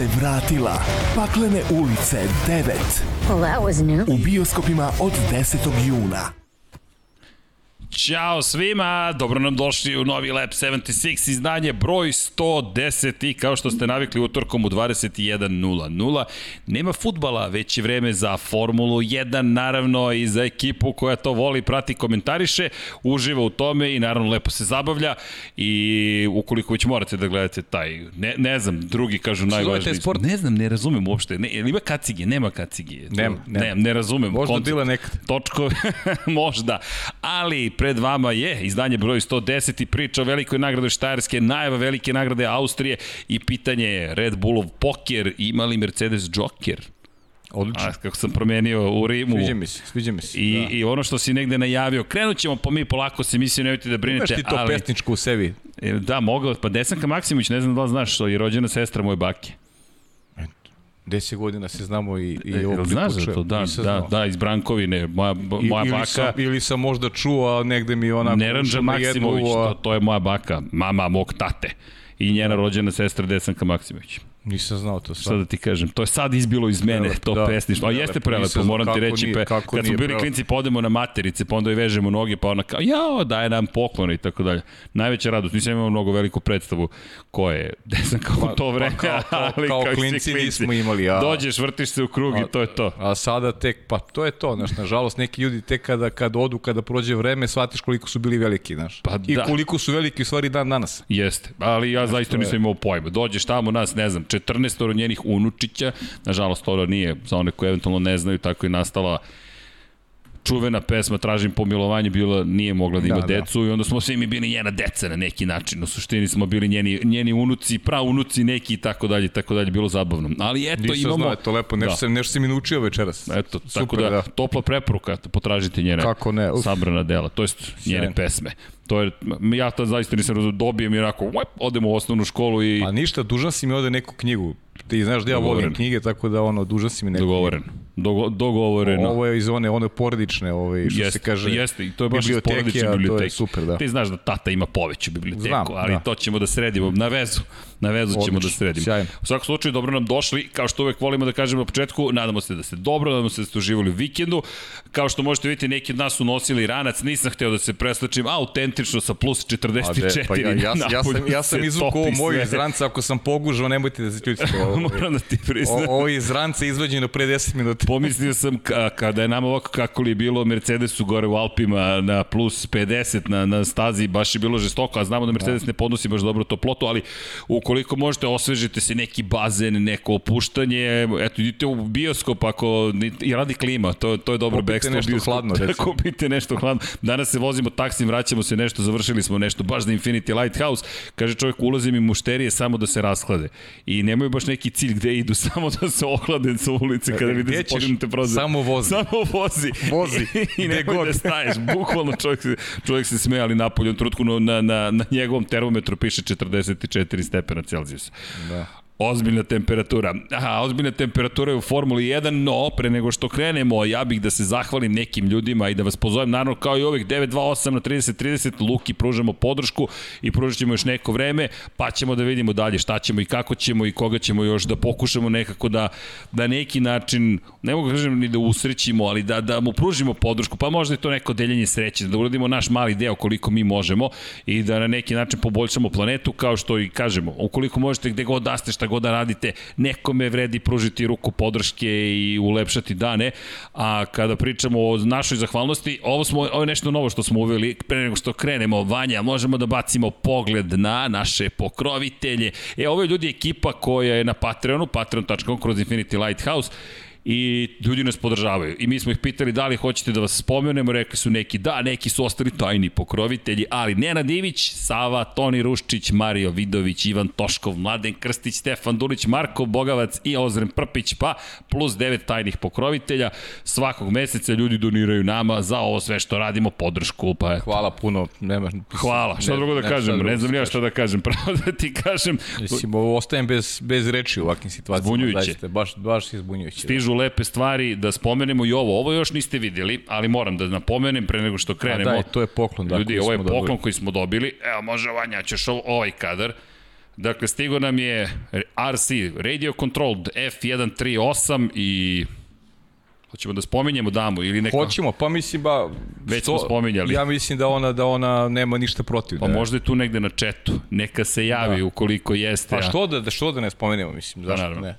se vratila. Paklene ulice 9. Well, that was new. U bioskopima od 10. juna. Ćao svima, dobro nam došli u novi Lab 76 izdanje broj 110 i kao što ste navikli utorkom u 21.00. Nema futbala, već je vreme za Formulu 1, naravno i za ekipu koja to voli, prati, komentariše, uživa u tome i naravno lepo se zabavlja i ukoliko već morate da gledate taj, ne, ne znam, drugi kažu najvažniji. sport? Ne znam, ne razumem uopšte. Ne, ima kacige, nema kacige. Nema, nema. Ne, ne razumem. Možda koncept. bila nekad. Točkove, možda. Ali pred vama je izdanje broj 110 i priča o velikoj nagradi Štajerske, najava velike nagrade Austrije i pitanje je Red Bullov poker, ima li Mercedes Joker? Odlično. A, kako sam promenio u Rimu. Sviđa mi se, sviđa mi se. I, da. I ono što si negde najavio, krenut ćemo po mi polako se emisiju, nemojte da Imaš brinete, ti to ali... pesničko u sebi. E, Da, mogao, pa Desanka Maksimović, ne znam da li znaš, što je rođena sestra moje bake. 10 godina se znamo i, i E, ovo znaš za to? Da, da, da, iz Brankovine, moja, I- moja ili baka... Sam, ili sam možda čuo, a negde mi onako... Neranđa na jednu, Maksimović, a to, to je moja baka, mama mog tate. I njena rođena sestra Desanka Maksimović. Nisam znao to Šta sad. da ti kažem, to je sad izbilo iz mene, Prelepo, to da. pesništvo. A jeste Prelepo, moram ti kako reći. nije- pe, kako kad smo bili prelepo. klinci, pa odemo na materice, pa onda joj vežemo noge, pa ona kao, jao, daje nam poklone i tako dalje. Najveća radost, nisam imao mnogo veliku predstavu ko je Desanka u to vreme, kao- kao- ali kao i svi klinci nismo imali, a- Dođeš, vrtiš se u krug i to je to. A sada tek, pa to je to, znaš, nažalost, neki ljudi tek kada, kad odu, kada prođe vreme, shvatiš koliko su bili veliki, znaš. Pa I da. koliko su veliki u stvari dan danas. Jeste, ali ja zaista nisam imao pojma. Dođeš tamo, nas, ne znam, 14 njenih unučića, nažalost, to nije, za one koji eventualno ne znaju, tako je nastala čuvena pesma Tražim pomilovanje bila nije mogla da ima Da, da, da. decu i onda smo svi mi bili njena deca na neki način. U suštini smo bili njeni, njeni unuci, praunuci neki i tako dalje, tako dalje, bilo zabavno. Ali eto Nisam imamo... znao, je to lepo, nešto, Da. sam, nešto si mi naučio večeras. Eto, Super, tako da, da. topla preporuka, potražite njene Kako ne, uf. sabrana dela, to jest njene Sjajno. pesme. To je, ja to zaista nisam razumio, dobijem i onako, uep, odemo u osnovnu školu i Pa ništa, dužan si mi ovde neku knjigu. Ti znaš da ja Dogovoreno. volim knjige, tako da ono, dužan si mi neku dogovoren. Dogo, dogovoreno. Ovo je iz one, one porodične, ovaj, što Jeste, se kaže, jeste, i to je baš iz biblioteke, porodične to je super, da. Ti znaš da tata ima poveću biblioteku, Znam, ali da. to ćemo da sredimo na vezu. Na vezu ćemo Odlično, da sredimo. U svakom slučaju, dobro nam došli, kao što uvek volimo da kažemo na početku, nadamo se da ste dobro, nadamo se da ste uživali u vikendu. Kao što možete vidjeti, neki od nas su nosili ranac, nisam hteo da se preslačim, autentično sa plus 44. A de, pa ja, ja, ja, ja sam, ja sam izvukao moju sve. iz ranca, ako sam pogužao, nemojte da se čutite. Moram da ti priznam. ovo iz ranca izvađeno pre 10 minuta. Pomislio sam ka, kada je nama ovako kako li je bilo Mercedesu gore u Alpima na plus 50 na, na stazi, baš je bilo žestoko, a znamo da Mercedes ne podnosi baš dobro toplotu, ali ukoliko možete osvežite se neki bazen, neko opuštanje, eto idite u bioskop ako i radi klima, to, to je dobro Kupite bekstvo u nešto hladno, recimo. kupite nešto hladno. Danas se vozimo taksim, vraćamo se nešto, završili smo nešto baš za Infinity Lighthouse. Kaže čovjek, ulazim i mušterije samo da se rashlade. I nemaju baš neki cilj gde idu, samo da se ohlade sa ulice kada vide Gde se podignute prozore. Samo vozi. Samo vozi. Vozi. I Gde nemoj god. da staješ. Bukvalno čovjek se, čovjek se smeje, ali napolju u trutku na, na, na, na njegovom termometru piše 44 stepena Celzijusa. Da. Ozbiljna temperatura. Aha, ozbiljna temperatura je u Formuli 1, no pre nego što krenemo, ja bih da se zahvalim nekim ljudima i da vas pozovem, naravno kao i uvek 928 na 3030, Luki pružamo podršku i pružat ćemo još neko vreme, pa ćemo da vidimo dalje šta ćemo i kako ćemo i koga ćemo još da pokušamo nekako da, da neki način, ne mogu da kažem ni da usrećimo, ali da, da mu pružimo podršku, pa možda je to neko deljenje sreće, da uradimo naš mali deo koliko mi možemo i da na neki način poboljšamo planetu, kao što i kažemo, ukoliko možete gde god da ste, šta god da radite, nekome vredi pružiti ruku podrške i ulepšati dane, a kada pričamo o našoj zahvalnosti, ovo, smo, ovo je nešto novo što smo uveli, pre nego što krenemo, Vanja, možemo da bacimo pogled na naše pokrovitelje. E, ovo je ljudi ekipa koja je na Patreonu, patreon.com kroz Infinity Lighthouse, i ljudi nas podržavaju. I mi smo ih pitali da li hoćete da vas spomenemo, rekli su neki da, neki su ostali tajni pokrovitelji, ali Nenad Ivić, Sava, Toni Ruščić, Mario Vidović, Ivan Toškov, Mladen Krstić, Stefan Dulić, Marko Bogavac i Ozren Prpić, pa plus devet tajnih pokrovitelja. Svakog meseca ljudi doniraju nama za ovo sve što radimo, podršku, pa eto. Hvala puno. Nema, Hvala, šta ne- drugo da ne kažem, ne znam ja šta da kažem, pravo da ti kažem, Mislim, ovo ostajem bez, bez reči u ovakvim situacijama. Zbunjujuće. Zaista, baš, baš je zbunjujuće. stižu kažu lepe stvari, da spomenemo i ovo. Ovo još niste vidjeli, ali moram da napomenem pre nego što A krenemo. daj, to je poklon. Da, Ljudi, ovo je poklon dobili. koji smo dobili. Evo, može Vanja, ćeš ovaj kadar. Dakle, stigo nam je RC, Radio Controlled F138 i Hoćemo da spominjemo damu ili neko... Hoćemo, pa mislim ba Već smo spominjali. Ja mislim da ona da ona nema ništa protiv. Pa da. možda je tu negde na četu. Neka se javi Da. ukoliko jeste. Pa a- što da, da što da ne spomenemo, mislim, zašto naravno. ne?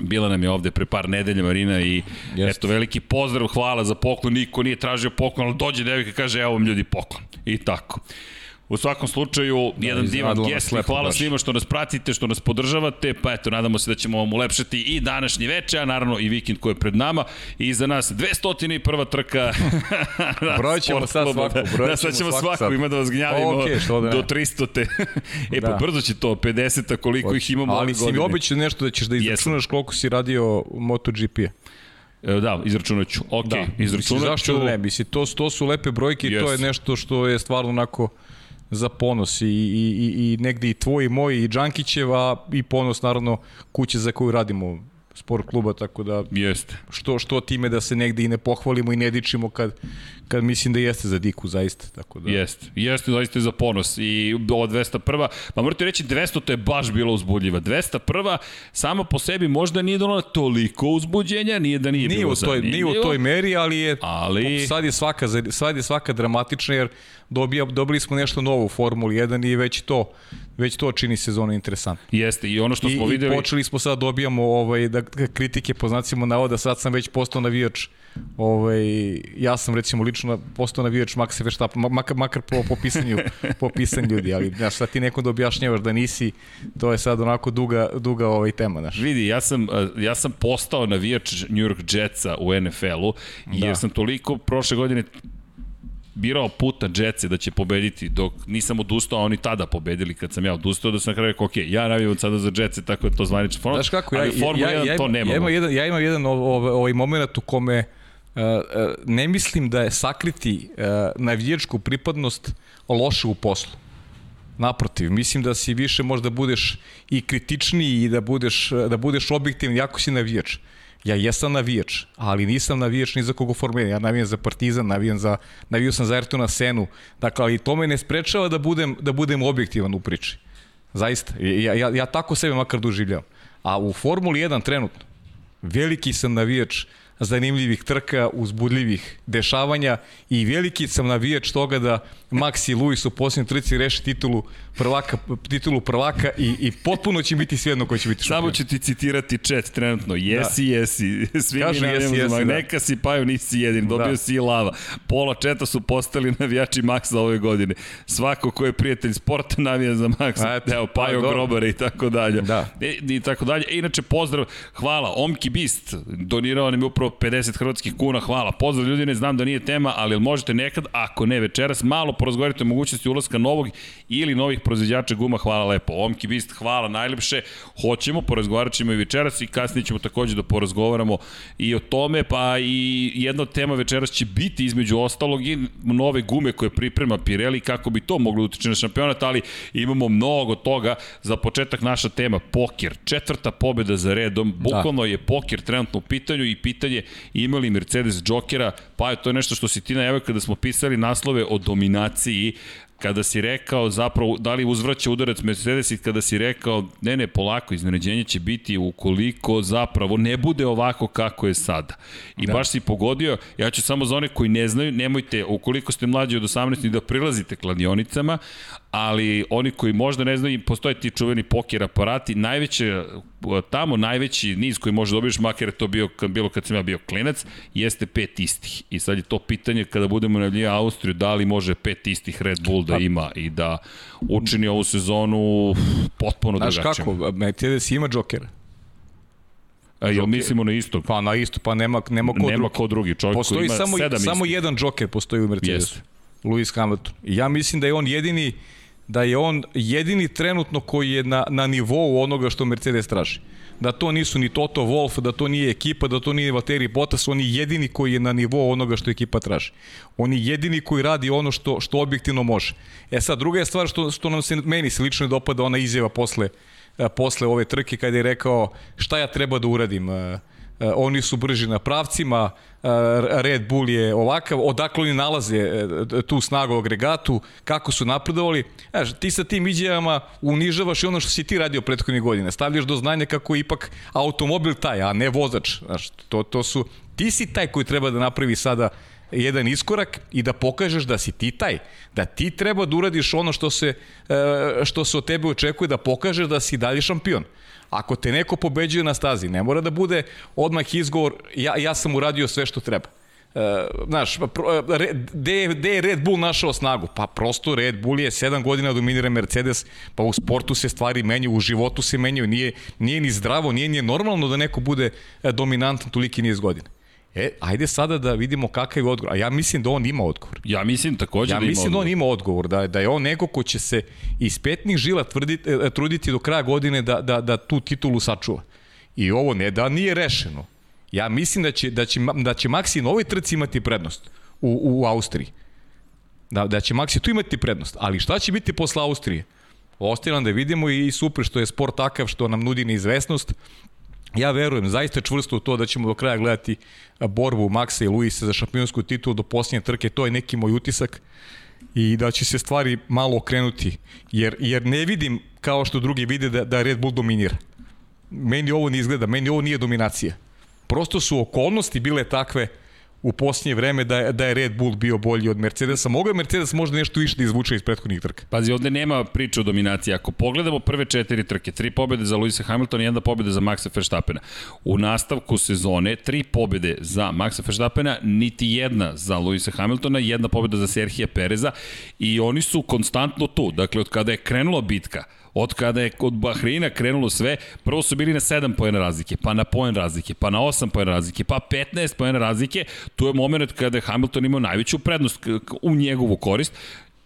Bila nam je ovde pre par nedelja Marina i Jeste. eto veliki pozdrav, hvala za poklon, niko nije tražio poklon, ali dođe devojka i kaže evo vam ljudi poklon. I tako. U svakom slučaju, da, jedan divan gest i hvala baš. svima što nas pratite, što nas podržavate, pa eto, nadamo se da ćemo vam ulepšati i današnji večer, a naravno i vikend koji je pred nama i za nas 201. trka na Brojat ćemo sport sad svaku, da, brojat da, sad ćemo svaku svaku, ima da vas gnjavimo što da do 300. te. e pa Da. brzo će to, 50-a koliko ih imamo Ali si mi obično nešto da ćeš da izračunaš koliko si radio MotoGP-a. E, Da, izračunat ću. Ok, Da, izračunat zašto ću. da ne? Mislim, to, to su lepe brojke i to Yes. je nešto što je stvarno onako za ponos i, i, i, i negde i tvoj i moj i Džankićeva i ponos naravno kuće za koju radimo sport kluba, tako da Jeste. što, što time da se negde i ne pohvalimo i ne dičimo kad, kad mislim da jeste za diku zaista. Tako da, Jeste, jeste zaista za ponos i ova 201. Pa morate reći 200 to je baš bilo uzbudljiva. 201. samo po sebi možda nije donala toliko uzbuđenja, nije da nije, Nije bilo u, toj, nije u toj meri, ali je Ali- sad je svaka sad je svaka dramatična jer dobija, dobili smo nešto novo u Formuli 1 i već to već to čini sezonu interesantno. Jeste, i ono što I, smo i videli... počeli smo sad dobijamo ovaj da da kritike po znacima navoda sad sam već postao navijač ovaj ja sam recimo lično postao navijač Maxa Verstappen makar makar po po pisanju po pisanju ljudi ali znaš sad ti nekom da objašnjavaš da nisi to je sad onako duga duga ovaj tema znaš Vidi, ja sam, ja sam postao navijač New York Jetsa u NFL-u, jer Da. sam toliko prošle godine birao puta Jetsi da će pobediti, dok nisam odustao, a oni tada pobedili kad sam ja odustao, da sam na kraju rekao, ok, ja navijam sada za Jetsi, tako je to zvanično format, Znaš kako, ja, ja, 1 ja, to nemamo. Ja imam jedan, ja imam jedan ov- ov- ovaj moment u kome uh, uh, ne mislim da je sakriti uh, navijačku pripadnost loše u poslu. Naprotiv, mislim da si više možda budeš i kritičniji i da budeš, da budeš objektivni, jako si navijač. Ja jesam navijač, ali nisam navijač ni za koga Formule 1. Ja navijam za Partizan, navijam za, navijao sam za Ayrtona Senu. Dakle, ali to me ne sprečava da budem, da budem objektivan u priči. Zaista. Ja, ja, ja tako sebe makar doživljavam. A u Formuli 1 trenutno, veliki sam navijač zanimljivih trka, uzbudljivih dešavanja i veliki sam navijač toga da Max i Luis u posljednjoj trci reši titulu prvaka, titulu prvaka i, i potpuno će biti svejedno ko će biti šampion. Samo ću ti citirati chat trenutno. Jesi, da. jesi. Svi Kaže mi jesi, jesi, da. Neka si Paju, nisi jedin. Dobio Da. si i lava. Pola četa su postali navijači Maxa ove godine. Svako ko je prijatelj sporta navija za Maxa. A, eto, Evo, pa, Pajo. Grobare i tako dalje. Da. E, I tako dalje. E, inače, pozdrav. Hvala. Omki Bist. Donirao nam je upravo 50 hrvatskih kuna. Hvala. Pozdrav ljudi, ne znam da nije tema, ali možete nekad, ako ne večeras, malo porazgovarati o mogućnosti ulaska novog ili novih proizvođača guma. Hvala lepo. Omki Bist, hvala najlepše. Hoćemo, porazgovarat ćemo i večeras i kasnije ćemo takođe da porazgovaramo i o tome, pa i jedna od tema večeras će biti između ostalog i nove gume koje priprema Pirelli kako bi to moglo da utiče na šampionat, ali imamo mnogo toga. Za početak naša tema, poker. Četvrta pobeda za redom, bukvalno je poker trenutno u pitanju i pitanje ima li Mercedes Jokera, pa je to je nešto što si ti najavio kada smo pisali naslove o dominaciji kada si rekao zapravo da li uzvraća udarac Mercedes i kada si rekao ne ne polako iznenađenje će biti ukoliko zapravo ne bude ovako kako je sada. I da. baš si pogodio, ja ću samo za one koji ne znaju, nemojte ukoliko ste mlađi od 18 da prilazite kladionicama, ali oni koji možda ne znaju, postoje ti čuveni poker aparati, najveće, tamo najveći niz koji može dobiješ, makar je to bio, bilo kad sam ja bio klinac, jeste pet istih. I sad je to pitanje kada budemo najavljivati Austriju, da li može pet istih Red Bull da ima i da učini ovu sezonu potpuno Znaš drugačijom. kako, Mercedes ima Jokera. A, jel mislimo na isto? Pa na isto, pa nema, nema ko Nema drugi. ko drugi, čovjek koji Postoji ima samo, sedam samo istih. jedan Joker postoji u Mercedesu. Jeste. Lewis Hamilton. I ja mislim da je on jedini da je on jedini trenutno koji je na, na nivou onoga što Mercedes traži. Da to nisu ni Toto Wolff, da to nije ekipa, da to nije Valtteri Bottas, on je jedini koji je na nivou onoga što ekipa traži. On je jedini koji radi ono što, što objektivno može. E sad, druga je stvar što, što nam se, meni se lično dopada ona izjava posle, e, posle ove trke kada je rekao šta ja treba da uradim. E, oni su brži na pravcima, e, Red Bull je ovakav, odakle oni nalaze e, tu snagu agregatu, kako su napredovali. Znaš, ti sa tim izjavama unižavaš i ono što si ti radio prethodnih godina. Stavljaš do znanja kako je ipak automobil taj, a ne vozač. Znaš, to, to su, ti si taj koji treba da napravi sada jedan iskorak i da pokažeš da si ti taj, da ti treba da uradiš ono što se, e, što se od tebe očekuje, da pokažeš da si dalje šampion. Ako te neko pobeđuje na stazi, ne mora da bude odmah izgovor, ja, ja sam uradio sve što treba. E, znaš, gde, gde je Red Bull našao snagu? Pa prosto Red Bull je 7 godina dominira Mercedes, pa u sportu se stvari menjaju, u životu se menjaju, nije, nije ni zdravo, nije ni normalno da neko bude e, dominantan toliki niz godina. E, ajde sada da vidimo kakav je odgovor. A ja mislim da on ima odgovor. Ja mislim takođe ja da ima mislim odgovor. da on ima odgovor, da, da je on neko ko će se iz petnih žila tvrditi, e, truditi do kraja godine da, da, da tu titulu sačuva. I ovo ne da nije rešeno. Ja mislim da će, da će, da će Maxi na ovoj trci imati prednost u, u Austriji. Da, da će Maxi tu imati prednost. Ali šta će biti posle Austrije? Ostaje nam da vidimo i super što je sport takav što nam nudi neizvesnost. Ja verujem zaista čvrsto u to da ćemo do kraja gledati borbu Maxa i Luisa za šampionsku titulu do posljednje trke, to je neki moj utisak i da će se stvari malo okrenuti, jer, jer ne vidim kao što drugi vide da, da Red Bull dominira. Meni ovo ne izgleda, meni ovo nije dominacija. Prosto su okolnosti bile takve u posljednje vreme da, da je Red Bull bio bolji od Mercedesa. Mogao je Mercedes možda nešto više da izvuče iz prethodnih trka. Pazi, ovde nema priče o dominaciji. Ako pogledamo prve četiri trke, tri pobede za Luisa Hamiltona i jedna pobeda za Maxa Verstappena. U nastavku sezone, tri pobede za Maxa Verstappena, niti jedna za Luisa Hamiltona, jedna pobeda za Serhija Pereza i oni su konstantno tu. Dakle, od kada je krenula bitka, Od kada je kod Bahreina krenulo sve, prvo su bili na 7 pojena razlike, pa na poen razlike, pa na 8 pojena razlike, pa 15 pojena razlike. Tu je moment kada je Hamilton imao najveću prednost u njegovu korist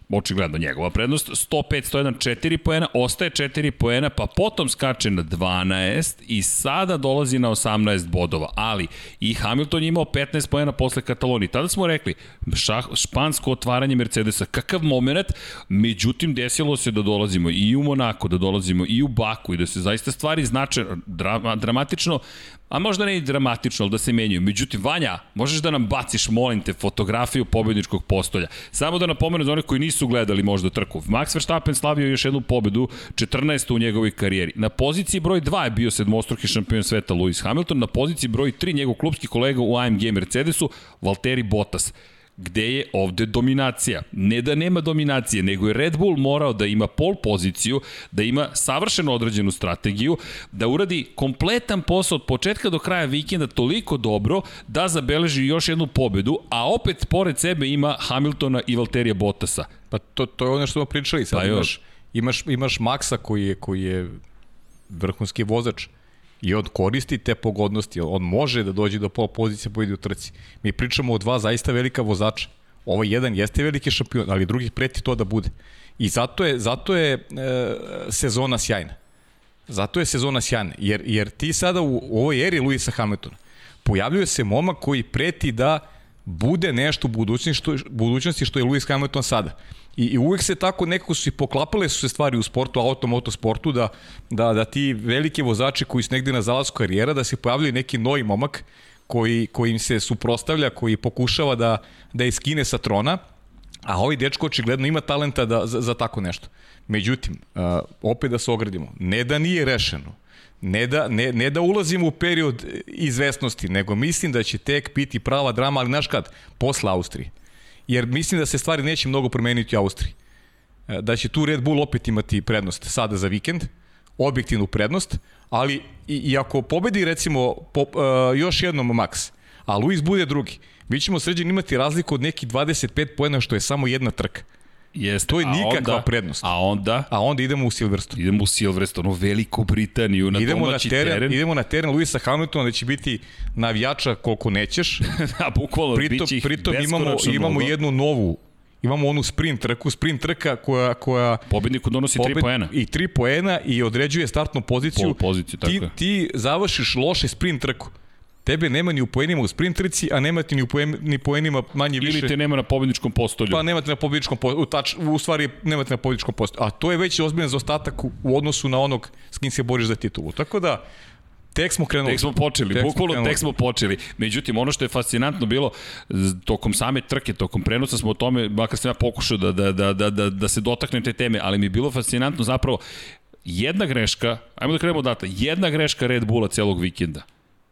očigledno njegova prednost, 105, 101, 4 poena, ostaje 4 poena, pa potom skače na 12 i sada dolazi na 18 bodova, ali i Hamilton je imao 15 poena posle Katalonije. Tada smo rekli, šah, špansko otvaranje Mercedesa, kakav moment, međutim desilo se da dolazimo i u Monako, da dolazimo i u Baku i da se zaista stvari znače drama, dramatično a možda ne i dramatično, ali da se menjaju. Međutim, Vanja, možeš da nam baciš, molim te, fotografiju pobedničkog postolja. Samo da napomenu za one koji nisu gledali možda trku. Max Verstappen slavio još jednu pobedu, 14. u njegovoj karijeri. Na poziciji broj 2 je bio sedmostruki šampion sveta Lewis Hamilton, na poziciji broj 3 njegov klubski kolega u AMG Mercedesu, Valtteri Bottas gde je ovde dominacija. Ne da nema dominacije, nego je Red Bull morao da ima pol poziciju, da ima savršeno određenu strategiju, da uradi kompletan posao od početka do kraja vikenda toliko dobro da zabeleži još jednu pobedu, a opet pored sebe ima Hamiltona i Valterija Bottasa. Pa to, to je ono što smo pričali, sad Pa imaš, imaš, imaš Maxa koji je, koji je vrhunski vozač i on koristi te pogodnosti, on može da dođe do pol pozicije pobedi u trci. Mi pričamo o dva zaista velika vozača. Ovaj jedan jeste veliki šampion, ali drugih preti to da bude. I zato je, zato je e, sezona sjajna. Zato je sezona sjajna, jer, jer ti sada u ovoj eri Luisa Hamiltona pojavljuje se momak koji preti da bude nešto u budućnosti što, budućnosti što je Lewis Hamilton sada. I, I uvek se tako nekako su i poklapale su se stvari u sportu, auto, motosportu, da, da, da ti veliki vozači koji su negde na zalasku karijera, da se pojavljaju neki novi momak koji, koji im se suprostavlja, koji pokušava da, da iskine sa trona, a ovaj dečko očigledno ima talenta da, za, za tako nešto. Međutim, uh, opet da se ogradimo, ne da nije rešeno, ne da, ne, ne da ulazimo u period izvesnosti, nego mislim da će tek biti prava drama, ali znaš kad? Posle Austrije. Jer mislim da se stvari neće mnogo promeniti u Austriji. Da će tu Red Bull opet imati prednost sada za vikend, objektivnu prednost, ali i, i ako pobedi recimo po, uh, još jednom Max, a Luis bude drugi, mi ćemo sređen imati razliku od nekih 25 pojena što je samo jedna trka. Jeste, To je a nikakva onda, prednost. A onda A onda idemo u Silverstone. idemo u Silverstone, u Veliku Britaniju, na idemo na domaći teren, teren. idemo na teren Luisa Hamiltona da će biti navijača koliko nećeš. da, bukvalno, pritom, bit će ih pritom imamo, imamo mnogo. jednu novu imamo onu sprint trku, sprint trka koja, koja Pobedniku donosi 3 poena. I 3 poena i određuje startnu poziciju. Pol poziciju, tako ti, je. ti završiš loše sprint trku. Tebe nema ni u poenima u sprint trci, a nema ti ni u poen, ni poenima manje više. Ili te nema na pobedničkom postolju. Pa nemate na pobjedičkom postolju, u, tač, u stvari nemate na pobjedičkom postolju. A to je već ozbiljan zaostatak u, u odnosu na onog s kim se boriš za titulu. Tako da, Tek smo krenuli. Tek smo počeli, Tek smo bukvalno krenuli. tek smo počeli. Međutim, ono što je fascinantno bilo, tokom same trke, tokom prenosa smo o tome, makar sam ja pokušao da, da, da, da, da, da se dotaknem te teme, ali mi je bilo fascinantno zapravo jedna greška, ajmo da krenemo odatle, jedna greška Red Bulla celog vikenda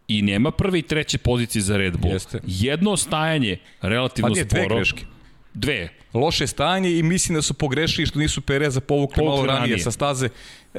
i nema prve i treće pozicije za Red Bull. Jeste. Jedno ostajanje relativno Pa nije, dve sporo. greške. Dve. Loše stanje i mislim da su pogrešili što nisu Pereza povukli Povukli malo ranije, ranije. sa staze.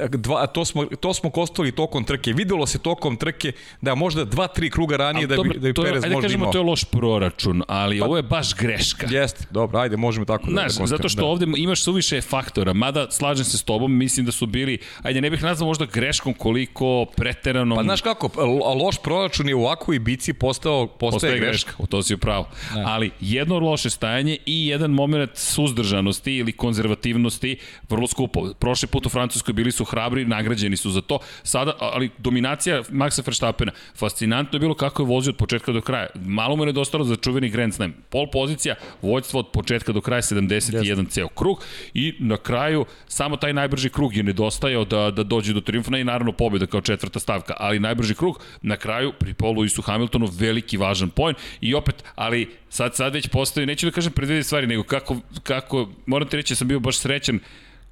Dva, to, smo, to smo kostali tokom trke. Videlo se tokom trke da možda dva, tri kruga ranije da bi, da bi to Perez ajde možda kažemo, imao. to je loš proračun, ali ovo je baš greška. Jeste, dobro, ajde, možemo tako da, Znaš, da zato konstatiramo, što da. ovde imaš suviše faktora, mada slažem se s tobom, mislim da su bili, ajde ne bih nazvao možda greškom koliko preteranom Pa znaš kako, lo- loš proračun je u ovakvoj bici postao, postaje, postaje greška. greška, u to si upravo. Ali jedno loše stajanje i jedan moment suzdržanosti ili konzervativnosti vrlo skupo. Prošli put u Francuskoj bili su hrabri, nagrađeni su za to. Sada, ali dominacija Maxa Verstappena, fascinantno je bilo kako je vozio od početka do kraja. Malo mu je nedostalo za čuveni Grand Slam. Pol pozicija, vođstvo od početka do kraja 71 ceo krug i na kraju samo taj najbrži krug je nedostajao da, da dođe do triumfa i naravno pobjeda kao četvrta stavka, ali najbrži krug na kraju pri Paulu Luisu Hamiltonu veliki važan poen i opet, ali sad, sad već postoji, neću da kažem predvidi stvari, nego kako, kako moram ti reći da sam bio baš srećan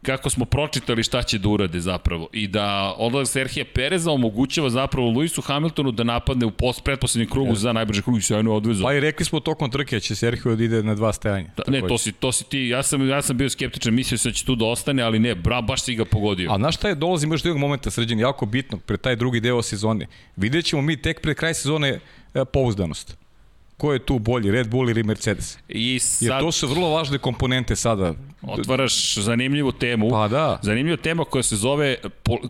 kako smo pročitali šta će da urade zapravo i da odlazak Serhija Pereza omogućava zapravo Luisu Hamiltonu da napadne u post, pretposlednjem krugu za najbrži krug i sjajno odvezu. Pa i rekli smo tokom trke da će Sergio da ide na dva stajanja. Da, ne, to si, to si ti, ja sam, ja sam bio skeptičan, mislio sam da će tu da ostane, ali ne, bra, baš si ga pogodio. A znaš šta je, dolazimo još do jednog momenta sređen, jako bitno, pred taj drugi deo sezone. Vidjet ćemo mi tek pred kraj sezone e, pouzdanost. Ko je tu bolji, Red Bull ili Mercedes? I Jer sad to su vrlo važne komponente sada. otvaraš zanimljivu temu. Pa da. Zanimljiva tema koja se zove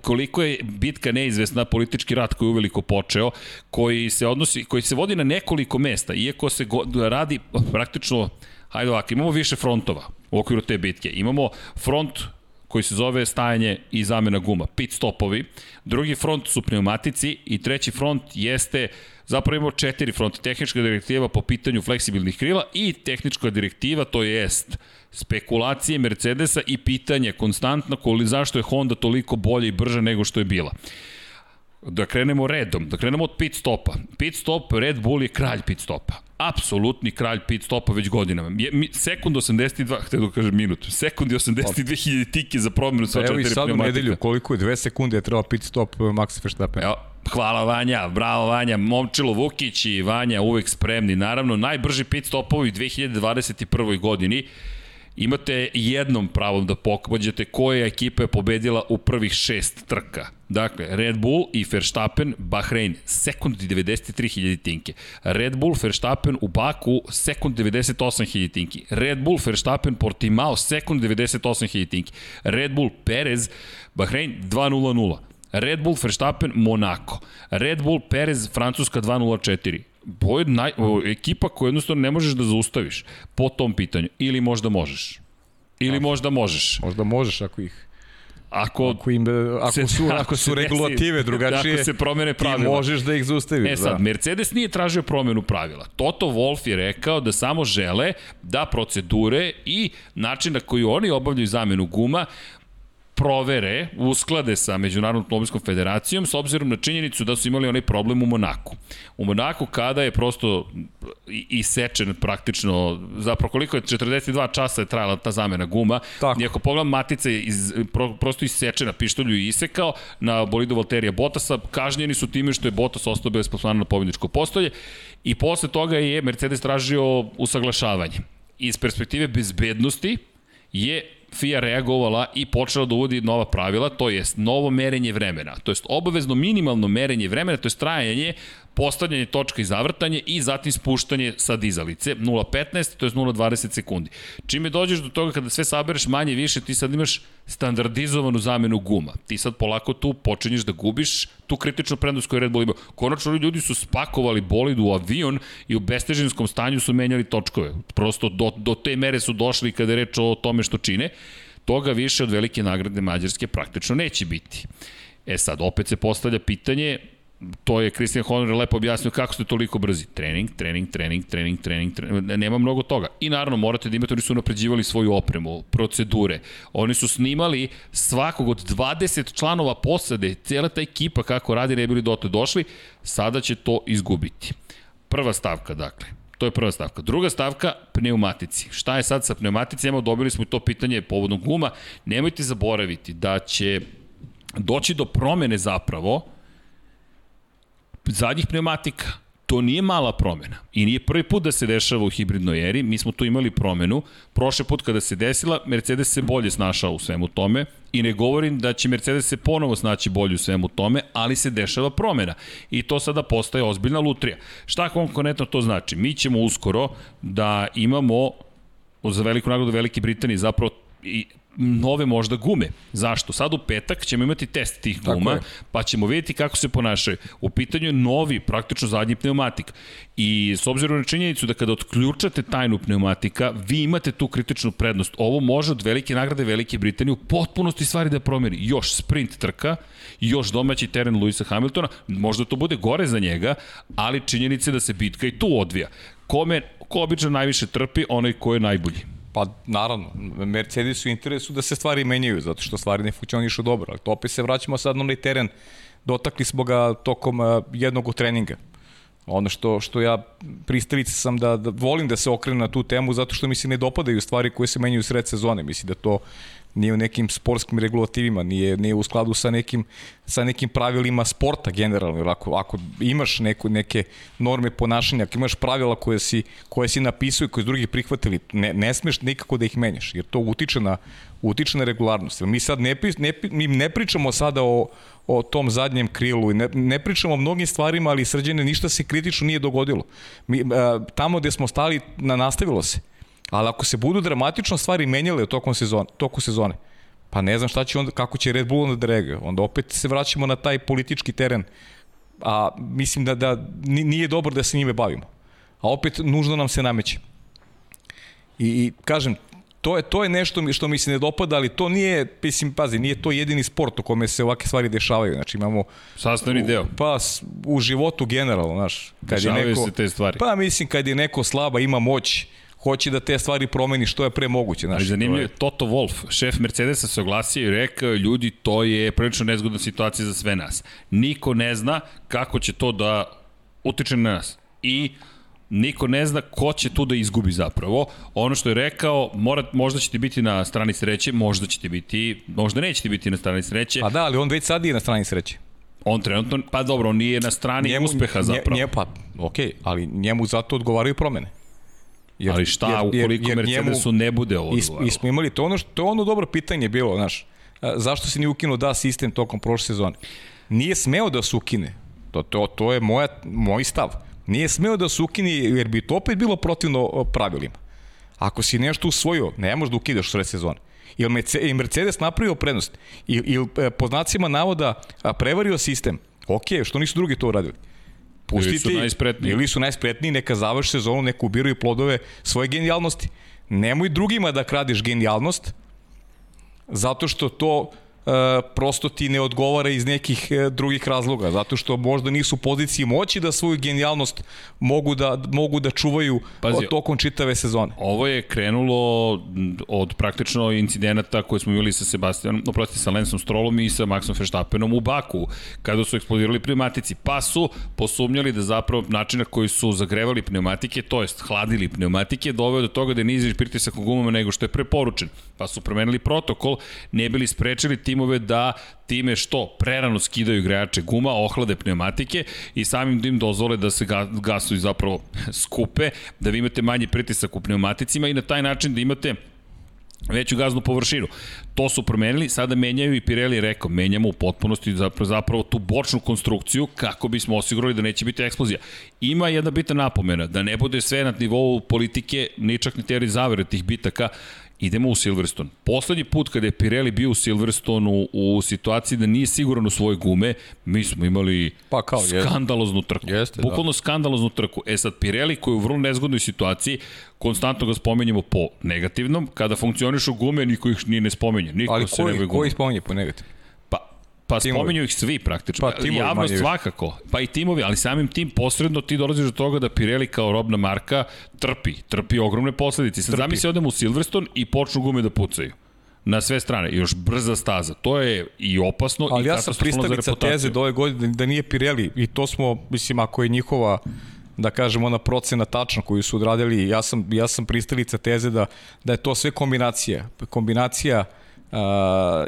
koliko je bitka neizvesna politički rat koji je uveliko počeo, koji se odnosi, koji se vodi na nekoliko mesta, iako se go, radi praktično, hajde ovako, imamo više frontova u okviru te bitke. Imamo front koji se zove stajanje i zamena guma, pit stopovi. Drugi front su pneumatici i treći front jeste zapravo imamo četiri fronta. Tehnička direktiva po pitanju fleksibilnih krila i tehnička direktiva, to jest spekulacije Mercedesa i pitanje konstantno koli, zašto je Honda toliko bolja i brža nego što je bila. Da krenemo redom, da krenemo od pit stopa. Pit stop, Red Bull je kralj pit stopa. Apsolutni kralj pit stopa već godinama. Je, mi, sekund 82, htio da kažem minut, sekund i 82.000 tike za promjenu sva Pa Evo i četiri sad u pneumatika. nedelju, koliko je, dve sekunde je trebao pit stop Max Verstappen. Evo, hvala Vanja, bravo Vanja, Momčilo Vukić i Vanja uvek spremni. Naravno, najbrži pit stopovi u 2021. godini. Imate jednom pravom da pođete koja ekipa je pobedila u prvih šest trka. Dakle, Red Bull i Verstappen, Bahrein, sekund i 93.000 tinke. Red Bull, Verstappen u Baku, sekund 98.000 tinki. Red Bull, Verstappen, Portimao, sekund 98.000 tinki. Red Bull, Perez, Bahrein 2.00. Red Bull, Verstappen, Monaco. Red Bull, Perez, Francuska 2.04. Ovo je naj, o, ekipa koju jednostavno ne možeš da zaustaviš po tom pitanju. Ili možda možeš. Ili možda možeš. Možda možeš ako ih Ako, ako im e, ako se- su ako su desi- regulative drugačije ako se promene ti pravila. možeš da ih zaustaviš E sad, da. Mercedes nije tražio promenu pravila. Toto Wolf je rekao da samo žele da procedure i način na koji oni obavljaju zamenu guma provere, usklade sa Međunarodnom automobilskom federacijom s obzirom na činjenicu da su imali onaj problem u Monaku. U Monaku kada je prosto isečen praktično, zapravo koliko je 42 časa je trajala ta zamena guma, Tako. i ako pogledam matica je iz, pro, prosto isečena, pištolju i isekao na bolidu Valterija Bottasa, kažnjeni su time što je Bottas ostao bez plasmana na pobjedničko postolje i posle toga je Mercedes tražio usaglašavanje. Iz perspektive bezbednosti je FIA reagovala i počela da uvodi nova pravila, to jest novo merenje vremena, to jest obavezno minimalno merenje vremena, to jest trajanje, postavljanje točka i zavrtanje i zatim spuštanje sa dizalice 0.15, to je 0.20 sekundi. Čime dođeš do toga kada sve sabereš manje više, ti sad imaš standardizovanu zamenu guma. Ti sad polako tu počinješ da gubiš tu kritičnu prednost koju Red Bull ima. Konačno ljudi su spakovali bolid u avion i u bestežinskom stanju su menjali točkove. Prosto do, do te mere su došli kada je reč o tome što čine. Toga više od velike nagrade Mađarske praktično neće biti. E sad, opet se postavlja pitanje to je Christian Horner lepo objasnio kako ste toliko brzi. Trening, trening, trening, trening, trening, trening, nema mnogo toga. I naravno morate da imate, oni su napređivali svoju opremu, procedure. Oni su snimali svakog od 20 članova posade, cijela ta ekipa kako radi, ne bili dotle došli, sada će to izgubiti. Prva stavka, dakle. To je prva stavka. Druga stavka, pneumatici. Šta je sad sa pneumaticima? Dobili smo to pitanje povodom guma. Nemojte zaboraviti da će doći do promene zapravo zadnjih pneumatika. To nije mala promena i nije prvi put da se dešava u hibridnoj eri. Mi smo tu imali promenu. Prošle put kada se desila, Mercedes se bolje snašao u svemu tome i ne govorim da će Mercedes se ponovo snaći bolje u svemu tome, ali se dešava promena i to sada postaje ozbiljna lutrija. Šta konkurentno to znači? Mi ćemo uskoro da imamo za veliku nagradu Velike Britanije zapravo i nove možda gume. Zašto? Sad u petak ćemo imati test tih guma, pa ćemo vidjeti kako se ponašaju. U pitanju je novi, praktično zadnji pneumatik. I s obzirom na činjenicu da kada otključate tajnu pneumatika, vi imate tu kritičnu prednost. Ovo može od velike nagrade Velike Britanije u potpunosti stvari da promeri. Još sprint trka, još domaći teren Luisa Hamiltona, možda to bude gore za njega, ali činjenica je da se bitka i tu odvija. Kome, ko obično najviše trpi, onaj ko je najbolji. Pa naravno, Mercedes u interesu da se stvari menjaju, zato što stvari ne funkcionišu dobro, ali to opet se vraćamo sad na onaj teren, dotakli smo ga tokom jednog od treninga. Ono što, što ja pristalica sam da, da volim da se okrenu na tu temu zato što mi se ne dopadaju stvari koje se menjaju sred sezone. Mislim da to nije u nekim sportskim regulativima, nije, nije u skladu sa nekim, sa nekim pravilima sporta generalno. Ako, ako imaš neku, neke norme ponašanja, ako imaš pravila koje si, koje si napisao i koje su drugi prihvatili, ne, ne smeš nikako da ih menjaš, jer to utiče na, utiče na regularnost. Mi sad ne, ne, mi ne pričamo sada o, o tom zadnjem krilu i ne, ne pričamo o mnogim stvarima, ali srđene ništa se kritično nije dogodilo. Mi, a, tamo gde smo stali, na, nastavilo se. Ali ako se budu dramatično stvari menjale u tokom sezone, toku sezone, pa ne znam šta će onda, kako će Red Bull onda da reaguje. Onda opet se vraćamo na taj politički teren, a mislim da, da nije dobro da se njime bavimo. A opet nužno nam se nameće. I, i kažem, to je, to je nešto što mi se ne dopada, ali to nije, mislim, pazi, nije to jedini sport u kome se ovake stvari dešavaju. Znači imamo... Sastavni deo. Pa, u životu generalno, znaš. Kad Dešavaju je neko, se te stvari. Pa, mislim, kad je neko slaba, ima moć, hoće da te stvari promeni što je pre moguće. Znaš, Ali zanimljivo je, Toto Wolf, šef Mercedesa se oglasio i rekao, ljudi, to je prilično nezgodna situacija za sve nas. Niko ne zna kako će to da utiče na nas. I niko ne zna ko će tu da izgubi zapravo. Ono što je rekao, mora, možda ćete biti na strani sreće, možda ćete biti, možda nećete biti na strani sreće. Pa da, ali on već sad je na strani sreće. On trenutno, pa dobro, on nije na strani njemu, uspeha zapravo. Nje, pa, okej, okay, ali njemu zato odgovaraju promene. Jer, Ali šta, jer, ukoliko jer, jer Mercedesu ne bude ovo odgovaralo? I smo imali to ono, što, to je ono dobro pitanje bilo, znaš, zašto se nije ukinuo da sistem tokom prošle sezone? Nije smeo da se ukine. To, to, to je moja, moj stav. Nije smeo da se ukine jer bi to opet bilo protivno pravilima. Ako si nešto usvojio, ne možeš da ukidaš sred sezone. Ili Mercedes napravio prednost. Ili, ili e, po znacima navoda prevario sistem. Ok, što nisu drugi to uradili? Pustiti, ili su najspretniji. Ili su najspretniji, neka završi sezonu, neka ubiraju plodove svoje genijalnosti. Nemoj drugima da kradiš genijalnost, zato što to prosto ti ne odgovara iz nekih e, drugih razloga, zato što možda nisu u poziciji moći da svoju genijalnost mogu da, mogu da čuvaju Pazi, tokom čitave sezone. Ovo je krenulo od praktično incidenata koje smo imali sa Sebastianom, oprosti, sa Lensom Strolom i sa Maxom Verstappenom u Baku, kada su eksplodirali pneumatici, pa su posumnjali da zapravo način na koji su zagrevali pneumatike, to jest hladili pneumatike, doveo do toga da je niziš pritisak u gumama nego što je preporučen. Pa su promenili protokol, ne bili sprečili timove da time što prerano skidaju grejače guma, ohlade pneumatike i samim tim dozvole da se gasovi zapravo skupe, da vi imate manji pritisak u pneumaticima i na taj način da imate veću gaznu površinu. To su promenili, sada menjaju i Pirelli rekao, menjamo u potpunosti zapravo, zapravo tu bočnu konstrukciju kako bismo osigurali da neće biti eksplozija. Ima jedna bitna napomena, da ne bude sve na nivou politike, ni čak ni teorije zavere tih bitaka, idemo u Silverstone. Poslednji put kada je Pirelli bio u Silverstone u, situaciji da nije siguran u svoje gume, mi smo imali pa kao, skandaloznu trku. Jeste, da. Bukvalno da. skandaloznu trku. E sad, Pirelli koji je u vrlo nezgodnoj situaciji, konstantno ga spomenjemo po negativnom, kada funkcionišu gume, niko ih nije ne spomenje. Niko Ali se koji, ne koji spomenje po negativnom? Pa, Timovi. spominju ih svi praktično. Pa, timovi Javno manje više. svakako. Pa i timovi, ali samim tim posredno ti dolaziš do toga da Pirelli kao robna marka trpi. Trpi ogromne posledice. Sad zamisli odem u Silverstone i počnu gume da pucaju. Na sve strane. Još brza staza. To je i opasno Ali i ja sam reputaciju. teze do ove godine da nije Pirelli i to smo, mislim, ako je njihova da kažemo ona procena tačna koju su odradili, ja sam, ja sam pristalica teze da, da je to sve kombinacija. Kombinacija uh,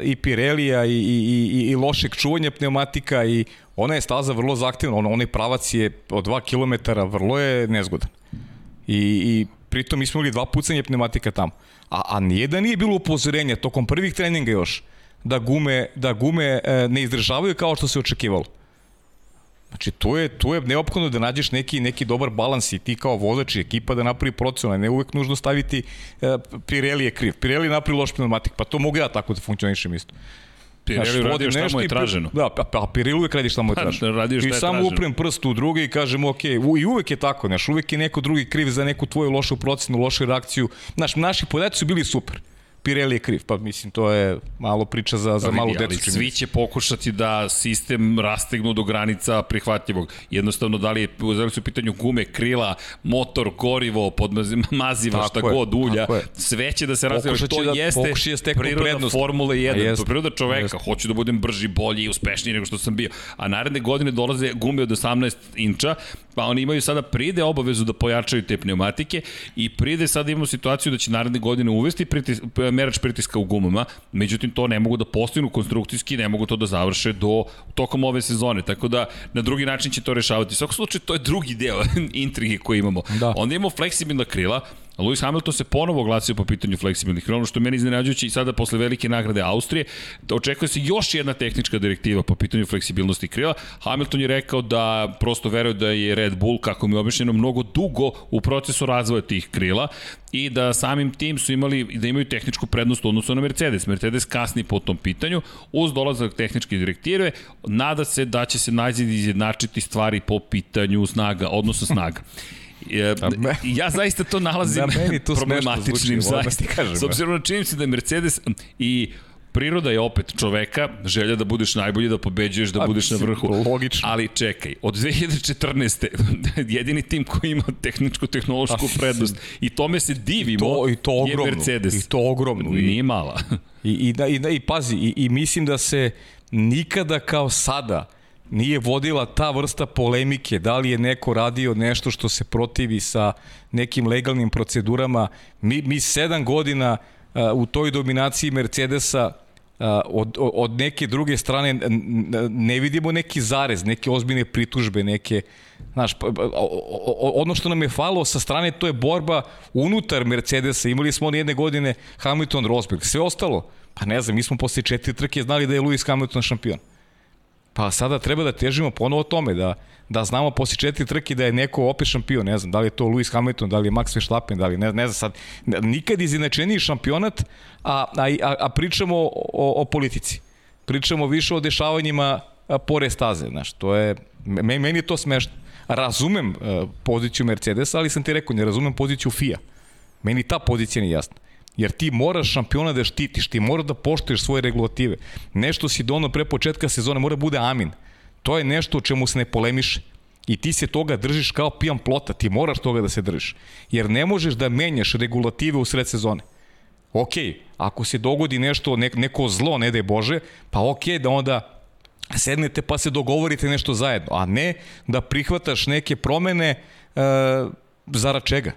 i Pirelija i, i, i, i lošeg čuvanja pneumatika i ona je staza vrlo zahtevna, ona, onaj pravac je od 2 km vrlo je nezgodan. I, i pritom mi smo imali dva pucanja pneumatika tamo. A, a nijedan nije bilo upozorenja tokom prvih treninga još da gume, da gume e, ne izdržavaju kao što se očekivalo. Znači, tu je, tu je neophodno da nađeš neki, neki dobar balans i ti kao vozač i ekipa da napravi procenu, a ne uvek nužno staviti e, Pirelli je kriv. Pirelli napravi loš pneumatik, pa to mogu ja tako da funkcionišem isto. Pirelli uradio šta mu je traženo. Da, pa, pa Pirelli uvek radi šta mu je Pa, traženo. radio šta I je samo uprem prst u drugi i kažem, ok, u, i uvek je tako, znaš, uvek je neko drugi kriv za neku tvoju lošu procenu, lošu reakciju. Znaš, naši podaci su bili super. Pirelli je kriv, pa mislim, to je malo priča za, za Pa malu ali decu. mi svi će pokušati da sistem rastegnu do granica prihvatljivog. Jednostavno, da li je da u pitanju gume, krila, motor, gorivo, podmazi- maziva, Tako šta je, god, ulja, sve će da se će To da- jeste da priroda prednost. Formule 1, A to je priroda čoveka. jeste. Hoću da budem brži, bolji i uspešniji nego što sam bio. A naredne godine dolaze gume od 18 inča, pa oni imaju sada pride obavezu da pojačaju te pneumatike i pride sada imamo situaciju da će naredne godine uvesti pritis, merač pritiska u gumama, međutim to ne mogu da postignu konstrukcijski, ne mogu to da završe do tokom ove sezone, tako da na drugi način će to rešavati. U svakom slučaju to je drugi deo intrige koji imamo. Da. Onda imamo fleksibilna krila, Lewis Hamilton se ponovo oglasio po pitanju fleksibilnih krila, ono što je meni iznenađujuće i sada posle velike nagrade Austrije, očekuje se još jedna tehnička direktiva po pitanju fleksibilnosti krila. Hamilton je rekao da prosto veruje da je Red Bull, kako mi je objašnjeno, mnogo dugo u procesu razvoja tih krila i da samim tim su imali da imaju tehničku prednost u odnosu na Mercedes. Mercedes kasni po tom pitanju uz dolazak tehničke direktive nada se da će se najzid izjednačiti stvari po pitanju snaga, odnosno snaga. E, me- ja zaista to nalazim Da, meni to problematičnim zvuči, zaista. kažem, S da. obzirom na činjenicu da je Mercedes i priroda je opet čoveka, želja da budeš najbolji, da pobeđuješ, da A, budeš na vrhu. logično. Ali čekaj, od 2014. jedini tim koji ima tehničku, tehnološku A, prednost i tome se divimo To, I to je ogromno. Mercedes. I to ogromno. I, Nije mala. I, i, da, i, da, i pazi, i, i mislim da se nikada kao sada nije vodila ta vrsta polemike, da li je neko radio nešto što se protivi sa nekim legalnim procedurama. Mi, mi sedam godina uh, u toj dominaciji Mercedesa uh, od, od neke druge strane ne vidimo neki zarez, neke ozbiljne pritužbe, neke Znaš, pa, pa, ono što nam je falilo sa strane, to je borba unutar Mercedesa. Imali smo one jedne godine Hamilton, Rosberg. Sve ostalo, pa ne znam, mi smo posle četiri trke znali da je Lewis Hamilton šampion. Pa sada treba da težimo ponovo tome, da, da znamo posle četiri trke da je neko opet šampion, ne znam, da li je to Lewis Hamilton, da li je Max Verstappen, da li ne, ne znam sad, nikad izjednačeniji šampionat, a, a, a, a pričamo o, o politici. Pričamo više o dešavanjima pore staze, znaš, to je, me, meni je to smešno. Razumem uh, poziciju Mercedesa, ali sam ti rekao, ne razumem poziciju FIA. Meni ta pozicija nije jasna. Jer ti moraš šampiona da štitiš, ti moraš da poštuješ svoje regulative. Nešto si dono pre početka sezone, mora bude amin. To je nešto o čemu se ne polemiše. I ti se toga držiš kao pijan plota, ti moraš toga da se držiš. Jer ne možeš da menjaš regulative u sred sezone. Ok, ako se dogodi nešto, ne, neko zlo, ne daj Bože, pa ok da onda sednete pa se dogovorite nešto zajedno, a ne da prihvataš neke promene e, zara čega.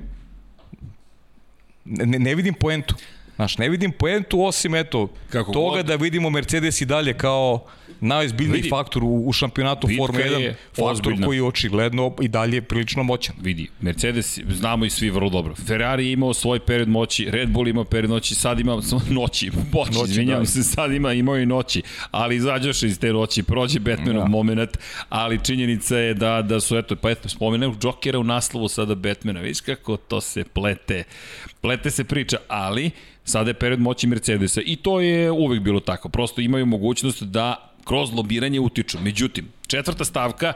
Ne, ne vidim poentu. Znaš, ne vidim poentu osim eto, Kako toga god. da vidimo Mercedes i dalje kao najozbiljniji Vidi, faktor u, u šampionatu Formule 1, je faktor ozbiljna. koji je očigledno i dalje prilično moćan. Vidi, Mercedes znamo i svi vrlo dobro. Ferrari je imao svoj period moći, Red Bull imao period moći, sad ima noći, moći, Noći, izvinjavam da. se, sad ima imao i noći, ali izađoše iz te noći, prođe Batmanov Da. moment, ali činjenica je da, da su, eto, pa eto, spomenem Jokera u naslovu sada Batmana, vidiš kako to se plete, plete se priča, ali sada je period moći Mercedesa i to je uvek bilo tako, prosto imaju mogućnost da kroz lobiranje utiču. Međutim, četvrta stavka,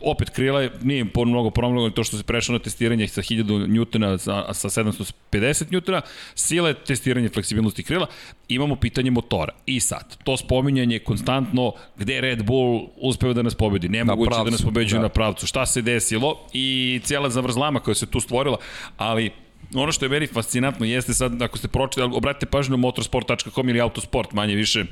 opet krila je, nije im mnogo promoglo to što se prešao na testiranje sa 1000 njutona sa, sa 750 njutona, sila je testiranje fleksibilnosti krila, imamo pitanje motora. I sad, to spominjanje konstantno gde Red Bull uspeva da nas pobedi. Nemoguće da nas pobeđuju da. na pravcu. Šta se desilo i cijela zavrzlama koja se tu stvorila, ali ono što je meni fascinantno jeste sad, ako ste pročitali, obratite pažnju na motorsport.com ili autosport, manje više,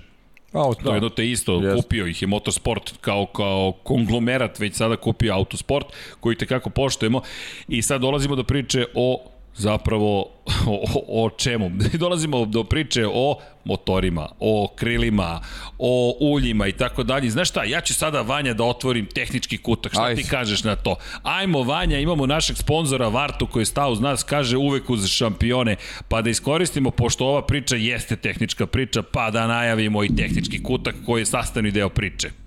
Auto, to je jedno te isto, yes. kupio ih je Motorsport kao, kao konglomerat, već sada kupio Autosport, koji te kako poštujemo. I sad dolazimo do priče o zapravo o, o, o čemu? Dolazimo do priče o motorima, o krilima, o uljima i tako dalje. Znaš šta, ja ću sada Vanja da otvorim tehnički kutak. Šta Ajde. ti kažeš na to? Ajmo Vanja, imamo našeg sponzora Vartu koji je stao uz nas, kaže uvek uz šampione, pa da iskoristimo, pošto ova priča jeste tehnička priča, pa da najavimo i tehnički kutak koji je sastavni deo priče.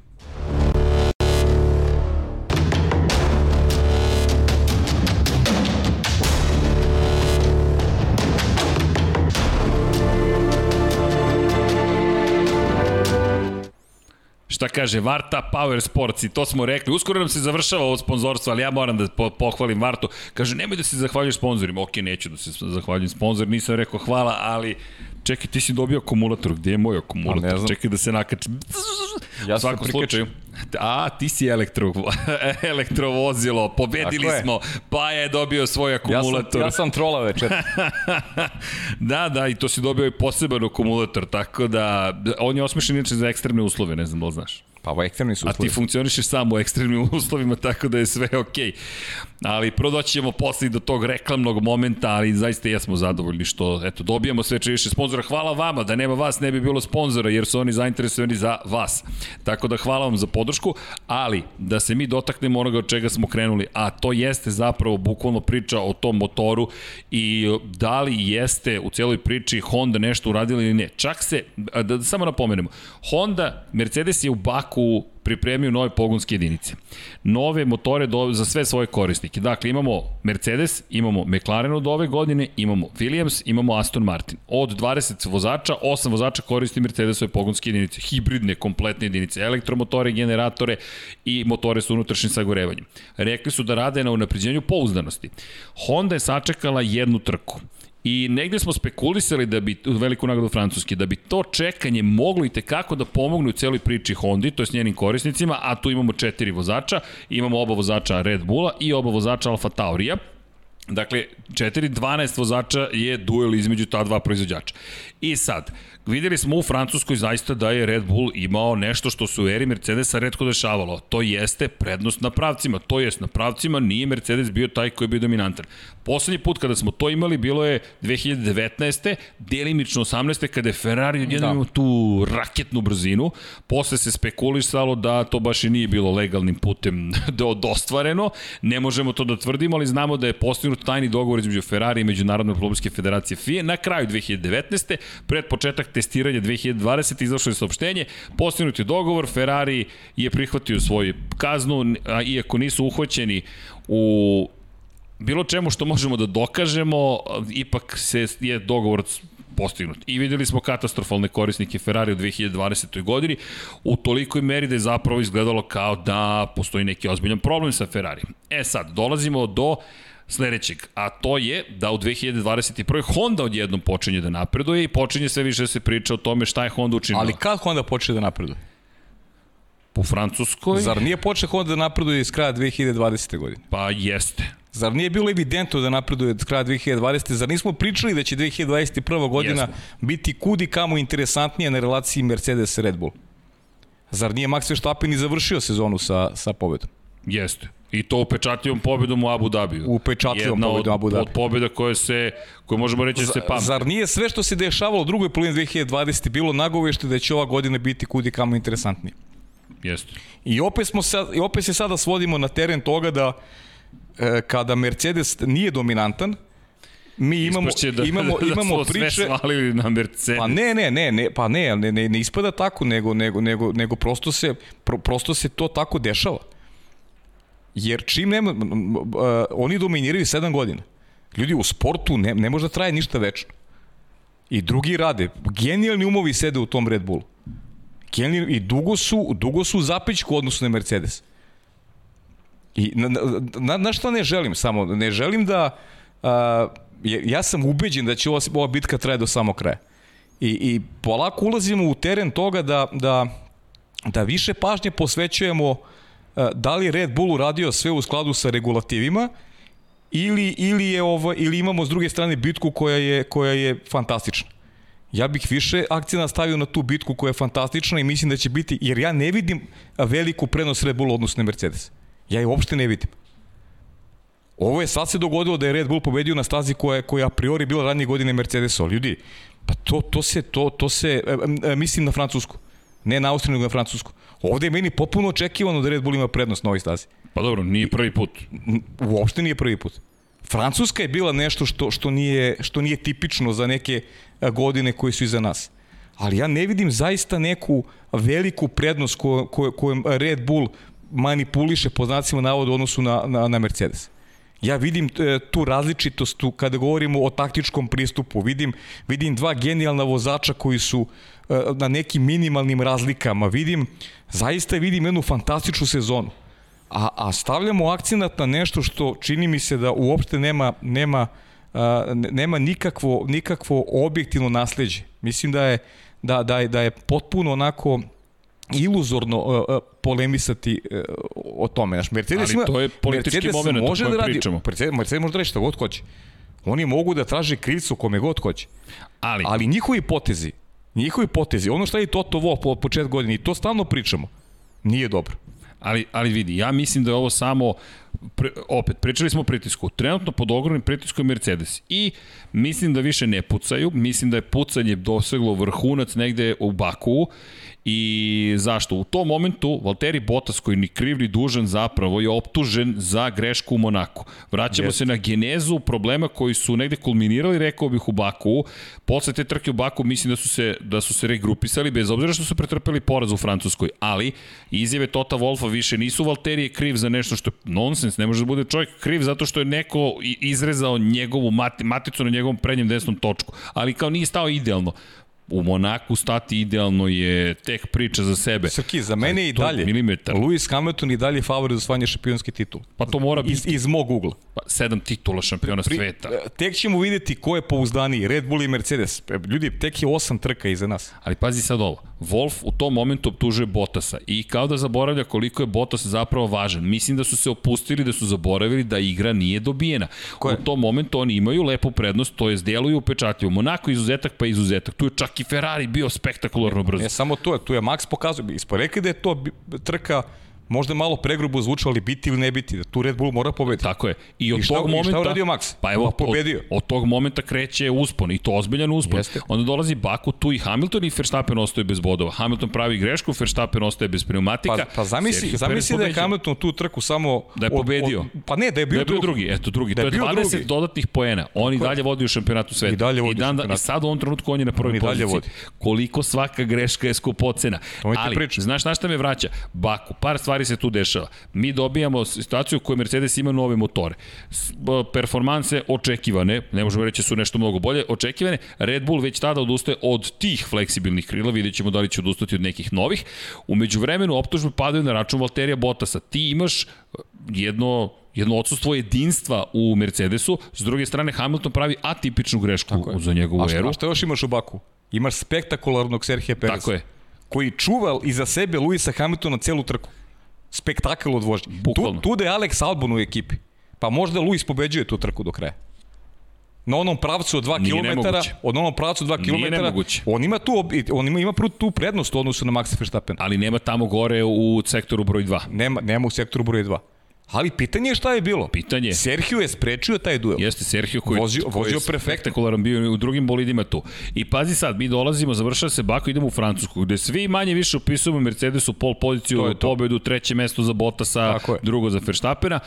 Šta kaže Varta Power Sports i to smo rekli. Uskoro nam se završava ovo sponzorstvo, ali ja moram da po pohvalim Vartu. Kaže, nemoj da se zahvaljuješ sponzorima. Ok, neću da se zahvaljujem sponzor, nisam rekao hvala, ali čekaj, ti si dobio akumulator, gde je moj akumulator? Čekaj da se nakači. Ja sam slučaju. A, ti si elektro, elektrovozilo, pobedili smo, pa je dobio svoj akumulator. Ja sam, ja sam trola večer. da, da, i to si dobio i poseban akumulator, tako da, on je osmišljen inače za ekstremne uslove, ne znam da li znaš. Pa ovo ekstremni su uslovi. A ti funkcionišeš samo u ekstremnim uslovima, tako da je sve okej. Okay. Ali prodoći ćemo posle do tog reklamnog momenta, ali zaista jesmo zadovoljni što eto, dobijamo sve više sponzora. Hvala vama, da nema vas ne bi bilo sponzora, jer su oni zainteresovani za vas. Tako da hvala vam za podršku, ali da se mi dotaknemo onoga od čega smo krenuli, a to jeste zapravo bukvalno priča o tom motoru i da li jeste u celoj priči Honda nešto uradila ili ne. Čak se, da, da samo napomenemo, Honda, Mercedes je u Baku pripremio nove pogonske jedinice. Nove motore do, za sve svoje korisnike. Dakle, imamo Mercedes, imamo McLaren od ove godine, imamo Williams, imamo Aston Martin. Od 20 vozača, 8 vozača koristi Mercedesove pogonske jedinice, hibridne, kompletne jedinice, elektromotore, generatore i motore sa unutrašnjim sagorevanjem. Rekli su da rade na unapređenju pouzdanosti. Honda je sačekala jednu trku. I negde smo spekulisali da bi, veliku nagradu Francuske, da bi to čekanje moglo i tekako da pomogne u celoj priči Hondi, to je s njenim korisnicima, a tu imamo četiri vozača, imamo oba vozača Red Bulla i oba vozača Alfa Taurija. Dakle, 4-12 vozača je duel između ta dva proizvođača. I sad, videli smo u Francuskoj zaista da je Red Bull imao nešto što se u eri Mercedesa redko dešavalo. To jeste prednost na pravcima. To jest na pravcima nije Mercedes bio taj koji je bio dominantan. Poslednji put kada smo to imali bilo je 2019. delimično 18. kada je Ferrari jedan da. imao tu raketnu brzinu. Posle se spekulisalo da to baš i nije bilo legalnim putem da ostvareno. Ne možemo to da tvrdimo, ali znamo da je postignut tajni dogovor između Ferrari i Međunarodne automobilske federacije FIA na kraju 2019. Pred početak testiranja 2020. izašlo je saopštenje, postignut je dogovor, Ferrari je prihvatio svoju kaznu, a iako nisu uhvaćeni u bilo čemu što možemo da dokažemo, ipak se je dogovor postignut. I videli smo katastrofalne korisnike Ferrari u 2020. godini u tolikoj meri da je zapravo izgledalo kao da postoji neki ozbiljan problem sa Ferrari. E sad, dolazimo do sledećeg, a to je da u 2021. Honda odjednom počinje da napreduje i počinje sve više da se priča o tome šta je Honda učinila. Ali kad Honda počne da napreduje? Po Francuskoj... Zar nije počeo Honda da napreduje iz kraja 2020. godine? Pa jeste. Zar nije bilo evidentno da napreduje od kraja 2020. Zar nismo pričali da će 2021. godina Jesmo. biti kudi kamo interesantnija na relaciji Mercedes-Red Bull? Zar nije Max Verstappen i završio sezonu sa, sa pobedom? Jeste. I to upečatljivom pobedom u Abu Dhabiju. Upečatljivom pobedom u Abu Dhabiju. od pobeda koje se, koje možemo reći da se pamte. Zar nije sve što se dešavalo u drugoj polovini 2020 bilo nagovešte da će ova godina biti kudi kamo interesantnije? Jeste. I opet, smo sad, i opet se sada svodimo na teren toga da e, kada Mercedes nije dominantan, mi imamo da, imamo da imamo smo priče sve svalili na Mercedes. Pa ne, ne, ne, ne, pa ne, ne, ne, ne ispada tako, nego nego nego nego prosto se pro, prosto se to tako dešava. Jer čim nema, uh, oni dominiraju 7 godina. Ljudi, u sportu ne, ne može da traje ništa večno. I drugi rade. Genijalni umovi sede u tom Red Bullu. Genijalni, I dugo su, dugo su u zapećku odnosu na Mercedes. I na, na, na šta ne želim samo? Ne želim da... A, ja sam ubeđen da će ova, ova bitka traje do samog kraja. I, I polako ulazimo u teren toga da, da, da više pažnje posvećujemo a, da li Red Bull uradio sve u skladu sa regulativima ili, ili, je ovo, ili imamo s druge strane bitku koja je, koja je fantastična. Ja bih više akcija stavio na tu bitku koja je fantastična i mislim da će biti, jer ja ne vidim veliku prenos Red Bull odnosno na Mercedes. Ja je uopšte ne vidim. Ovo je sad se dogodilo da je Red Bull pobedio na stazi koja je, koja a priori bila ranije godine Mercedesa. Ljudi, pa to, to se, to, to se, e, e, mislim na Francusku. Ne na Austriju, nego na Francusku. Ovde je meni potpuno očekivano da Red Bull ima prednost na ovoj stazi. Pa dobro, nije prvi put. Uopšte nije prvi put. Francuska je bila nešto što, što, nije, što nije tipično za neke godine koje su iza nas. Ali ja ne vidim zaista neku veliku prednost ko, ko, kojom Red Bull manipuliše po znacima navoda u odnosu na, na, na Mercedes. Ja vidim e, tu različitost tu, kada govorimo o taktičkom pristupu. Vidim, vidim dva genijalna vozača koji su e, na nekim minimalnim razlikama. Vidim, zaista vidim jednu fantastičnu sezonu. A, a stavljamo akcenat na nešto što čini mi se da uopšte nema, nema, a, nema nikakvo, nikakvo objektivno nasledđe. Mislim da je, da, da je, da je potpuno onako iluzorno uh, polemisati uh, o tome. Znaš, Mercedes Ali ima, to je politički Mercedes moment može o kojem da radi, pričamo. Mercedes, Mercedes može da radi šta god hoće. Oni mogu da traže krivcu kome god hoće. Ali, Ali njihovi potezi, njihovi potezi, ono što je Toto Wolff po počet godine, i to stalno pričamo, nije dobro. Ali, ali vidi, ja mislim da je ovo samo, pre, opet, pričali smo o pritisku, trenutno pod ogromnim pritiskom je Mercedes i mislim da više ne pucaju, mislim da je pucanje doseglo vrhunac negde u Baku I zašto? U tom momentu Valtteri Bottas koji ni kriv ni dužan zapravo je optužen za grešku u Monaku. Vraćamo yes. se na genezu problema koji su negde kulminirali, rekao bih u Baku. Posle te trke u Baku mislim da su se da su se regrupisali bez obzira što su pretrpeli poraz u Francuskoj, ali izjave Tota Wolfa više nisu Valtteri je kriv za nešto što je nonsens, ne može da bude čovjek kriv zato što je neko izrezao njegovu maticu na njegovom prednjem desnom točku, ali kao nije stao idealno u Monaku stati idealno je tek priča za sebe. Srki, za mene i dalje. Milimetar. Lewis Hamilton i dalje favorit za osvajanje šampionski titul. Pa to mora biti. Iz, iz mog ugla. Pa, sedam titula šampiona Pri, sveta. Tek ćemo videti ko je pouzdaniji, Red Bull i Mercedes. E, ljudi, tek je osam trka iza nas. Ali pazi sad ovo. Wolf u tom momentu optužuje Bottasa i kao da zaboravlja koliko je Bottas zapravo važan. Mislim da su se opustili, da su zaboravili da igra nije dobijena. Koje? U tom momentu oni imaju lepu prednost, to je deluju upečatljivo. Monako izuzetak pa izuzetak. Tu je čak i Ferrari bio spektakularno brzo. Ne samo to, tu je Max pokazao, ispo rekli da je to trka možda malo pregrubo zvučalo, ali biti ili ne biti, da tu Red Bull mora pobediti. Tako je. I od I šta, tog momenta... I šta uradio Max? Pa evo, pa pobedio. Od, od, tog momenta kreće uspon i to ozbiljan uspon. Jeste. Onda dolazi Baku, tu i Hamilton i Verstappen ostaje bez bodova. Hamilton pravi grešku, Verstappen ostaje bez pneumatika. Pa, pa zamisli, zamisli da je Hamilton tu trku samo... Da je pobedio. Od, od, pa ne, da je bio, da je bio drugi. drugi. Eto, drugi. Da je to je 20 drugi. dodatnih poena. On i dalje vodi u šampionatu sveta. I dalje vodi I, dan, da, I sad u ovom trenutku on je na prvoj poziciji. Vodi. Koliko svaka greška je skupocena. Ali, znaš na šta me vraća? Baku, par stvari se tu dešava mi dobijamo situaciju u kojoj Mercedes ima nove motore. Performanse očekivane, ne možemo reći da su nešto mnogo bolje, očekivane. Red Bull već tada odustaje od tih fleksibilnih krila, vidjet ćemo da li će odustati od nekih novih. Umeđu vremenu optužbe padaju na račun Valterija Bottasa. Ti imaš jedno jedno odsustvo jedinstva u Mercedesu, s druge strane Hamilton pravi atipičnu grešku za njegovu a šta, eru. A šta još imaš u Baku? Imaš spektakularnog Serhija Pereza. Tako je. Koji čuva iza sebe Luisa Hamiltona celu trku spektakl od vožnje. Tu, tu da je Alex Albon u ekipi, pa možda Luis pobeđuje tu trku do kraja. Na onom pravcu od 2 km, od onom pravcu 2 km, on ima tu on ima, ima tu prednost u odnosu na Maxa Verstappen. Ali nema tamo gore u sektoru broj 2. Nema, nema u sektoru broj 2. Ali pitanje je šta je bilo. Pitanje. Sergio je sprečio taj duel. Jeste Sergio koji, vozio, koji vozio je spektakularan bio u drugim bolidima tu. I pazi sad, mi dolazimo, završava se Baku, idemo u Francusku, gde svi manje više upisujemo Mercedesu pol poziciju, pobedu, treće mesto za Bottasa, drugo za Verstappena.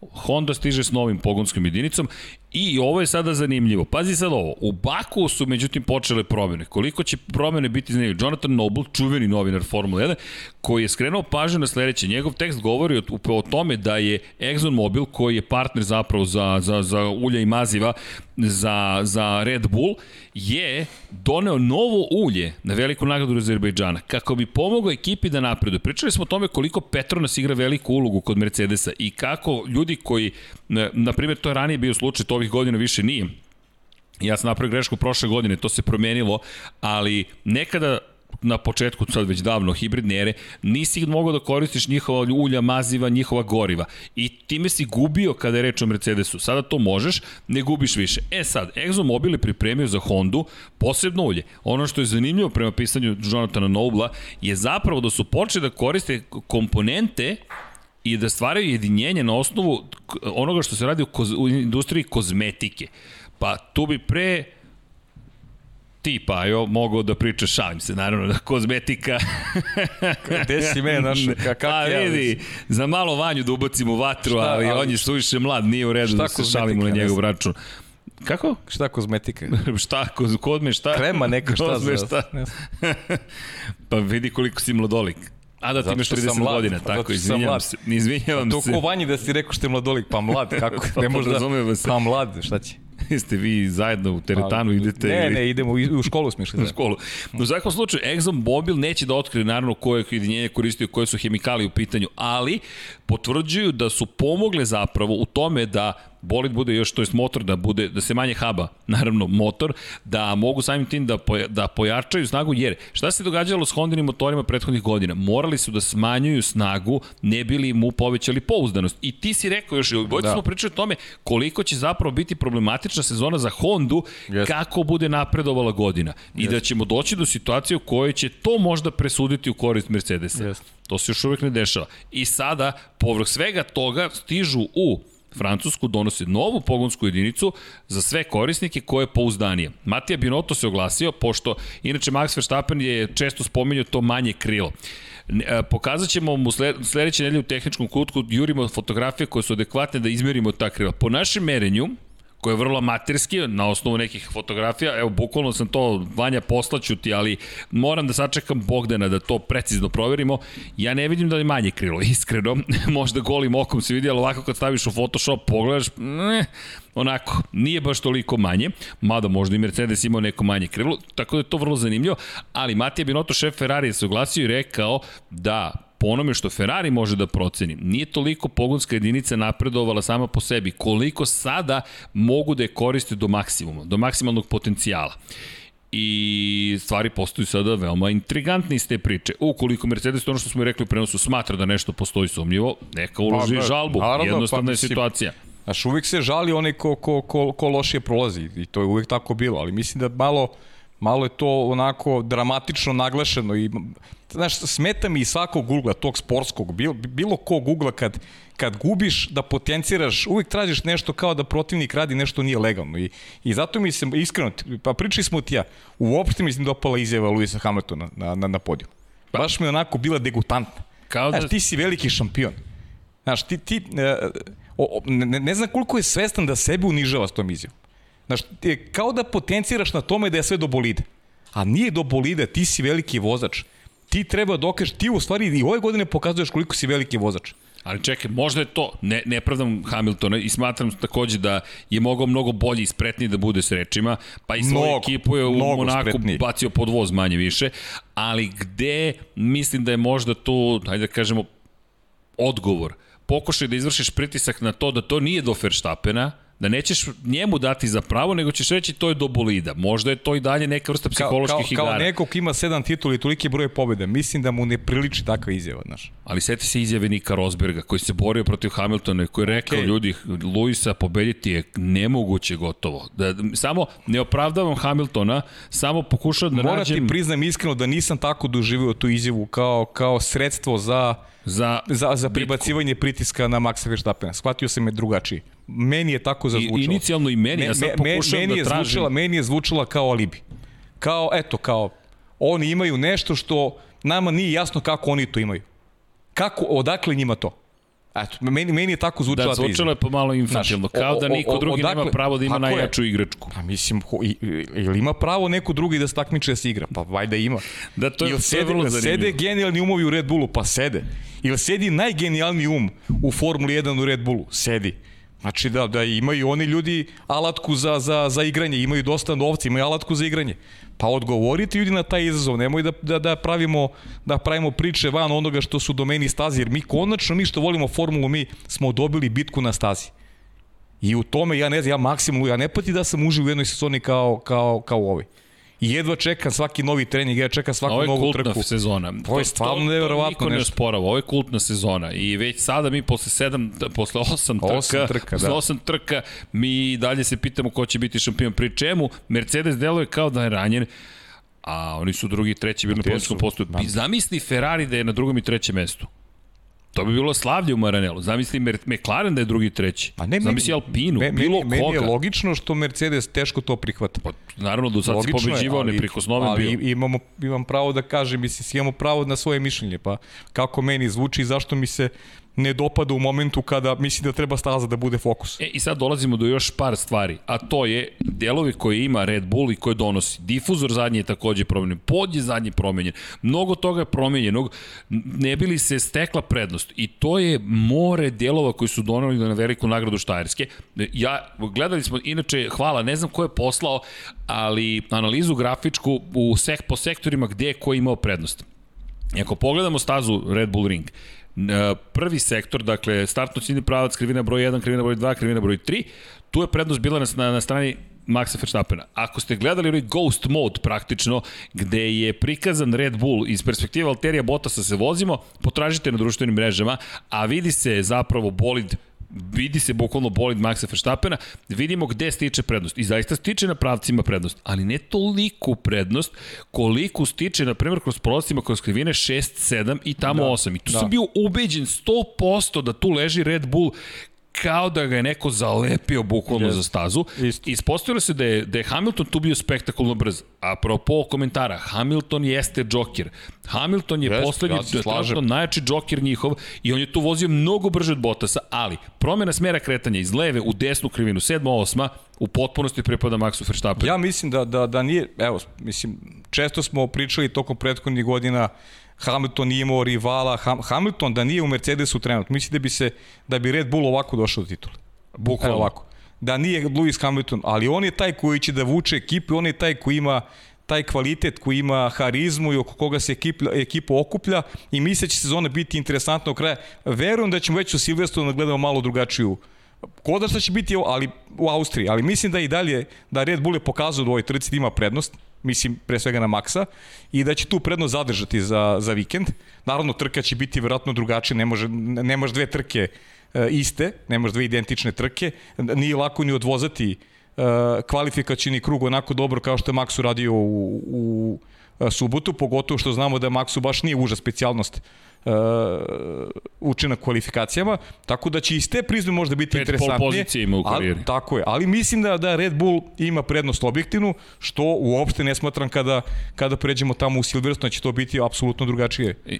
Honda stiže s novim pogonskom jedinicom i ovo je sada zanimljivo. Pazi sad ovo, u Baku su međutim počele promene. Koliko će promene biti zanimljivo? Jonathan Noble, čuveni novinar Formula 1, koji je skrenuo pažnju na sledeće. Njegov tekst govori o, o tome da je ExxonMobil, koji je partner zapravo za, za, za ulja i maziva, za, za Red Bull je doneo novo ulje na veliku nagradu Azerbejdžana kako bi pomogao ekipi da napreduje. Pričali smo o tome koliko Petronas igra veliku ulogu kod Mercedesa i kako ljudi koji, na, primjer, to je ranije bio slučaj, to ovih godina više nije, Ja sam napravio grešku prošle godine, to se promenilo, ali nekada na početku, sad već davno, hibridne ere, nisi mogao da koristiš njihova ulja, maziva, njihova goriva. I time si gubio kada je reč o Mercedesu. Sada to možeš, ne gubiš više. E sad, ExxonMobil je pripremio za Hondu posebno ulje. Ono što je zanimljivo prema pisanju Jonathana Nobla je zapravo da su počeli da koriste komponente i da stvaraju jedinjenje na osnovu onoga što se radi u, koz, u industriji kozmetike. Pa tu bi pre ti, Pajo, mogao da priča, šalim se, naravno, da kozmetika... Gde si me našao? Ka, kak pa vidi, za malo vanju da ubacimo vatru, šta, ali, ali on je suviše mlad, nije u redu da se šalimo na njegov račun. Kako? Šta kozmetika? šta, koz, kod me šta? Krema neka šta za... šta? pa vidi koliko si mladolik. A da ti imaš 30 mlad, godina, tako, izvinjavam se. Izvinjavam se. To ko vanji da si rekao što je mladolik, pa mlad, kako? pa ne možda, pa mlad, šta će? Jeste vi zajedno u teretanu, idete... Ne, ili... ne, idemo u školu smo išli. U školu. U svakom slučaju, Exxon Mobil neće da otkrije naravno koje jedinjenje koristio, koje su hemikalije u pitanju, ali potvrđuju da su pomogle zapravo u tome da bolid bude još, to jest motor, da, bude, da se manje haba, naravno motor, da mogu samim tim da, poja, da pojačaju snagu, jer šta se događalo s Hondinim motorima prethodnih godina? Morali su da smanjuju snagu, ne bili mu povećali pouzdanost. I ti si rekao još, bojte da. smo pričali o tome koliko će zapravo biti problematična sezona za Hondu, yes. kako bude napredovala godina. I yes. da ćemo doći do situacije u kojoj će to možda presuditi u korist Mercedesa. Yes. To se još uvek ne dešava. I sada, povrh svega toga, stižu u Francusku donose novu pogonsku jedinicu za sve korisnike koje je pouzdanije. Matija Binotto se oglasio, pošto inače Max Verstappen je često spominjao to manje krilo. Pokazat ćemo mu sledeće nedelje u tehničkom kutku, jurimo fotografije koje su adekvatne da izmerimo ta krila. Po našem merenju, koji je vrlo amaterski, na osnovu nekih fotografija, evo, bukvalno sam to, Vanja, poslaću ti, ali moram da sačekam Bogdana da to precizno proverimo. Ja ne vidim da je manje krilo, iskreno, možda golim okom se vidi, ali ovako kad staviš u Photoshop, pogledaš, ne, onako, nije baš toliko manje, mada možda i Mercedes imao neko manje krilo, tako da je to vrlo zanimljivo, ali Matija Binotto, šef Ferrari, se oglasio i rekao da po onome što Ferrari može da proceni, nije toliko pogonska jedinica napredovala sama po sebi, koliko sada mogu da je koriste do maksimuma, do maksimalnog potencijala i stvari postaju sada veoma intrigantne iz te priče. Ukoliko Mercedes, ono što smo i rekli u prenosu, smatra da nešto postoji sumnjivo, neka uloži pa, žalbu. Naravno, Jednostavna pa, je situacija. Znaš, uvijek se žali onaj ko, ko, ko, ko lošije prolazi i to je uvijek tako bilo, ali mislim da malo, malo je to onako dramatično naglašeno i znaš, smeta mi i svakog Google, tog sportskog, bilo, bilo kog Google kad, kad gubiš da potenciraš, uvijek tražiš nešto kao da protivnik radi nešto nije legalno i, i zato mi se iskreno, pa pričali smo ti ja, uopšte mi se dopala izjava Luisa Hamiltona na, na, na podiju. Baš mi onako bila degutantna. Kao da... Znaš, ti si veliki šampion. Znaš, ti, ti e, o, ne, ne znam koliko je svestan da sebe unižava s tom izjavom. Znaš, kao da potenciraš na tome da je sve do bolide. A nije do bolide, ti si veliki vozač ti treba da ti u stvari i ove godine pokazuješ koliko si veliki vozač. Ali čekaj, možda je to, ne, ne pravdam Hamiltona i smatram takođe da je mogao mnogo bolji i spretniji da bude s rečima, pa i svoju mnogo, ekipu je u Monaku spretniji. bacio pod voz manje više, ali gde mislim da je možda tu, hajde da kažemo, odgovor. Pokušaj da izvršiš pritisak na to da to nije do Verstappena, da nećeš njemu dati za pravo, nego ćeš reći to je do bolida. Možda je to i dalje neka vrsta psiholoških kao, kao, igara. Kao neko ko ima sedam titula i tolike broje pobjede, mislim da mu ne priliči takva izjava, znaš. Ali seti se izjave Nika Rosberga, koji se borio protiv Hamiltona i koji je rekao, okay. ljudi, Luisa pobediti je nemoguće gotovo. Da, samo ne opravdavam Hamiltona, samo pokušavam da Moram nađem... Moram ti priznam iskreno da nisam tako doživio tu izjavu kao, kao sredstvo za za, za, za prebacivanje pritiska na Maxa Verstappena. Shvatio sam me drugačiji. Meni je tako zazvučalo. I, inicijalno i meni, ja sad me, pokušam meni da tražim. Zvučala, meni je zvučala kao alibi. Kao, eto, kao, oni imaju nešto što nama nije jasno kako oni to imaju. Kako, odakle njima to? Eto, meni, meni je tako zvučala da, zvučalo je pomalo infantilno, kao da niko drugi odakle, nema pravo da ima najjaču je? igračku. Pa mislim, ili ima pravo neko drugi da stakmiče da se igra? Pa vajda ima. Da, to je, ili sede, vrlo zanimljivo. Sede genijalni umovi u Red Bullu? Pa sede. Ili sedi najgenijalniji um u Formuli 1 u Red Bullu? Sedi. Znači da, da imaju oni ljudi alatku za, za, za igranje, imaju dosta novca, imaju alatku za igranje. Pa odgovorite ljudi na taj izazov, nemoj da, da, da, pravimo, da pravimo priče van onoga što su domeni stazi, jer mi konačno, mi što volimo formulu, mi smo dobili bitku na stazi. I u tome, ja ne znam, ja maksimalno, ja ne pati da sam uživ u jednoj sezoni kao, kao, kao u ovoj. I jedva čekam svaki novi trening, ja čekam svaku Ovo je novu kultna trku. sezona. To je stvarno neverovatno Niko ne osporava, ovo je kultna sezona i već sada mi posle sedam, posle osam trka, Osam trka, posle da. osam trka, mi dalje se pitamo ko će biti šampion. Pri čemu Mercedes deluje kao da je ranjen, a oni su drugi i treći bili na pozicijskom postoju. Da. Zamisli Ferrari da je na drugom i trećem mestu. To bi bilo slavlje u Maranelu. Zamisli Mer McLaren da je drugi treći. Pa ne, Zamisli Alpinu, me- bilo meni, koga. Meni je logično što Mercedes teško to prihvata. Pa, naravno, do sad si Logično je, pobeđivao, neprikosnoven ali bio. imamo, imam pravo da kažem, mislim, imamo pravo na svoje mišljenje, pa kako meni zvuči i zašto mi se ne dopada u momentu kada mislim da treba staza da bude fokus. E, i sad dolazimo do još par stvari, a to je delovi koje ima Red Bull i koje donosi. Difuzor zadnji je takođe promenjen, pod je zadnji promenjen, mnogo toga je promenjenog, ne bi li se stekla prednost. I to je more delova koji su donali na veliku nagradu Štajerske. Ja, gledali smo, inače, hvala, ne znam ko je poslao, ali analizu grafičku u sek, po sektorima gde je ko imao prednost. I ako pogledamo stazu Red Bull Ring, prvi sektor, dakle startno ciljni pravac, krivina broj 1, krivina broj 2, krivina broj 3, tu je prednost bila na, na, na strani Maxa Verstappena. Ako ste gledali onaj Ghost Mode praktično, gde je prikazan Red Bull iz perspektive Alterija Bottasa se vozimo, potražite na društvenim mrežama, a vidi se zapravo bolid vidi se bukvalno bolid Maxa Verstappena, vidimo gde stiče prednost. I zaista stiče na pravcima prednost, ali ne toliku prednost koliko stiče, na primjer, kroz prolazima kroz krivine 6, 7 i tamo Da, 8. I tu da. sam bio ubeđen 100% da tu leži Red Bull kao da ga je neko zalepio bukvalno Yes. za stazu. Isto. Ispostavilo se da je, da je Hamilton tu bio spektakulno brz. Apropo komentara, Hamilton jeste džoker. Hamilton je Jeste, poslednji, ja najjači džoker njihov i on je tu vozio mnogo brže od Bottasa, ali promjena smera kretanja iz leve u desnu krivinu, 7. 8. u potpunosti pripada Maxu Verstappenu. Ja mislim da, da, da nije, evo, mislim, često smo pričali tokom prethodnih godina Hamilton nije imao rivala, Ham, Hamilton da nije u Mercedesu trenutno, mislim da bi se, da bi Red Bull ovako došao do titule. Bukvalno. Evo ovako. Da nije Lewis Hamilton, ali on je taj koji će da vuče ekipu, on je taj koji ima taj kvalitet koji ima harizmu i oko koga se ekip, ekipa okuplja i misle će sezona biti interesantna u kraja. Verujem da ćemo već u Silvestru da gledamo malo drugačiju Ko da šta će biti ali u Austriji, ali mislim da i dalje da Red Bull je pokazao da u ovoj trci da ima prednost, mislim pre svega na Maxa i da će tu prednost zadržati za, za vikend. Naravno trka će biti verovatno drugačija, ne može, ne može dve trke e, iste, ne može dve identične trke, nije lako ni odvozati e, kvalifikacijni krug onako dobro kao što je Max uradio u, u e, subotu, pogotovo što znamo da Maxu baš nije uža specijalnost uh, učinak kvalifikacijama, tako da će iz te prizme možda biti Pet pol interesantnije. pozicije ima u karijeri. Ali, tako je, ali mislim da, da Red Bull ima prednost objektivnu, što uopšte ne smatram kada, kada pređemo tamo u Silverstone, da će to biti apsolutno drugačije. I-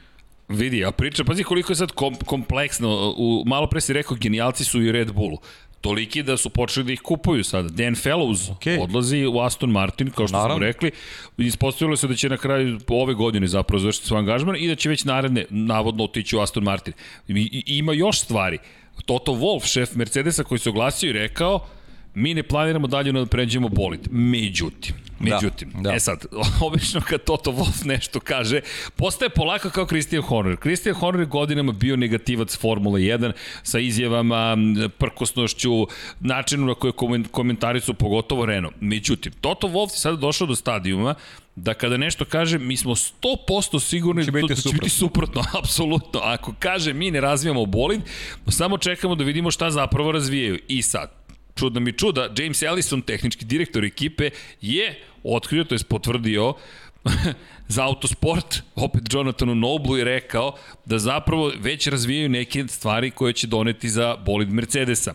Vidi, a priča, pazi koliko je sad kom, kompleksno. U, malo pre si rekao, genijalci su i Red Bullu. Toliki da su počeli da ih kupuju sada. Dan Fellows Okej. odlazi u Aston Martin, kao što Naravno. smo rekli. Ispostavilo se da će na kraju ove godine zapravo završiti svoj angažman i da će već naredne, navodno, otići u Aston Martin. I, i, ima još stvari. Toto Wolff, šef Mercedesa, koji se oglasio i rekao mi ne planiramo dalje da pređemo bolid. Međutim, međutim, da. e sad, obično kad Toto Wolff nešto kaže, postaje polako kao Christian Horner. Christian Horner godinama bio negativac Formule 1 sa izjavama, prkosnošću, načinu na koje komen- komentari su pogotovo Renault. Međutim, Toto Wolff je sada došao do stadijuma da kada nešto kaže, mi smo 100% sigurni Će da, to, biti da će biti suprotno, apsolutno. Ako kaže mi ne razvijamo bolid, samo čekamo da vidimo šta zapravo razvijaju. I sad, čudno mi čuda, James Ellison, tehnički direktor ekipe, je otkrio, to je potvrdio za autosport, opet Jonathanu Noblu je rekao da zapravo već razvijaju neke stvari koje će doneti za bolid Mercedesa.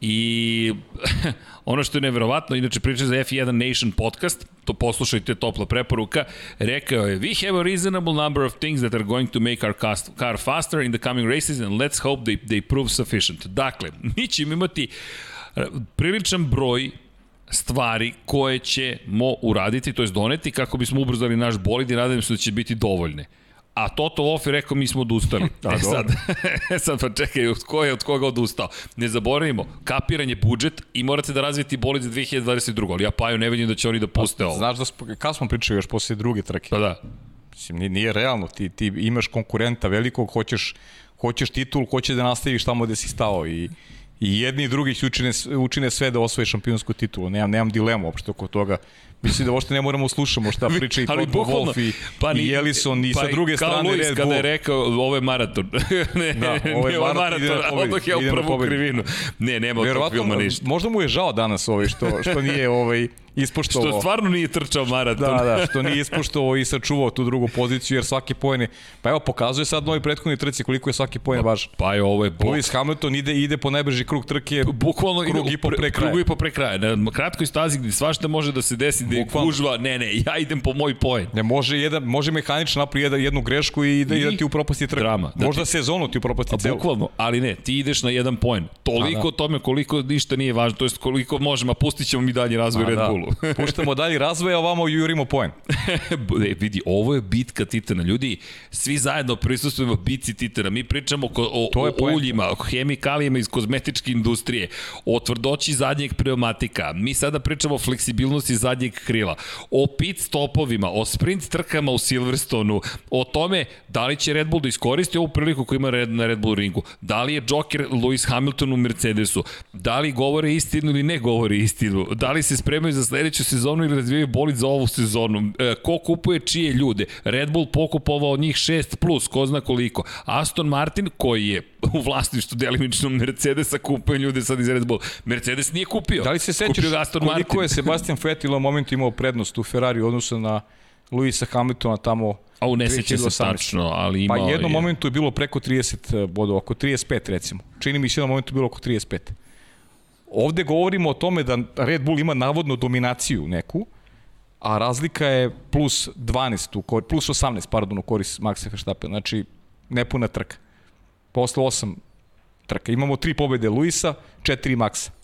I ono što je neverovatno, inače priča za F1 Nation podcast, to poslušajte, topla preporuka, rekao je, we have a reasonable number of things that are going to make our car faster in the coming races and let's hope they, they prove sufficient. Dakle, mi ćemo imati e, priličan broj stvari koje ćemo uraditi, to je doneti kako bismo ubrzali naš bolid i nadam se da će biti dovoljne a Toto Wolff je rekao mi smo odustali. A, e sad, sad pa čekaj, od ko je od koga odustao? Ne zaboravimo, kapiran je budžet i morate da razvijete bolid za 2022. Ali ja Paju ne vidim da će oni da puste ovo. Znaš da smo, kad smo pričali još posle druge trke? Pa da. Mislim, nije, nije realno. Ti, ti imaš konkurenta velikog, hoćeš, hoćeš titul, hoćeš da nastaviš tamo gde si stao i I jedni i drugi će učine, učine sve da osvoje šampionsku titulu. Nemam, nemam dilemu uopšte oko toga. Mislim da uopšte ne moramo slušamo šta priča i Toto Wolff i, pa ni, i Ellison i pa sa druge kao strane Luis Red Bull. kada je rekao ovo je maraton. ne, Da, ovo je ovo je maraton, maraton, ide na a pobedu, odmah je u pobedu. krivinu. Ne, nema od tog filma ništa. možda mu je žao danas ovaj što, što nije ovaj, ispoštovao. Što stvarno nije trčao maraton. Da, da, što nije ispoštovao i sačuvao tu drugu poziciju, jer svaki poen je, pa evo, pokazuje sad novi prethodni trci koliko je svaki poen važan. Pa je ovo je bok. Lewis Hamilton ide, ide po najbrži krug trke, bukvalno krug i po pre kraja. Krug i po pre kraja. Na kratkoj stazi gde svašta može da se desi, gde je Bukvalno. gužva, ne, ne, ja idem po moj poen. Ne može jedan može mehanično napravi jedan jednu grešku i da, i da ti upropasti trku. Drama. Da Možda sezonu ti upropasti celu. bukvalno, ali ne, ti ideš na jedan poen. Toliko A, da. o tome koliko ništa nije važno, to jest koliko možemo, pustit ćemo mi dalje razvoj A, Red da. Bullu. Puštamo dalje razvoj, a ovamo jurimo poen. e, vidi, ovo je bitka Titana. Ljudi, svi zajedno prisustujemo bitci Titana. Mi pričamo ko, o, To je o uljima, o hemikalijama iz kozmetičke industrije, o tvrdoći zadnjeg pneumatika. Mi sada pričamo o fleksibilnosti zadnjeg krila, o pit stopovima, o sprint trkama u Silverstonu, o tome da li će Red Bull da iskoristi ovu priliku koju ima Red, na Red Bull ringu, da li je Joker Lewis Hamilton u Mercedesu, da li govore istinu ili ne govore istinu, da li se spremaju za sledeću sezonu ili razvijaju bolid za ovu sezonu, e, ko kupuje čije ljude, Red Bull pokupovao njih 6 plus, ko zna koliko, Aston Martin koji je u vlasništvu delimično Mercedesa kupuje ljude sad iz Red Bull, Mercedes nije kupio, Da li se sećaš koliko Martin. je Sebastian Vettel u momentu imao prednost u Ferrari u odnosu na Luisa Hamiltona tamo A u ne seća se 2018. tačno, ali Pa imao jednom je. momentu je bilo preko 30 bodova, oko 35 recimo. Čini mi se jednom momentu je bilo oko 35. Ovde govorimo o tome da Red Bull ima navodno dominaciju neku, a razlika je plus 12, u kor, plus 18, pardon, u koris Maxa Verstappen. Znači, nepuna trka. Posle 8 trka. Imamo tri pobede Luisa, četiri Maxa.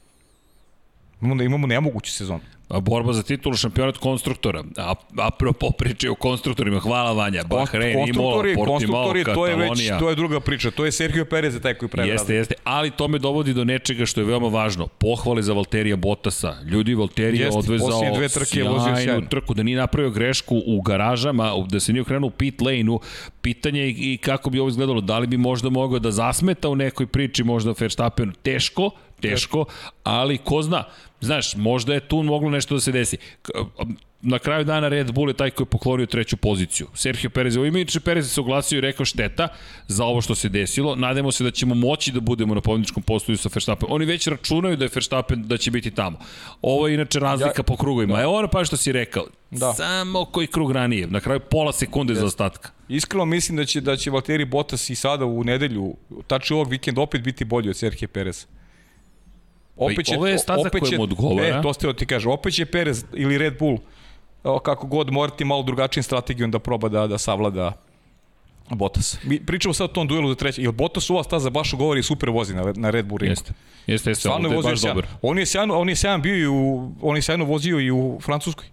Imamo, imamo nemoguću sezonu. A borba za titulu šampionat konstruktora. A, apropo priče o konstruktorima, hvala Vanja. Bahrein, Imola, Portimao, konstruktori, to je već, Katalonija. to je druga priča. To je Sergio Perez taj koji pravi Jeste, jeste, ali to me dovodi do nečega što je veoma važno. Pohvale za Valterija Botasa. Ljudi, Valterija je Jeste, odvezao dve trke sjajnu trku, da nije napravio grešku u garažama, da se nije okrenuo u pit lane-u. Pitanje je i kako bi ovo izgledalo. Da li bi možda mogao da zasmeta u nekoj priči, možda Verstappen teško, teško, ali ko zna, znaš, možda je tu moglo nešto da se desi. Na kraju dana Red Bull je taj koji je poklonio treću poziciju. Sergio Perez, ovo imajući Perez se oglasio i rekao šteta za ovo što se desilo. Nadamo se da ćemo moći da budemo na pobjedničkom postoju sa Verstappen. Oni već računaju da je Verstappen da će biti tamo. Ovo je inače razlika ja, po krugovima. Da. Evo ono pa što si rekao. Da. Samo koji krug ranije. Na kraju pola sekunde za ostatka. Iskreno mislim da će da će Valtteri Bottas i sada u nedelju, tačno ovog vikenda opet biti bolji od Sergio Perez. Opet će, ovo je staza koja mu odgovara. E, to ste ti kaže, opet će Perez ili Red Bull o, kako god morati malo drugačijim strategijom da proba da, da savlada Bottas. Mi pričamo sad o tom duelu za treće. Jel Bottas ova staza baš govori super vozi na, na Red Bull ringu? Jeste. Jeste, jeste. Stvarno je vozio dobar. On je sjajno, on je sjajan bio i u, on je sjajno vozio i u Francuskoj.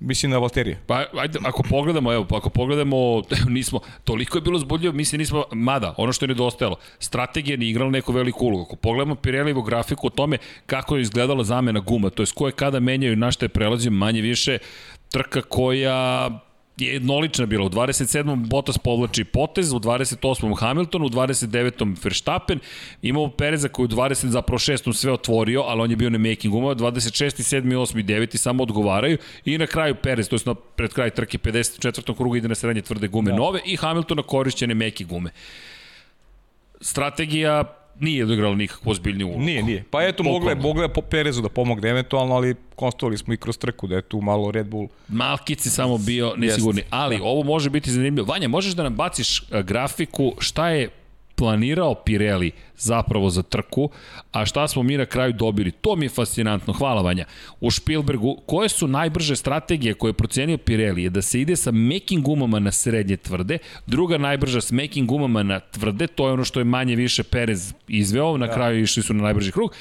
Mislim na Valterija. Pa ajde, ako pogledamo, evo, ako pogledamo, nismo, toliko je bilo zbudljivo, mi se nismo, mada, ono što je nedostajalo, strategija nije igrala neku veliku ulogu. Ako pogledamo Pirellivu grafiku o tome kako je izgledala zamena guma, to je koje kada menjaju na šta je prelazio manje više trka koja je jednolična bila. U 27. Bottas povlači potez, u 28. Hamilton, u 29. Verstappen. Imamo Pereza koji u 20. zapravo 6. sve otvorio, ali on je bio na making uma. 26. 7. 8. i 9. samo odgovaraju. I na kraju Perez, to je na pred kraj trke 54. kruga ide na srednje tvrde gume da. nove i Hamilton na korišćene meke gume. Strategija nije odigrala nikakvu ozbiljniju ulogu. Nije, nije. Pa eto, mogla je, mogla je po Perezu da pomogne eventualno, ali konstatovali smo i kroz trku da je tu malo Red Bull. Malkici samo bio nesigurni. Ali da. ovo može biti zanimljivo. Vanja, možeš da nam baciš e, grafiku šta je planirao Pirelli zapravo za trku, a šta smo mi na kraju dobili. To mi je fascinantno. Hvala Vanja. U Spielbergu, koje su najbrže strategije koje je procenio Pirelli je da se ide sa mekim gumama na srednje tvrde, druga najbrža s mekim gumama na tvrde, to je ono što je manje više Perez izveo, na da. kraju išli su na najbrži krug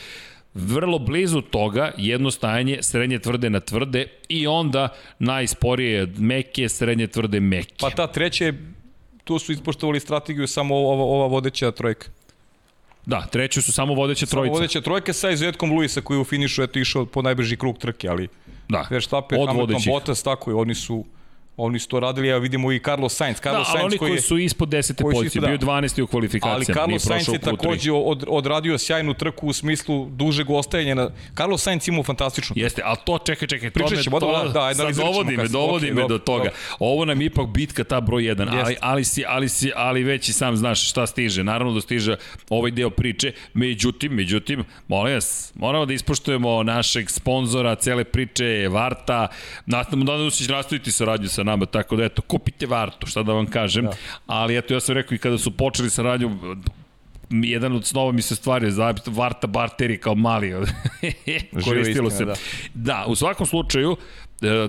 vrlo blizu toga jedno stajanje srednje tvrde na tvrde i onda najsporije meke, srednje tvrde meke. Pa ta treća je tu su ispoštovali strategiju samo ova, ova vodeća trojka. Da, treću su samo vodeća Samo trojica. vodeća trojka sa izuzetkom Luisa koji u finišu eto išao po najbrži krug trke, ali Da, Verstappen, Hamilton. Bottas, tako je, oni su Oni su to radili, ja vidimo i Carlos Sainz. Da, Carlos ali Sainz oni koji, koji su ispod 10. koji su pozicije, ispod- bio da. 12. u ali kvalifikacijama, Carlos nije Sainz je u Q3. takođe od, odradio sjajnu trku u smislu dužeg ostajanja. Na... Carlos Sainz imao fantastičnu Jeste, ali to, čekaj, čekaj, to Pričat me, ćemo, to, da, da, ajde, sad analizirat ćemo dovodi me, dovodi Okej, me do toga. dobro. Ovo nam je ipak bitka ta broj 1, ali, Jeste. ali, si, ali, si, ali već i sam znaš šta stiže. Naravno da stiže ovaj deo priče, međutim, međutim, molim vas, moramo da ispoštujemo našeg sponzora, cele priče, Varta, nastavimo da će nastaviti saradnju sa nama, tako da eto, kupite Vartu, šta da vam kažem, da. ali eto, ja sam rekao i kada su počeli saradnju, jedan od snova mi se stvari za Varta Barteri kao mali. Koristilo istina, se. Da. da. u svakom slučaju,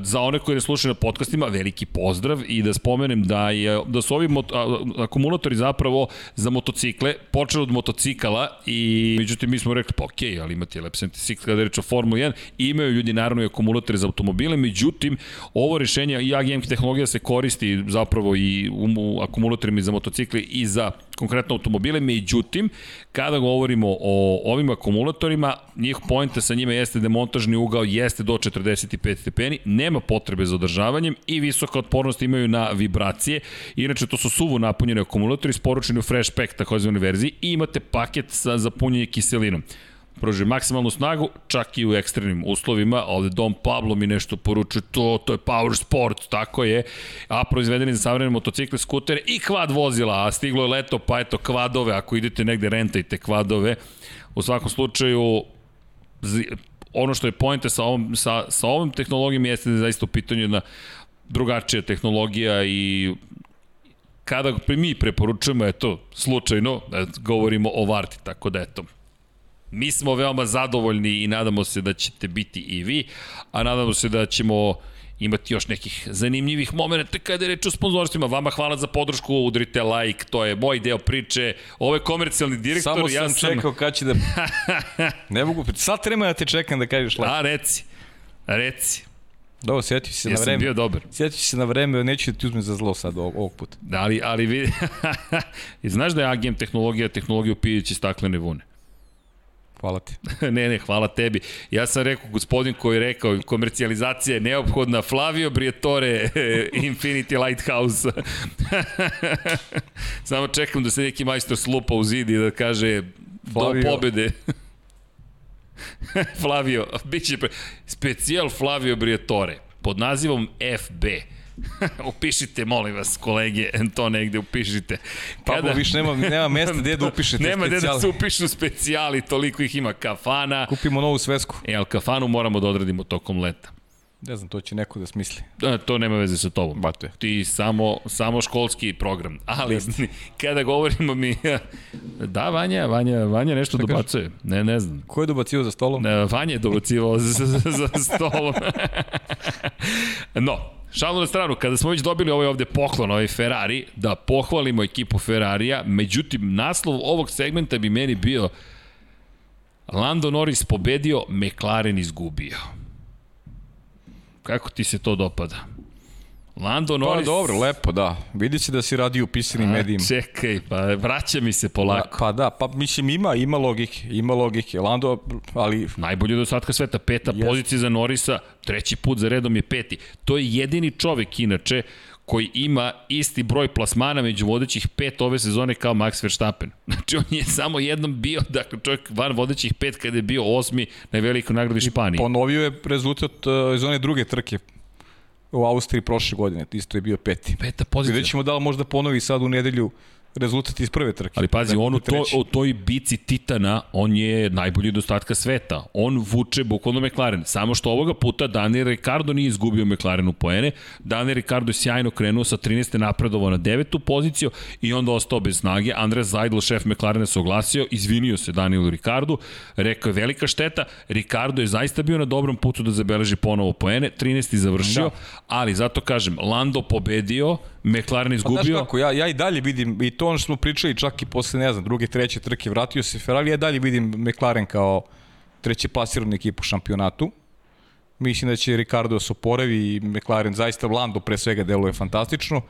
za one koji ne slušaju na podcastima, veliki pozdrav i da spomenem da je da su ovi mot, a, akumulatori zapravo za motocikle počeli od motocikala i međutim mi smo rekli pa okej, okay, ali imate lep cikl kada je reč o Formula 1 i imaju ljudi naravno i akumulatore za automobile, međutim ovo rešenje i AGM tehnologija se koristi zapravo i u akumulatorima za motocikle i za konkretno automobile, međutim, kada govorimo o ovim akumulatorima, njih pojenta sa njima jeste da montažni ugao jeste do 45 stepeni, nema potrebe za održavanjem i visoka otpornost imaju na vibracije. Inače, to su suvo napunjeni akumulatori isporučeni u Fresh Pack, takozvane verziji, i imate paket sa, za punjenje kiselinom pruži maksimalnu snagu, čak i u ekstremnim uslovima. Ovde Dom Pablo mi nešto poručuje, to, to je power sport, tako je. A proizvedeni za savremene motocikle, skutere i kvad vozila, a stiglo je leto, pa eto kvadove, ako idete negde rentajte kvadove. U svakom slučaju, ono što je pojente sa ovom, sa, sa ovom tehnologijom jeste da je zaista u pitanju jedna drugačija tehnologija i kada mi preporučujemo, eto, slučajno, govorimo o Varti, tako da eto, Mi smo veoma zadovoljni i nadamo se da ćete biti i vi, a nadamo se da ćemo imati još nekih zanimljivih momenta kada je reč o sponzorstvima. Vama hvala za podršku, udrite like, to je moj deo priče. Ovo je komercijalni direktor. Samo ja sam, sam čekao kad će da... ne mogu... Sad treba da te čekam da kažeš like. A, reci. Reci. Dobro, sjetio si se Jesam na vreme. bio dobar. Sjetio si se na vreme, neću da ti uzmem za zlo sad ovog, ovog puta. Da, ali, ali vidi... Znaš da je AGM tehnologija, tehnologija u pijeći staklene vune? Hvala ti. ne, ne, hvala tebi. Ja sam rekao, gospodin koji je rekao, komercijalizacija je neophodna, Flavio Briatore, Infinity Lighthouse. Samo čekam da se neki majstor slupa u zid i da kaže Flavio. do pobede. Flavio, bit će pre... specijal Flavio Briatore pod nazivom FB. upišite, molim vas, kolege, to negde upišite. Kada... Pablo, više nema, nema mesta gde da upišete nema gde da se upišu specijali, toliko ih ima kafana. Kupimo novu svesku. E, ali kafanu moramo da odradimo tokom leta. Ne znam, to će neko da smisli. Da, to nema veze sa tobom. Bate. Ti samo, samo školski program. Ali Jeste. kada govorimo mi... Da, Vanja, Vanja, Vanja nešto Šta dobacuje. Ne, ne znam. Ko je dobacio za stolom? Ne, Vanja je dobacivao za, za, za stolom. no, Šalu na stranu, kada smo već dobili ovaj ovde poklon, ovaj Ferrari, da pohvalimo ekipu Ferrarija, međutim, naslov ovog segmenta bi meni bio Lando Norris pobedio, McLaren izgubio. Kako ti se to dopada? Lando Norris... Pa dobro, lepo, da. Vidi se da si radi u pisanim medijima. Čekaj, pa vraća mi se polako. Pa, pa da, pa mislim ima, ima logike, ima logike. Lando, ali... Najbolji do sadka sveta, peta yes. pozicija za Norisa, treći put za redom je peti. To je jedini čovek inače koji ima isti broj plasmana među vodećih pet ove sezone kao Max Verstappen. Znači on je samo jednom bio, dakle čovjek van vodećih pet kada je bio osmi na velikoj nagradi Španije. Ponovio je rezultat uh, iz one druge trke u Austriji prošle godine, isto je bio peti. Peta pozicija. Vidjet ćemo da li možda ponovi sad u nedelju rezultat iz prve trke. Ali pazi, on u, to, u toj bici Titana, on je najbolji do ostatka sveta. On vuče bukvalno McLaren. Samo što ovoga puta Daniel Ricardo nije izgubio McLaren u poene. Daniel Ricardo je sjajno krenuo sa 13. napredovao na 9. poziciju i onda ostao bez snage. Andres Zajdl, šef McLarena, se oglasio, izvinio se Danielu Ricardu, rekao je velika šteta. Ricardo je zaista bio na dobrom putu da zabeleži ponovo poene, 13. završio, da. ali zato kažem, Lando pobedio, McLaren izgubio. Pa znaš kako, ja, ja i dalje vidim, i to ono što smo pričali čak i posle, ne znam, druge, treće trke, vratio se Ferrari, ja dalje vidim McLaren kao treće pasiranu ekipu u šampionatu. Mislim da će Ricardo se oporavi i McLaren zaista Lando pre svega deluje fantastično.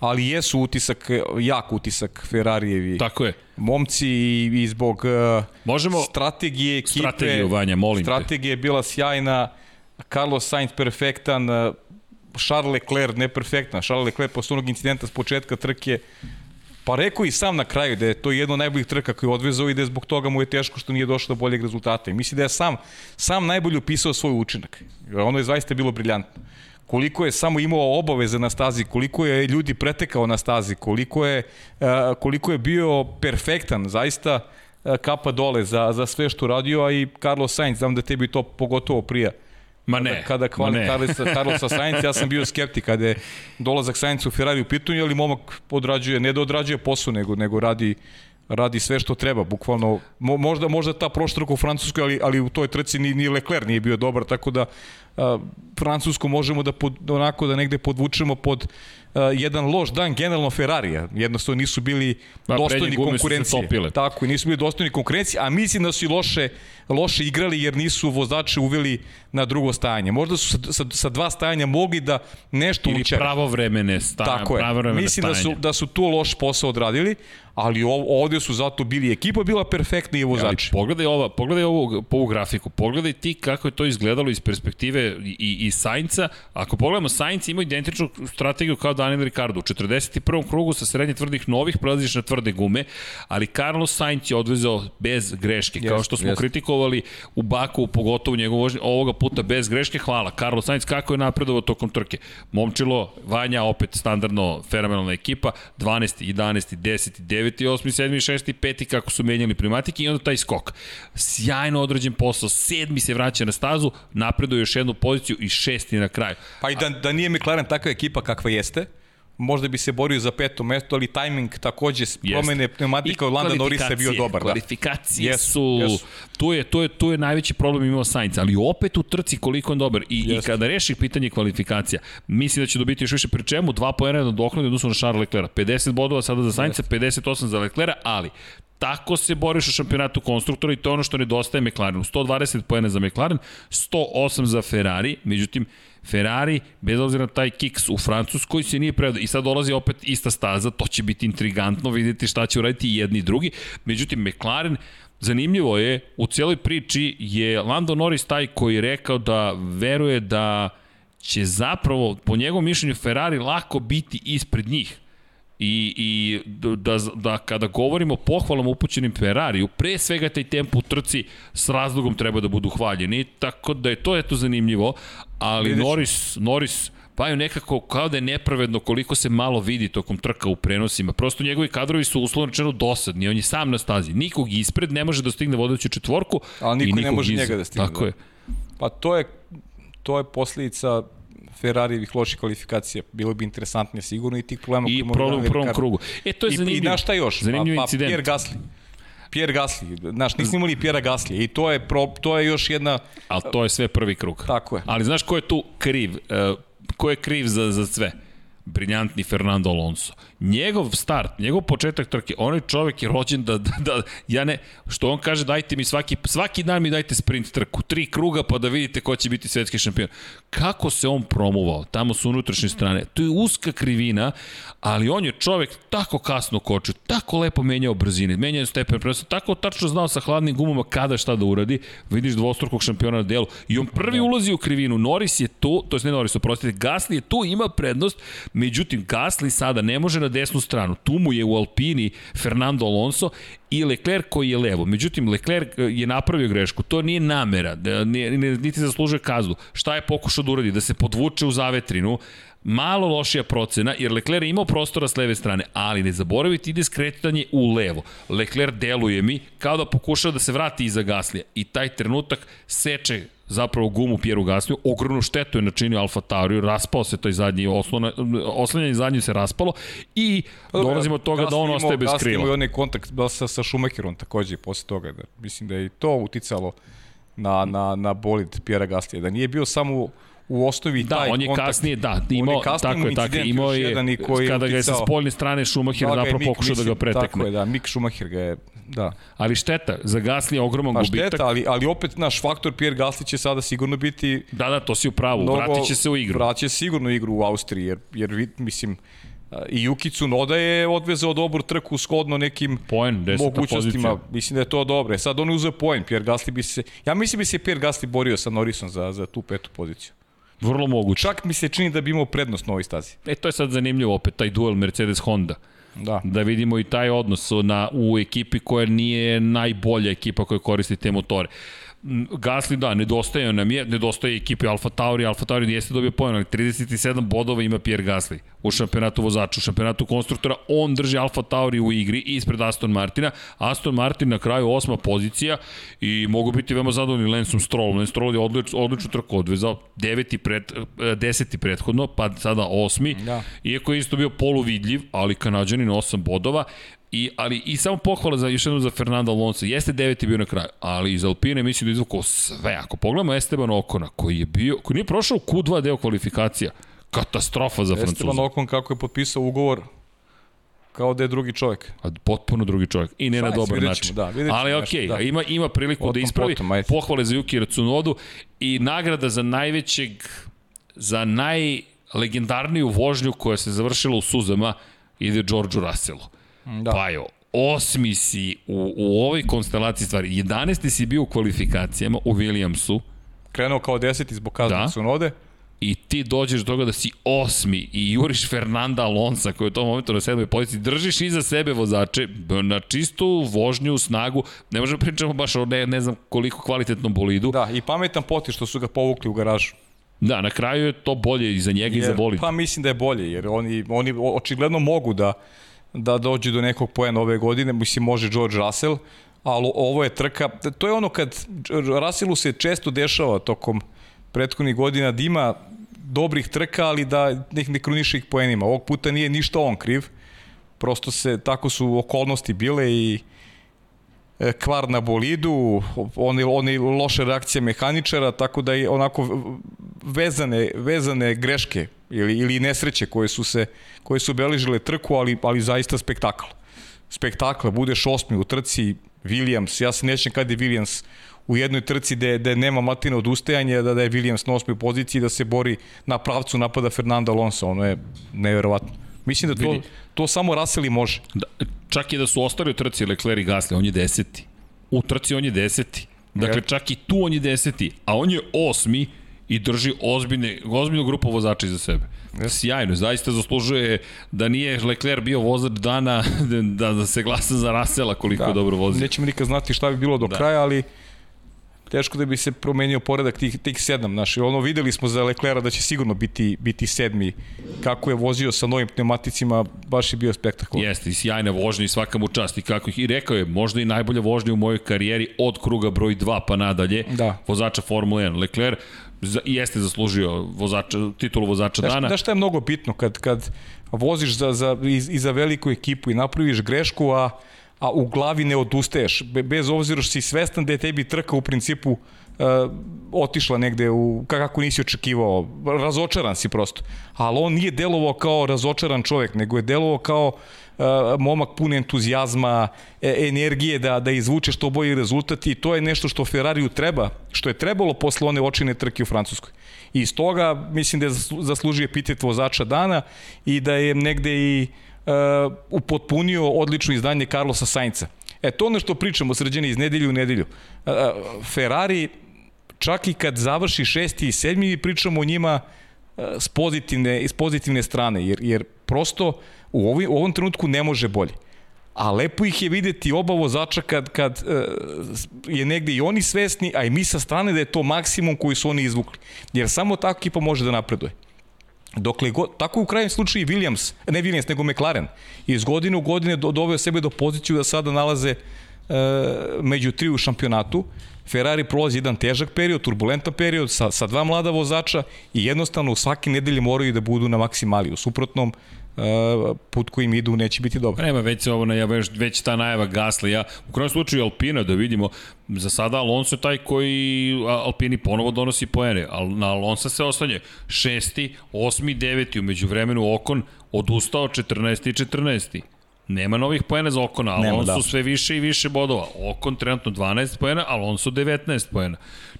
ali jesu utisak, jak utisak Ferrarijevi Tako je. momci i, i zbog uh, Možemo- strategije ekipe. Strategiju, Vanja, molim te. Strategija je bila sjajna, Carlos Sainz perfektan, uh, Charles Leclerc neperfektan. Charles Leclerc posle onog incidenta s početka trke Pa rekao i sam na kraju da je to jedno najboljih trka koje je odvezao i da je zbog toga mu je teško što nije došlo do boljeg rezultata. I misli da je sam, sam najbolje upisao svoj učinak. Ono je zaista bilo briljantno. Koliko je samo imao obaveze na stazi, koliko je ljudi pretekao na stazi, koliko je, uh, koliko je bio perfektan, zaista uh, kapa dole za, za sve što radio, a i Carlos Sainz, znam da tebi to pogotovo prija. Ma ne, Kada ma hvali ne. Carlosa, Carlosa Sainz, ja sam bio skeptik kada je dolazak Sainz u Ferrari u pitanju, ali momak odrađuje, ne da odrađuje posao, nego, nego radi radi sve što treba, bukvalno mo, možda možda ta prošla u Francuskoj, ali ali u toj trci ni ni Leclerc nije bio dobar, tako da a, Francusku možemo da pod, onako da negde podvučemo pod a, jedan loš dan generalno Ferrarija. Jednostavno nisu bili Pa, dostojni konkurencije. Tako, i nisu bili dostojni konkurencije, a mislim da su i loše, loše igrali jer nisu vozače uveli na drugo stajanje. Možda su sa, sa, sa dva stajanja mogli da nešto Ili učere. pravovremene stanja, Tako je. pravovremene Mislim da su, da su tu loš posao odradili, ali ov, ovde su zato bili ekipa bila perfektna i Ali vozači. pogledaj ova, pogledaj ovu, po ovu grafiku, pogledaj ti kako je to izgledalo iz perspektive i, i, i Sainca. Ako pogledamo, Sainz ima identičnu strategiju kao Daniel Ricardo. U 41. krugu sa srednje tvrdih novih prelaziš na tvrde gume, ali Carlos Sainz je odvezao bez greške. Kao Jest, što smo jest. kritikovali u Baku, pogotovo u njegovu vožnju, ovoga puta bez greške. Hvala. Carlos Sainz kako je napredovao tokom trke. Momčilo, Vanja, opet standardno fenomenalna ekipa, 12. 11. 10. 9. 8. 7. 6. 5. kako su menjali primatike i onda taj skok. Sjajno odrađen posao, sedmi se vraća na stazu, napreduje još jednu poziciju i šesti na kraju. Pa i da, da nije McLaren takva ekipa kakva jeste, možda bi se borio za peto mesto, ali tajming takođe promene pneumatika od Landa Norrisa je bio dobar. Da. Kvalifikacije Jesu, su, jesu. tu je, tu je, tu je najveći problem imao Sainz, ali opet u trci koliko on dobar. I, i Jeste. kada reši pitanje kvalifikacija, mislim da će dobiti još više pri čemu, dva poena na dokladu odnosno na Charles Leclerc. 50 bodova sada za Sainza, 58 za Leclerc, ali Tako se boriš u šampionatu konstruktora i to je ono što nedostaje McLarenu. 120 poena za McLaren, 108 za Ferrari, međutim, Ferrari, bez obzira na taj kiks u Francuskoj, se nije predao. I sad dolazi opet ista staza, to će biti intrigantno vidjeti šta će uraditi jedni i drugi. Međutim, McLaren, zanimljivo je, u cijeloj priči je Lando Norris taj koji je rekao da veruje da će zapravo, po njegovom mišljenju, Ferrari lako biti ispred njih. I, i da, da kada govorimo o pohvalama upućenim Ferrariju, pre svega taj tempo u trci s razlogom treba da budu hvaljeni, tako da je to eto zanimljivo, ali Vidiš. Norris, Norris pa je nekako kao da je nepravedno koliko se malo vidi tokom trka u prenosima. Prosto njegovi kadrovi su uslovno rečeno dosadni, on je sam na stazi. Nikog ispred ne može da stigne vodeću četvorku Ali niko i ne može iza. njega da stigne, Tako da. je. Pa to je, to je posledica Ferrarijevih loših kvalifikacija. Bilo bi interesantnije sigurno i tih problema I problem u prvom krugu. E, to je I, zanimljivo. I znaš šta još? Zanimljiv pa, pa incident. Pierre Gasly. Pierre Gasly, znaš, nismo imali Pierre Gasly i to je, pro, to je još jedna, Ali to je sve prvi krug. Tako je. Ali znaš ko je tu kriv? E, ko je kriv za, za sve? briljantni Fernando Alonso. Njegov start, njegov početak trke, onaj čovek je rođen da, da, da ja ne, što on kaže dajte mi svaki, svaki dan mi dajte sprint trku, tri kruga pa da vidite ko će biti svetski šampion. Kako se on promovao, tamo su unutrašnje strane, to je uska krivina, ali on je čovek tako kasno kočio, tako lepo menjao brzine, menjao stepen presa, tako tačno znao sa hladnim gumama kada šta da uradi, vidiš dvostrukog šampiona na delu i on prvi ulazi u krivinu, Norris je tu, to je ne Norris, oprostite, Gasly je tu, ima prednost, međutim Gasly sada ne može na desnu stranu, tu mu je u Alpini Fernando Alonso i Leclerc koji je levo. Međutim, Leclerc e, je napravio grešku, to nije namera, da, niti zaslužuje kaznu. Šta je pokušao da uradi? Da se podvuče u zavetrinu, malo lošija procena, jer Leclerc je imao prostora s leve strane, ali ne zaboravite ide skretanje u levo. Leclerc deluje mi kao da pokušava da se vrati iza Gaslija i taj trenutak seče zapravo gumu Pieru Gasliju, ogromnu štetu je načinio Alfa Tauriju, raspao se taj zadnji oslona, oslanjanje zadnji se raspalo i dolazimo od toga da on ostaje bez krila. imao i onaj kontakt sa, sa Schumacherom takođe posle toga. Da, mislim da je i to uticalo na, na, na bolid Pjera Gaslija. Da nije bio samo u osnovi Da, taj on je kontakt. kasnije, da, je imao, tako je, tako je, imao je, jedan i koji je kada ga je sa spoljne strane Schumacher Da, je zapravo Mick, pokušao da ga pretekne. Tako je, da, Mick Schumacher ga je, da. Ali šteta, za Gaslija ogroman Pa gubitak. šteta, ali, ali opet naš faktor Pierre Gasly će sada sigurno biti Da, da, to si u pravu, mnogo, vratit će se u igru. Vratit će sigurno igru u Austriji, jer, jer mislim, I Yuki Tsunoda je odvezao dobru trku shodno nekim Poen, mogućnostima. pozicija. Mislim da je to dobro. E, Sad on je uzeo poen. Pierre Gasly bi se... Ja mislim bi se Pierre Gasly borio sa Norrisom za, za tu petu poziciju. Vrlo moguće. Čak mi se čini da bi imao prednost na ovoj stazi. E, to je sad zanimljivo opet, taj duel Mercedes-Honda. Da. Da vidimo i taj odnos na, u ekipi koja nije najbolja ekipa koja koristi te motore. M, Gasly, da, nedostaje nam je, nedostaje ekipe Alfa Tauri, Alfa Tauri jeste dobio pojen, ali 37 bodova ima Pierre Gasly u šampionatu vozača, u šampionatu konstruktora, on drži Alfa Tauri u igri ispred Aston Martina, Aston Martin na kraju osma pozicija i mogu biti veoma zadovoljni Lensom Strollom, Lance Stroll je odlič, odličnu trku odvezao, deveti pred, eh, deseti prethodno, pa sada osmi, Da. iako je isto bio poluvidljiv, ali Kanadžanin 8 bodova, I, ali i samo pohvala za još jednom za Fernanda Alonso. Jeste deveti bio na kraju, ali iz Alpine mislim da izvukao sve. Ako pogledamo Esteban Okona, koji je bio, koji nije prošao Q2 deo kvalifikacija, katastrofa za Esteban Francuza. Okon kako je potpisao ugovor kao da je drugi čovjek. A potpuno drugi čovjek. I ne na Ajde, dobar način. da, Ali okej, da. ima, ima priliku O da ispravi. potom, ajde. Pohvale za Yuki Racunodu i nagrada za najvećeg, za najlegendarniju vožnju koja se završila u suzama ide Georgeu Russellu. Da. Pa jo, osmi si u, u ovoj konstelaciji stvari. 11. si bio u kvalifikacijama u Williamsu Krenuo kao deseti zbog kazne Da. da. Tsunode. i ti dođeš do toga da si osmi i juriš Fernanda Alonsa koji je u tom momentu na sedmoj poziciji, držiš iza sebe vozače na čistu vožnju, snagu, ne možemo pričamo baš o ne, ne znam koliko kvalitetnom bolidu. Da. Da, i pametan poti što su ga povukli u garažu. da, na kraju je to bolje i za njega i za bolid. Pa mislim da je bolje, jer oni, oni očigledno mogu da, da dođu do nekog poena ove godine, mislim može George Russell, ali ovo je trka, to je ono kad Russellu se često dešava tokom prethodnih godina da ima dobrih trka, ali da nek ne kruniše ih poenima. Ovog puta nije ništa on kriv, prosto se, tako su okolnosti bile i e, kvar na bolidu, one, one loše reakcije mehaničara, tako da je onako vezane, vezane greške ili, ili nesreće koje su se koje su obeležile trku, ali, ali zaista spektakl. Spektakl, budeš osmi u trci, Williams, ja se nećem kad je Williams u jednoj trci gde, gde nema Martina odustajanja, da, da je Williams na osmoj poziciji, da se bori na pravcu napada Fernanda Alonso, ono je neverovatno. Mislim da to, Vidi. to samo Russell i može. Da, čak i da su ostali u trci Leclerc i Gasly, on je deseti. U trci on je deseti. Dakle, čak i tu on je deseti, a on je osmi i drži ozbiljne, ozbiljnu grupu vozača iza sebe. Sjajno, zaista zaslužuje da nije Leclerc bio vozač dana, da, da se glasa za Rasela koliko da. dobro vozio. Nećemo nikad znati šta bi bilo do Da. kraja, ali teško da bi se promenio poredak tih, tih sedam. Znaš, ono videli smo za Leclerca da će sigurno biti, biti sedmi. Kako je vozio sa novim pneumaticima, baš je bio spektakl. Jeste, i sjajna vožnja i svaka mu čast. I kako ih i rekao je, možda i najbolja vožnja u mojoj karijeri od kruga broj 2 pa nadalje. Da. Vozača Formule 1. Leclerc za, jeste zaslužio vozača, titulu vozača Znaš, dana. znaš šta je mnogo bitno kad, kad voziš za, za, iz, i za veliku ekipu i napraviš grešku, a, a u glavi ne odustaješ, be, bez obzira što si svestan da je tebi trka u principu uh, otišla negde u, kako nisi očekivao, razočaran si prosto. Ali on nije delovao kao razočaran čovjek, nego je delovao kao uh, momak pun entuzijazma, e, energije da, da izvuče što bolji rezultat i to je nešto što Ferrariju treba, što je trebalo posle one očine trke u Francuskoj. I iz toga mislim da je zaslu- zaslužio epitet vozača dana i da je negde i uh, upotpunio odlično izdanje Carlosa Sainca. E, to ono što pričamo sređeni iz nedelju u nedelju. Uh, Ferrari, čak i kad završi šesti i sedmi, mi pričamo o njima uh, s pozitivne, iz pozitivne strane, jer, jer prosto u, ovi, u ovom trenutku ne može bolje. A lepo ih je videti oba vozača kad, kad uh, je negde i oni svesni, a i mi sa strane da je to maksimum koji su oni izvukli. Jer samo tako ekipa može da napreduje. Dokle go, tako u krajnjem slučaju Williams, ne Williams, nego McLaren, iz godine u godine do, doveo sebe do poziciju da sada nalaze e, među tri u šampionatu. Ferrari prolazi jedan težak period, turbulentan period sa, sa dva mlada vozača i jednostavno u svake nedelje moraju da budu na maksimali. U suprotnom, e, put kojim idu neće biti dobar. Nema, već se ovo najava, već, već ta najava Gasly, ja, u krajnjem slučaju Alpina, da vidimo, za sada Alonso je taj koji Alpini ponovo donosi poene, ali na Alonso se ostanje šesti, osmi, deveti, umeđu vremenu Okon odustao 14. i 14. Nema novih poena za Okona, Nema, Alonso da. sve više i više bodova. Okon trenutno 12 poena, Alonso 19 poena.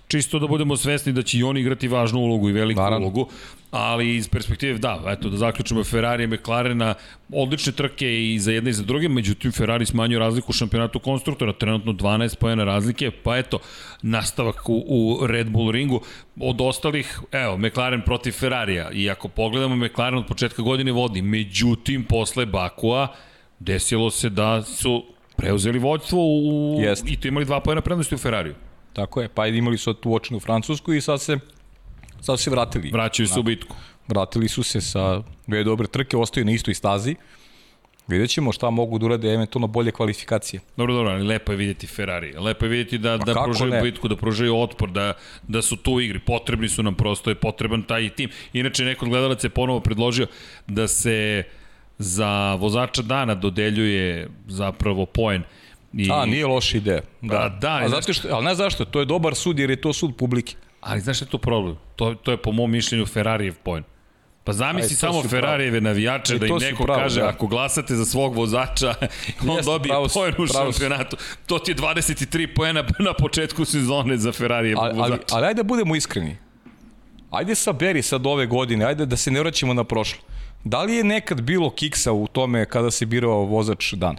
čisto da budemo svesni da će i oni igrati važnu ulogu i veliku Naravno. ulogu, ali iz perspektive, da, eto, da zaključimo Ferrari i McLarena, odlične trke i za jedne i za druge, međutim Ferrari smanjio razliku u šampionatu konstruktora, trenutno 12 pojena razlike, pa eto, nastavak u, u Red Bull ringu. Od ostalih, evo, McLaren protiv Ferrarija, i ako pogledamo, McLaren od početka godine vodi, međutim, posle Bakua, desilo se da su preuzeli vođstvo u, i tu imali dva pojena prednosti u Ferrariju. Tako je, pa imali su tu očinu Francusku i sad se, sad se vratili. Vraćaju se u bitku. Vratili su se sa dve dobre trke, ostaju na istoj stazi. Vidjet ćemo šta mogu da urade eventualno bolje kvalifikacije. Dobro, dobro, ali lepo je vidjeti Ferrari. Lepo je vidjeti da, da pružaju ne? bitku, da pružaju otpor, da, da su tu u igri. Potrebni su nam prosto, je potreban taj tim. Inače, neko od gledalaca je ponovo predložio da se za vozača dana dodeljuje zapravo poen. I, A, nije loša ideja. Da, Pa da, A znaš- zato što, ali ne zašto, to je dobar sud jer je to sud publike. Ali znaš šta je tu problem? To, to je po mom mišljenju Ferrarijev poen. Pa zamisli Aj, to samo Ferrarijeve navijače Aj, da im to neko pravo, kaže da. ako glasate za svog vozača, on Jeste, dobije pravo poen u šampionatu. To ti je 23 poena na početku sezone za Ferrarijevog Ali, ali, vozača. ali ajde da budemo iskreni. Ajde sa Beri sad ove godine, ajde da se ne vraćamo na prošlo. Da li je nekad bilo kiksa u tome kada se birao vozač dana?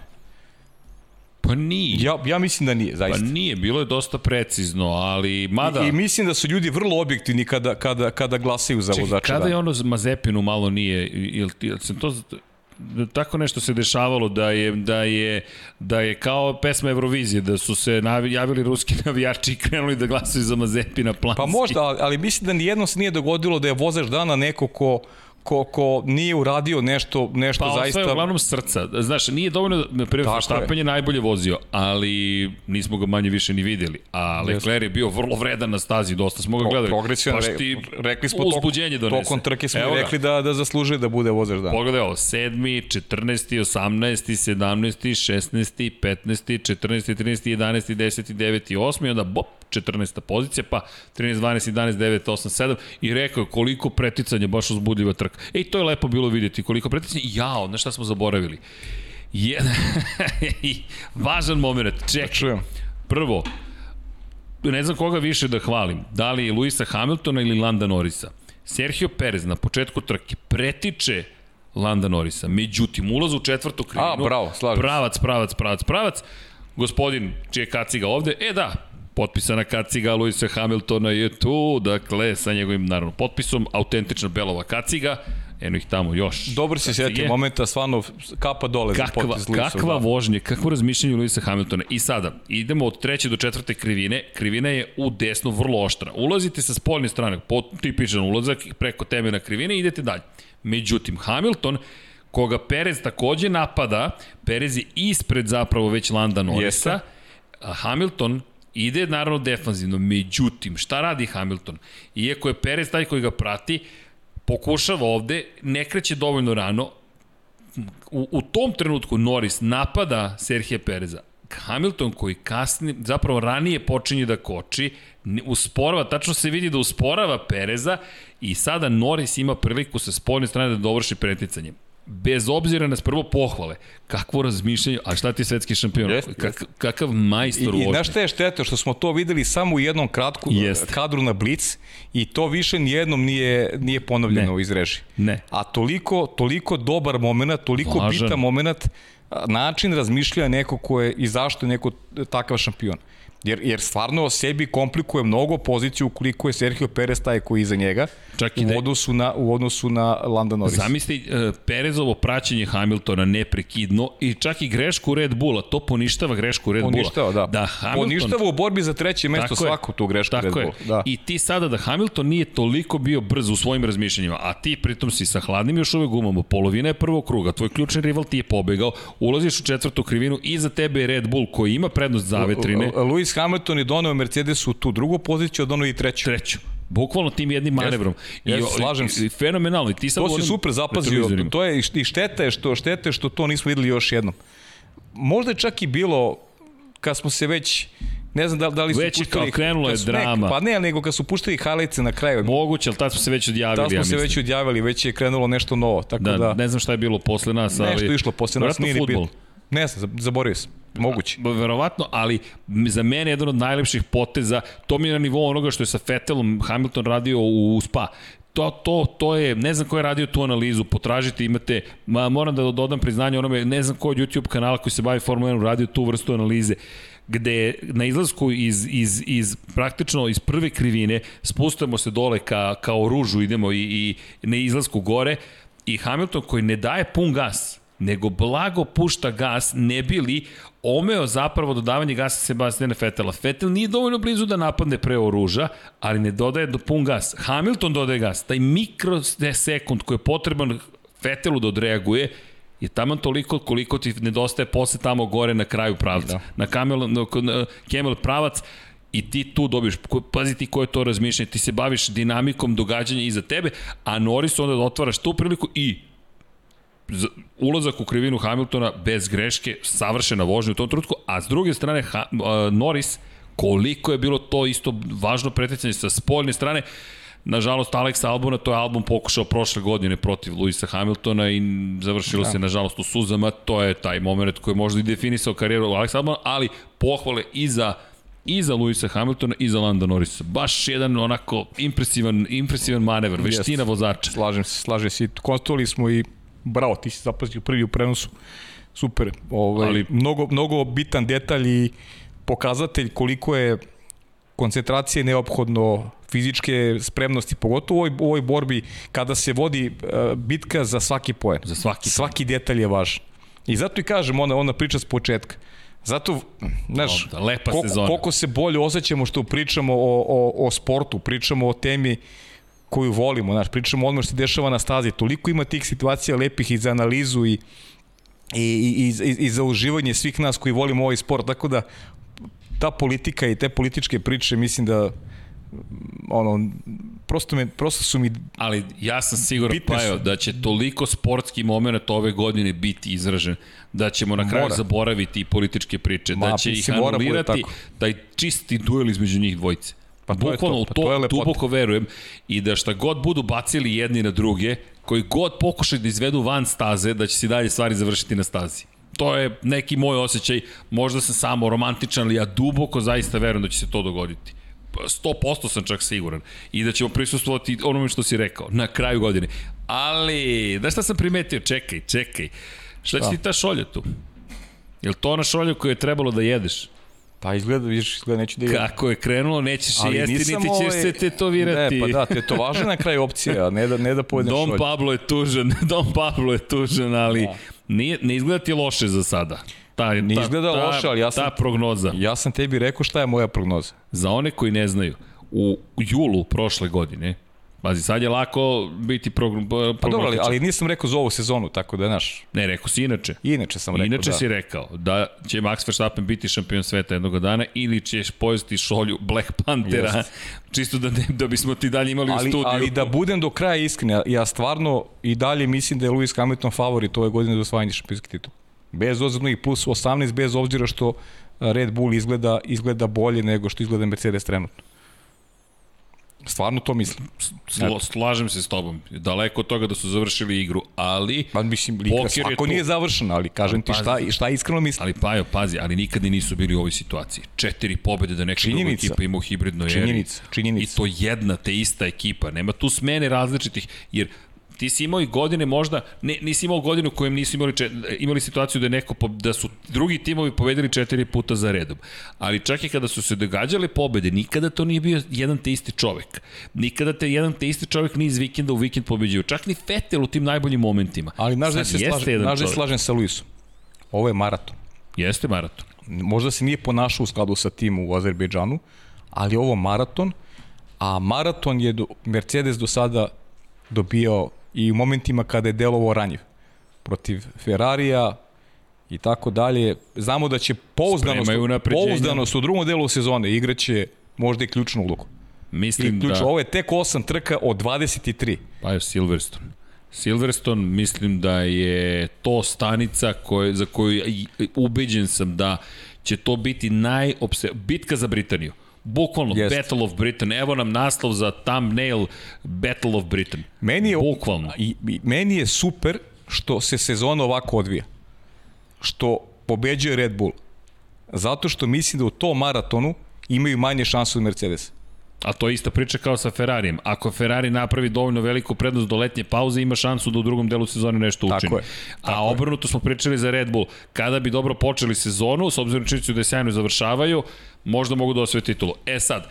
Pa nije. Ja, ja mislim da nije, Pa zaista. nije, bilo je dosta precizno, ali mada... I, I mislim da su ljudi vrlo objektivni kada, kada, kada glasaju za Čekaj, vozača kada dana. je ono Mazepinu malo nije, ili jel se to tako nešto se dešavalo da je da je da je kao pesma Eurovizije da su se navi, javili ruski navijači i krenuli da glasaju za Mazepina planski. Pa možda, ali, ali mislim da nijedno se nije dogodilo da je vozač dana neko ko, ko, ko nije uradio nešto, nešto Pa zaista... zaista... uglavnom srca. Znaš, nije dovoljno prvi Tako Verstappen je najbolje vozio, ali nismo ga manje više ni videli. A Leclerc je bio vrlo vredan na stazi, dosta smo ga Pro- gledali. progresivan, Baš re- ti rekli smo uzbuđenje tokom, tokom trke smo Evo ga. rekli da, da zaslužuje da bude vozač dana. Pogledaj ovo, 7. 14. 18. 17. 16. 15. 14. 13. 11. 10. 9. 8. I onda bop, 14. pozicija, pa 13, 12, 11, 9, 8, 7 i rekao je koliko preticanja, baš uzbudljiva trka. Ej, to je lepo bilo vidjeti, koliko preticanja. Jao, na šta smo zaboravili? Je, važan moment, čekaj. Čujem. Prvo, ne znam koga više da hvalim, da li Luisa Hamiltona ili Landa Norrisa. Sergio Perez na početku trke pretiče Landa Norrisa, međutim, ulaz u četvrtu krivinu, A, bravo, slažem pravac, pravac, pravac, pravac, gospodin čije kaciga ovde, e da, potpisana kaciga Luisa Hamiltona je tu, dakle, sa njegovim, naravno, potpisom, autentična belova kaciga, eno ih tamo još. Dobro se sjeti momenta, stvarno kapa dole za Kakva, potpis Luisa. kakva da. vožnje, kakvo razmišljanje Luisa Hamiltona. I sada, idemo od treće do četvrte krivine. Krivina je u desno vrlo oštra. Ulazite sa spoljne strane, tipičan ulazak, preko temena krivine i idete dalje. Međutim, Hamilton, koga Perez takođe napada, Perez je ispred zapravo već Landa Norrisa, Hamilton ide naravno defanzivno, međutim, šta radi Hamilton? Iako je Perez taj koji ga prati, pokušava ovde, ne kreće dovoljno rano, u, u tom trenutku Norris napada Serhije Pereza. Hamilton koji kasni, zapravo ranije počinje da koči, usporava, tačno se vidi da usporava Pereza i sada Norris ima priliku sa spoljne strane da dovrši preticanje. Bez obzira na prvo pohvale, kakvo razmišljanje, a šta ti svetski šampion? Jeste, Kak, kakav majstor I, u i vožnji. znaš šta je šteta? Što smo to videli samo u jednom kratku Jeste. kadru na Blitz i to više nijednom nije, nije ponovljeno Ne. iz režije. Ne. A toliko, toliko dobar moment, toliko Važan. bitan moment, način razmišljanja neko ko je i zašto je neko takav šampion. Jer, jer stvarno o sebi komplikuje mnogo poziciju ukoliko je Sergio Perez taj koji je iza njega Čak i u, da odnosu na, u odnosu na Landa Norrisa. Zamisli uh, Perezovo praćenje Hamiltona neprekidno i čak i grešku Red Bulla, to poništava grešku Red Bulla. Poništava, da. Da Hamilton, Poništava u borbi za treće mesto Tako je. svaku tu grešku Tako Red je. Bull. Da. I ti sada da Hamilton nije toliko bio brz u svojim razmišljanjima, a ti pritom si sa hladnim još uvek gumama, polovina je prvog kruga, tvoj ključni rival ti je pobegao, ulaziš u četvrtu krivinu, iza tebe je Red Bull koji ima prednost za vetrine, Lewis Hamilton je doneo Mercedesu tu drugu poziciju, a doneo i treću. treću. Bukvalno tim jednim manevrom. Jeste, slažem se. I, fenomenalno. I ti sad To si super zapazio. To je i šteta je što šteta je što to nismo videli još jednom. Možda je čak i bilo kad smo se već ne znam da, da li su Već je puštali... kao krenula je su- ne, drama. pa ne, nego kad su puštali highlights na kraju. Moguće, ali tad smo se već odjavili, Da smo ja se već odjavili, već je krenulo nešto novo. Tako Da, da, ne znam šta je bilo posle nas, ali... nešto išlo posle nas, nije ni bitno. Ne znam, zaboravio sam. Moguće. Verovatno, ali za mene je jedan od najlepših poteza, to mi je na nivou onoga što je sa Vettelom Hamilton radio u Spa. To, to, to je, ne znam ko je radio tu analizu, potražite, imate, ma, moram da dodam priznanje onome, ne znam ko od YouTube kanala koji se bavi Formula 1 radio tu vrstu analize, gde je na izlasku iz, iz, iz praktično iz prve krivine spustamo se dole ka, kao ružu idemo i, i na izlasku gore i Hamilton koji ne daje pun gas nego blago pušta gas ne bi li omeo zapravo dodavanje gasa Sebastiana Fetela. Fetel nije dovoljno blizu da napadne pre oruža, ali ne dodaje do pun gas. Hamilton dodaje gas. Taj mikrosekund koji je potreban Fetelu da odreaguje je tamo toliko koliko ti nedostaje posle tamo gore na kraju pravca. Da. Na, kamel, na, na Kemel pravac i ti tu dobiješ, pazi ti ko je to razmišljanje, ti se baviš dinamikom događanja iza tebe, a Norris onda otvaraš tu priliku i ulazak u krivinu Hamiltona bez greške, savršena vožnja u tom trenutku, a s druge strane ha, uh, Norris, koliko je bilo to isto važno preticanje sa spoljne strane, Nažalost, Alex Albona, to je album pokušao prošle godine protiv Luisa Hamiltona i završilo da. se, nažalost, u suzama. To je taj moment koji je možda i definisao karijeru Alex Albona, ali pohvale i za i za Luisa Hamiltona i za Landa Norrisa. Baš jedan onako impresivan, impresivan manevar, veština Jest. vozača. Slažem se, slažem se. Konstatovali smo i bravo, ti si zapazio prvi u prenosu. Super. Ovaj, Ali- mnogo, mnogo bitan detalj i pokazatelj koliko je koncentracije neophodno fizičke spremnosti, pogotovo u ovoj, u ovoj borbi kada se vodi uh, bitka za svaki poen. Za svaki Svaki detalj je važan. I zato i kažem, ona, ona priča s početka. Zato, znaš, Onda, lepa koliko, sezona. koliko se bolje osjećamo što pričamo o, o, o sportu, pričamo o temi koju volimo, znaš, pričamo o onome što se dešava na stazi. Toliko ima tih situacija lepih i za analizu i, i, i, i, i za uživanje svih nas koji volimo ovaj sport. Tako da, ta politika i te političke priče, mislim da ono, prosto, me, prosto su mi Ali ja sam siguran. Pajo, da će toliko sportski moment ove godine biti izražen, da ćemo na kraju Mora. zaboraviti i političke priče, Ma, da će ih anulirati taj čisti duel između njih dvojice. Pa to je Bukvalno to, pa to, to lepota. duboko verujem i da šta god budu bacili jedni na druge, koji god pokušaju da izvedu van staze, da će se dalje stvari završiti na stazi. To je neki moj osjećaj, možda sam samo romantičan, ali ja duboko zaista verujem da će se to dogoditi. 100% sam čak siguran. I da ćemo prisustovati onome što si rekao, na kraju godine. Ali, da šta sam primetio? Čekaj, čekaj. Šta će ti ta šolja tu? Je li to ona šolja koju je trebalo da jedeš? Pa izgleda, vidiš, izgleda neću da je... Kako je krenulo, nećeš Ali jesti, niti ćeš ovaj- se tetovirati. Ne, pa da, te to važno na kraju opcija, ne da, ne da pojedeš Dom šolj. Pablo je tužan, Dom Pablo je tužan, ali Da. nije, ne izgleda ti loše za sada. Ta, Ne ta, izgleda ta, loše, ali ja sam- Ta prognoza. Ja sam tebi rekao šta je moja prognoza. Za one koji ne znaju, u julu prošle godine, pazi, sad je lako biti prog, Pa dobro, ali, ali nisam rekao za ovu sezonu, tako da, znaš, Ne, rekao si inače. inače sam rekao Inače da. si rekao da će Max Verstappen biti šampion sveta jednog dana ili ćeš pojesti šolju Black Panthera, Jest. čisto da, ne, da bismo ti dalje imali u ali, studiju. ali da budem do kraja iskren, ja, ja stvarno i dalje mislim da je Lewis Hamilton favorit ove godine za osvajanje šampionskih titula. Bez ozirno i plus 18, bez obzira što Red Bull izgleda, izgleda bolje nego što izgleda Mercedes trenutno. Stvarno to mislim. Slo, slažem se s tobom. Daleko od toga da su završili igru, ali... Pa mislim, je svako tu. nije završeno, ali kažem ti šta, šta iskreno mislim. Ali Pajo, pazi, ali nikad i nisu bili u ovoj situaciji. Četiri pobede da neka druga Činjenica. ekipa ima u hibridnoj eri. Činjenica, činjenica. I to jedna te ista ekipa. Nema tu smene različitih, jer ti si imao i godine možda, ne, nisi imao godinu u kojem nisu imali, čet, imali situaciju da, je neko, da su drugi timovi pobedili četiri puta za redom. Ali čak i kada su se događale pobede, nikada to nije bio jedan te isti čovek. Nikada te jedan te isti čovek ni iz vikenda u vikend pobeđio. Čak ni Fetel u tim najboljim momentima. Ali znaš da se slažem, čovek. slažem sa Luisom. Ovo je maraton. Jeste maraton. Možda se nije ponašao u skladu sa tim u Azerbejdžanu, ali ovo maraton, a maraton je do, Mercedes do sada dobijao i u momentima kada je delovao ranjiv protiv Ferrarija i tako dalje. Znamo da će pouzdanost, pouzdanost u drugom delu sezone igraće možda i ključnu ulogu. Mislim I ključ, da... Ovo je tek 8 trka od 23. Pa je Silverstone. Silverstone mislim da je to stanica koje, za koju ubeđen sam da će to biti najopse... Bitka za Britaniju. Bukvalno, Jest. Battle of Britain. Evo nam naslov za thumbnail Battle of Britain. Meni je, Bukvalno. I, i, meni je super što se sezona ovako odvija. Što pobeđuje Red Bull. Zato što mislim da u tom maratonu imaju manje šanse od Mercedesa. A to je ista priča kao sa Ferrarijem. Ako Ferrari napravi dovoljno veliku prednost do letnje pauze, ima šansu da u drugom delu sezone nešto učini. Tako je. A obrnuto smo pričali za Red Bull. Kada bi dobro počeli sezonu, s obzirom činjenicu da je sjajno završavaju, možda mogu da osvoje titulu. E sad,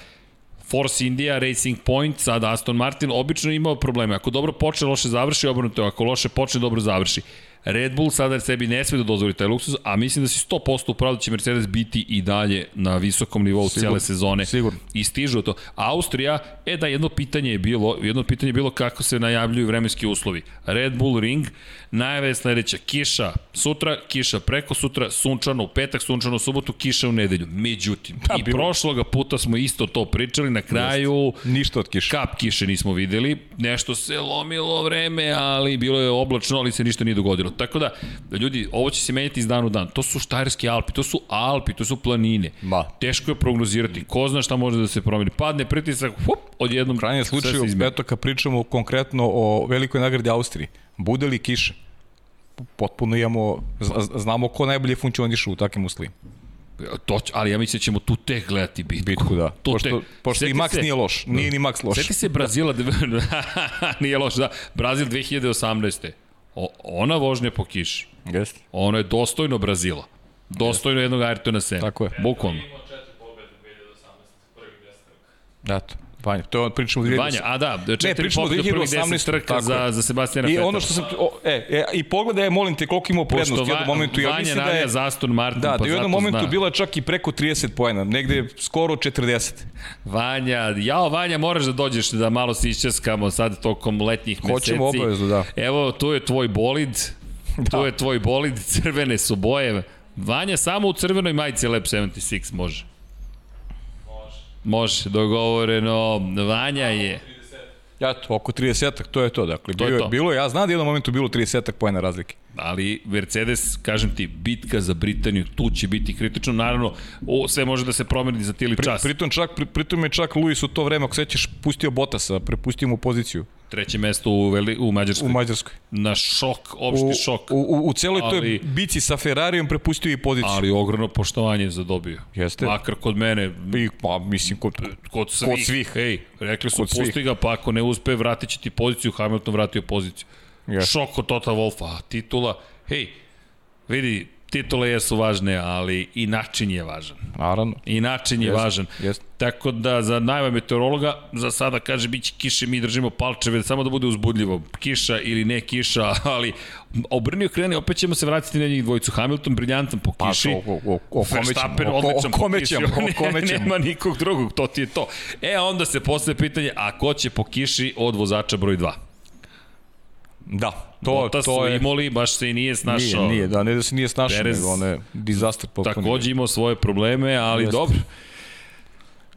Force India, Racing Point, sad Aston Martin, obično imao probleme. Ako dobro počne, loše završi, obrnuto, ako loše počne, dobro završi. Red Bull sada sebi ne sme da dozvoli taj luksuz, a mislim da si 100% upravo da će Mercedes biti i dalje na visokom nivou Sigurno, cele sezone. sigurno. I stižu to. Austrija, e da, jedno pitanje je bilo, jedno pitanje je bilo kako se najavljuju vremenski uslovi. Red Bull Ring, najave je sledeća, kiša sutra, kiša preko sutra, sunčano u petak, sunčano u subotu, kiša u nedelju. Međutim, Da, i bilo. prošloga puta smo isto to pričali, na kraju Ništa od kiša. kap kiše nismo videli, nešto se lomilo vreme, ali bilo je oblačno, ali se ništa nije dogodilo. Tako da, ljudi, ovo će se menjati iz dana u dan. To su Štajerski Alpi, to su Alpi, to su planine. Ma. Teško je prognozirati. Ko zna šta može da se promeni. Padne pritisak, hup, odjednom U krajnjem slučaju, eto kad pričamo konkretno o velikoj nagradi Austriji, bude li kiše? Potpuno imamo, znamo ko najbolje funkcioniše u takvim uslovima. To, će- ali ja mislim da ćemo tu tek gledati bitku. Bitku, da. Tu Pošto, tek. pošto i Sjeti Max se- nije loš. Nije ni Max loš. Sjeti se Brazila, nije loš, da. Brazil 2018. O, ona vožnja po kiši. Jeste. Ono je dostojno Brazila. Dostojno jednog Ayrtona Sena. Tako je. Bukvalno. Eto. Vanja, to je pričamo o 2018. Vanja, a da, četiri pričamo o pobjede u prvih 2018, 10 trka tako za, za Sebastijana I Fetela. ono što sam, o, e, e, i pogledaj, molim te, koliko imao prednost u Pošto jednom Va- momentu. Ja Vanja mislim da je, za Aston Martin, da, pa da u jednom momentu zna. bila čak i preko 30 poena, negde skoro 40. Vanja, jao Vanja, moraš da dođeš da malo se išćaskamo sad tokom letnjih meseci. Hoćemo obavezno, da. Evo, tu je tvoj bolid, da. tu je tvoj bolid, crvene su boje. Vanja samo u crvenoj majici Lab 76 može. Može, dogovoreno. Vanja je... Eto, oko 30-ak, to je to. Dakle, To je bio, to. bilo, je- ja znam da je jednom momentu bilo 30-ak poena razlike. Ali Mercedes, kažem ti, bitka za Britaniju, tu će biti kritično, naravno, o, sve može da se promeni za Pri, čas. pritom, čak, pri, pritom je čak Luis u to vreme, ako sećaš, pustio Botasa, prepustio mu poziciju Treće mesto u, Veli, u Mađarskoj. u Mađarskoj. Na šok, opšti U, šok. u, u, u celoj toj Ali- bici sa Ferrarijom prepustio i poziciju. Ali ogromno poštovanje zadobio. Jeste. Makar kod mene, I, pa, mislim, kod, kod svih. Kod svih. Ej, rekli su pusti ga, pa ako ne uspe, vratit će ti poziciju, Hamilton vratio poziciju. Jeste. Šok kod Tota Wolfa, titula, hej, vidi, titule jesu važne, ali i način je važan. naravno. I način je Jeste, važan. jeste. Tako da za najva meteorologa, za sada kaže biće kiše, mi držimo palčeve, samo da bude uzbudljivo. Kiša ili ne kiša, ali obrni okreni, opet ćemo se vratiti na njih dvojicu. Hamilton briljantan po Pa, kiši. o, o, o, o kome ćemo, o, o, kome ćemo, o kome ćemo. Nema nikog drugog, to ti je to. E, onda se postaje pitanje, a ko će po kiši od vozača broj 2? Da, to, Bottas to je... Imoli baš se i nije snašao. Nije, nije, da, ne da se nije snašao, Perez nego on je potpuno. Takođe imao svoje probleme, ali Jeste. dobro.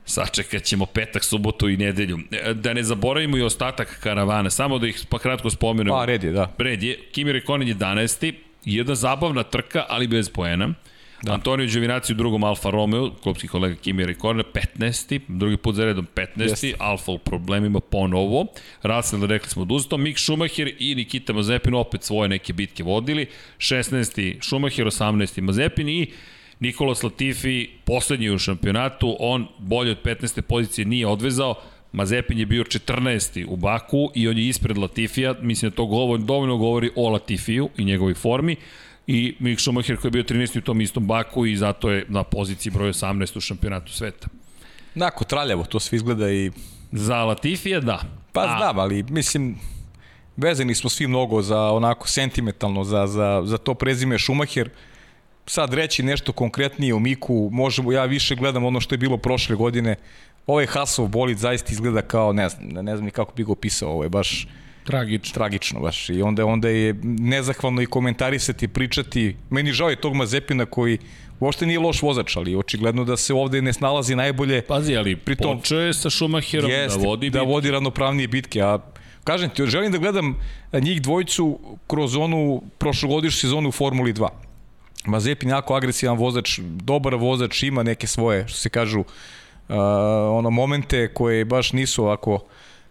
Sačekat ćemo petak, subotu i nedelju. E, Da ne zaboravimo i ostatak karavana, samo da ih pa kratko spomenemo. Pa, red je, da. Red je, Kimi Rekonen 11. Jedna zabavna trka, ali bez poena. Da. Antonio Giovinazzi u drugom Alfa Romeo, klubski kolega Kimi Rekonen 15. Drugi put za redom 15. Jeste. Alfa u problemima ponovo. Russell, rekli smo, odustao. Mick Schumacher i Nikita Mazepin opet svoje neke bitke vodili. 16. Schumacher, 18. Mazepin i Nikolas Latifi, poslednji u šampionatu, on bolje od 15. pozicije nije odvezao, Mazepin je bio 14. u Baku i on je ispred Latifija, mislim da to govor, dovoljno govori o Latifiju i njegovoj formi i Mick Schumacher koji je bio 13. u tom istom Baku i zato je na poziciji broj 18 u šampionatu sveta. Nako, traljavo, to sve izgleda i... Za Latifija da. Pa A, znam, ali mislim, vezani smo svi mnogo za onako sentimentalno, za, za, za to prezime Schumacher. Sad reći nešto konkretnije o Miku, možemo, ja više gledam ono što je bilo prošle godine. Ovaj Hasov bolid zaista izgleda kao, ne znam, ne znam ni kako bi ga opisao, ovo je baš Tragično. tragično baš. I onda, onda je nezahvalno i komentarisati, pričati. Meni žao je tog Mazepina koji uopšte nije loš vozač, ali očigledno da se ovde ne snalazi najbolje Pazi, ali Pritom- počeo je sa Schumacherom Jeste, da vodi da bitku. vodi ravnopravnije bitke, a kažem ti, želim da gledam njih dvojicu kroz onu prošlogodišnju sezonu u Formuli 2. Mazepin jako agresivan vozač, dobar vozač, ima neke svoje, što se kažu, uh, ono momente koje baš nisu ovako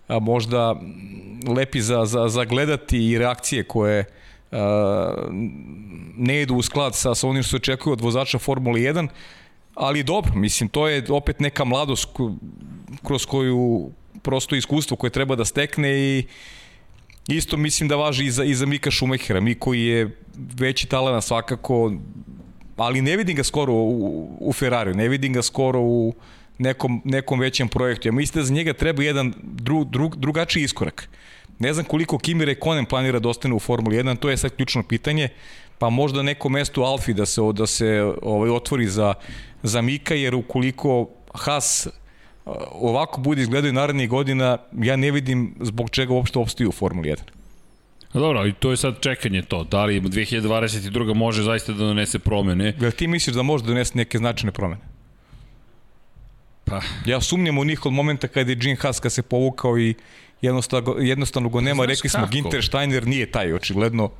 a, možda lepi za, za, za gledati i reakcije koje uh, ne idu u sklad sa, sa onim što se očekuje od vozača Formule 1, ali dobro, mislim, to je opet neka mladost kroz koju prosto iskustvo koje treba da stekne i isto mislim da važi i za, i za Mika Šumehera, mi koji je veći talena svakako, ali ne vidim ga skoro u, u Ferrari, ne vidim ga skoro u nekom, nekom većem projektu. Ja mislim da za njega treba jedan dru, dru, drugačiji iskorak. Ne znam koliko Kimi Rekonen planira da ostane u Formuli 1, to je sad ključno pitanje, pa možda neko mesto u Alfi da se, da se ovaj, otvori za, za Mika, jer ukoliko Haas ovako bude izgledao i narednih godina, ja ne vidim zbog čega uopšte opstaju u Formuli 1. A Dobro, i to je sad čekanje to. Da li 2022. može zaista da donese promene? Jel ti misliš da može donesti neke značajne promene? Pa, Ja sumnjam u njih od momenta kada je Haas kad se povukao i jednostavno, jednostavno go nema. Rekli smo kako? Ginter Steiner nije taj, očigledno.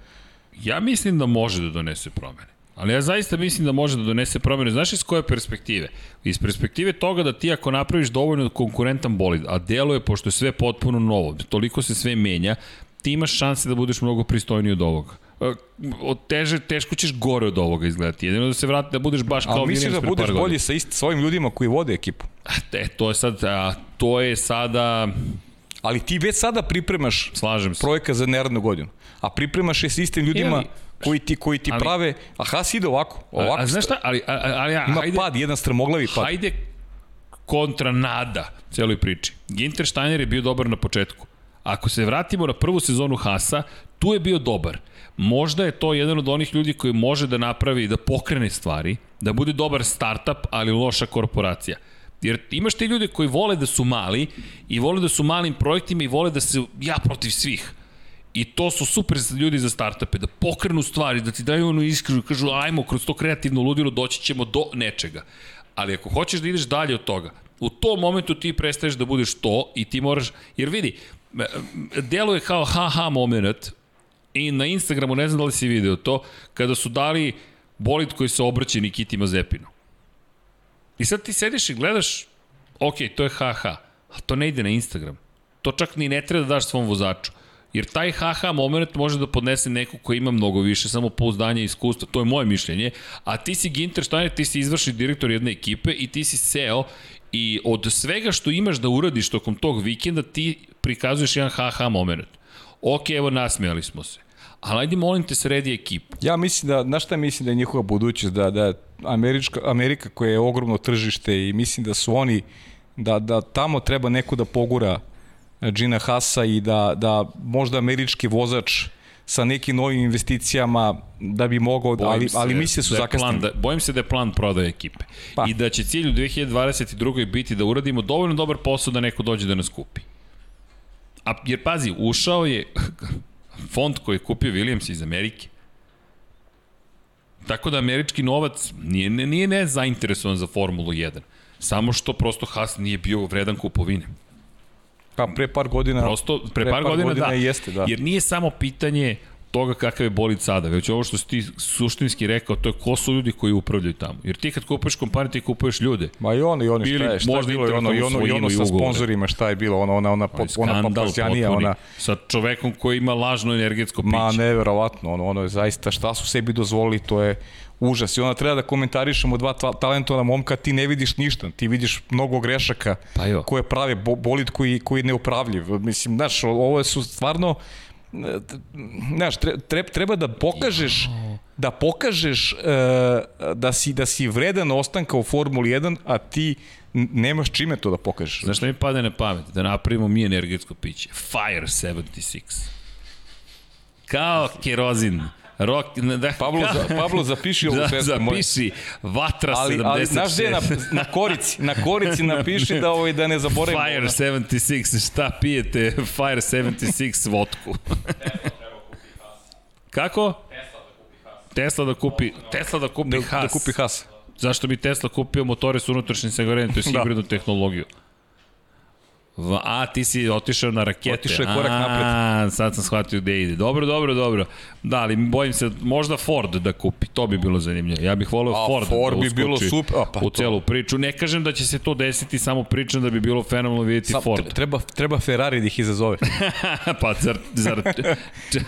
ja mislim da može da donese promene. Ali ja zaista mislim da može da donese promene. Znaš iz koje perspektive? Iz perspektive toga da ti ako napraviš dovoljno konkurentan bolid, a deluje pošto je sve potpuno novo, toliko se sve menja, ti imaš šanse da budeš mnogo pristojniji od ovoga. E, Od teže, teško ćeš gore od ovoga izgledati. Jedino da se vrati, da budeš baš kao Ali misliš Williams da budeš bolji godina. sa ist, svojim ljudima koji vode ekipu. E, to je sad, a, to je sada, Ali ti već sada pripremaš slažem se. projekat za narednu godinu. A pripremaš je s istim ljudima ali- koji ti, koji ti ali- prave, a Haas ide ovako. ovako a, a znaš šta, ali, a- ali, a, Ima hajde, pad, jedan strmoglavi pad. hajde kontra nada celoj priči. Ginter Steiner je bio dobar na početku. Ako se vratimo na prvu sezonu Hasa, tu je bio dobar. Možda je to jedan od onih ljudi koji može da napravi, da pokrene stvari, da bude dobar startup, ali loša korporacija. Jer imaš te ljude koji vole da su mali i vole da su malim projektima i vole da se ja protiv svih. I to su super ljudi za startupe, da pokrenu stvari, da ti daju onu iskru, kažu ajmo kroz to kreativno ludilo doći ćemo do nečega. Ali ako hoćeš da ideš dalje od toga, u tom momentu ti prestaješ da budeš to i ti moraš, jer vidi, deluje kao ha-ha moment i na Instagramu, ne znam da li si video to, kada su dali bolid koji se obraća Nikiti Mazepinu. I sad ti sediš i gledaš, ok, to je ha-ha, a to ne ide na Instagram. To čak ni ne treba da daš svom vozaču. Jer taj haha moment može da podnese neko ko ima mnogo više samopouzdanja i iskustva, to je moje mišljenje, a ti si Ginter Steiner, ti si izvršni direktor jedne ekipe i ti si seo i od svega što imaš da uradiš tokom tog vikenda ti prikazuješ jedan haha moment. Ok, evo nasmijali smo se. Ali ajde molim te sredi ekipu. Ja mislim da, znaš šta mislim da je njihova budućnost, da, da Američka, Amerika koja je ogromno tržište i mislim da su oni, da, da tamo treba neko da pogura Gina Hasa i da, da možda američki vozač sa nekim novim investicijama da bi mogao, Bojim ali, se ali misle su da je plan zakasnili. Da, bojim se da je plan prodaje ekipe. Pa. I da će cilj u 2022. biti da uradimo dovoljno dobar posao da neko dođe da nas kupi. A, jer pazi, ušao je fond koji je kupio Williams iz Amerike. Tako da američki novac nije, ne, nije ne zainteresovan za Formulu 1. Samo što prosto Haas nije bio vredan kupovine. Pa pre par godina, Prosto, pre, par, godina, godina da. jeste, da. Jer nije samo pitanje toga kakav je bolid sada, već ovo što si ti suštinski rekao, to je ko su ljudi koji upravljaju tamo. Jer ti kad kupuješ kompaniju, ti kupuješ ljude. Ma i ono, i ono, šta je, šta je možda bilo, i ono, i ono, i ono sa sponzorima, šta je bilo, ona, ona, ona, To je ona, potpuni. ona, Sa čovekom koji ima lažno energetsko piće. Ma neverovatno, ono, ono je zaista šta su sebi dozvolili, to je užas. I onda treba da komentarišemo dva ta talentovana momka, ti ne vidiš ništa, ti vidiš mnogo grešaka Pa jo. koje prave bo, bolid koji, koji je neupravljiv. Mislim, znaš, ovo su stvarno, znaš, tre- tre- treba da pokažeš da pokažeš e, da si da si vredan ostanka u Formuli 1, a ti nemaš čime to da pokažeš. Znaš šta mi pade na pamet? Da napravimo mi energetsko piće. Fire 76. Kao kerozin. Rock, da, Pablo, za, Pablo zapiši ovu da, moj. zapiši Vatra Ali, 76. ali znaš gde na, na korici? Na korici napiši da, ovaj, da ne zaboravimo. Fire 76, šta pijete Fire 76 vodku? Kako? Tesla da kupi Tesla da kupi da, Haas. da kupi Haas. Zašto bi Tesla kupio motore s unutrašnjim sagorijem, to je Da. hibridnu tehnologiju? A, ti si otišao na rakete. Otišao je korak a, napred. sad sam shvatio gde ide. Dobro, dobro, dobro. Da, ali bojim se, možda Ford da kupi, to bi bilo zanimljivo. Ja bih voleo A, Ford, Ford da bi bilo super. A, pa u to. celu priču. Ne kažem da će se to desiti, samo pričam da bi bilo fenomenalno vidjeti Sam, Ford. treba, treba Ferrari da ih izazove. pa zar, zar,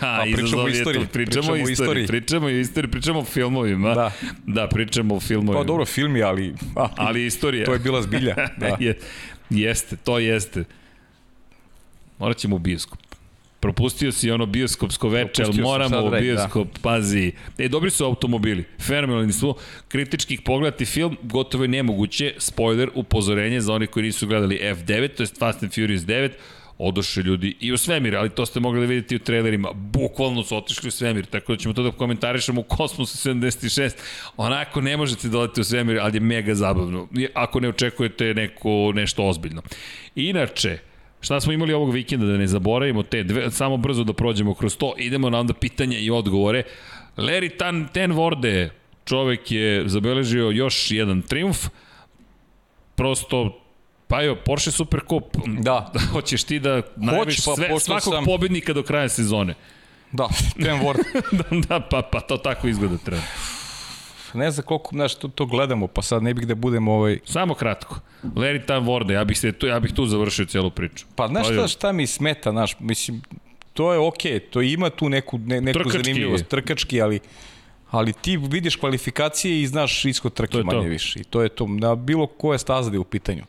a, Pa, pričamo o to. istoriji, Pričamo, o istoriji, pričamo o istoriji, pričamo o filmovima. Da. da pričamo o filmovima. Pa dobro, film je, ali... A, Ali istorija. To je bila zbilja. Da. je, jeste, to jeste. Morat ćemo u bioskop. Propustio si ono bioskopsko veče, ali moramo u rej, bioskop, da. pazi. E, dobri su automobili, fenomenalni su. Kritičkih pogledati film, gotovo je nemoguće. Spoiler, upozorenje za one koji nisu gledali F9, to je Fast and Furious 9, odošli ljudi i u svemir, ali to ste mogli da vidite i u trailerima. Bukvalno su otišli u svemir, tako da ćemo to da komentarišemo u Kosmosu 76. Onako ne možete da odete u svemir, ali je mega zabavno. Ako ne očekujete neko, nešto ozbiljno. Inače, Šta smo imali ovog vikenda, da ne zaboravimo te dve, samo brzo da prođemo kroz to, idemo na onda pitanja i odgovore. Larry Tan, Ten Vorde, čovek je zabeležio još jedan triumf, prosto Pa jo, Porsche Supercup. Da. Hoćeš ti da najaviš pa, sve, svakog sam- pobednika do kraja sezone. Da, Ten Ward. da, da, pa, pa to tako izgleda treba. ne znam koliko, znaš, to, to gledamo, pa sad ne bih da budemo ovaj... Samo kratko. Larry Tan Vorde, ja bih, se, tu, ja bih tu završio celu priču. Pa znaš je- šta, šta mi smeta, znaš, mislim, to je okej, okay, to ima tu neku, ne, neku Trkački je. zanimljivost, trkački, ali ali ti vidiš kvalifikacije i znaš ishod trke je manje više. I to je to, na bilo koje staza da je u pitanju.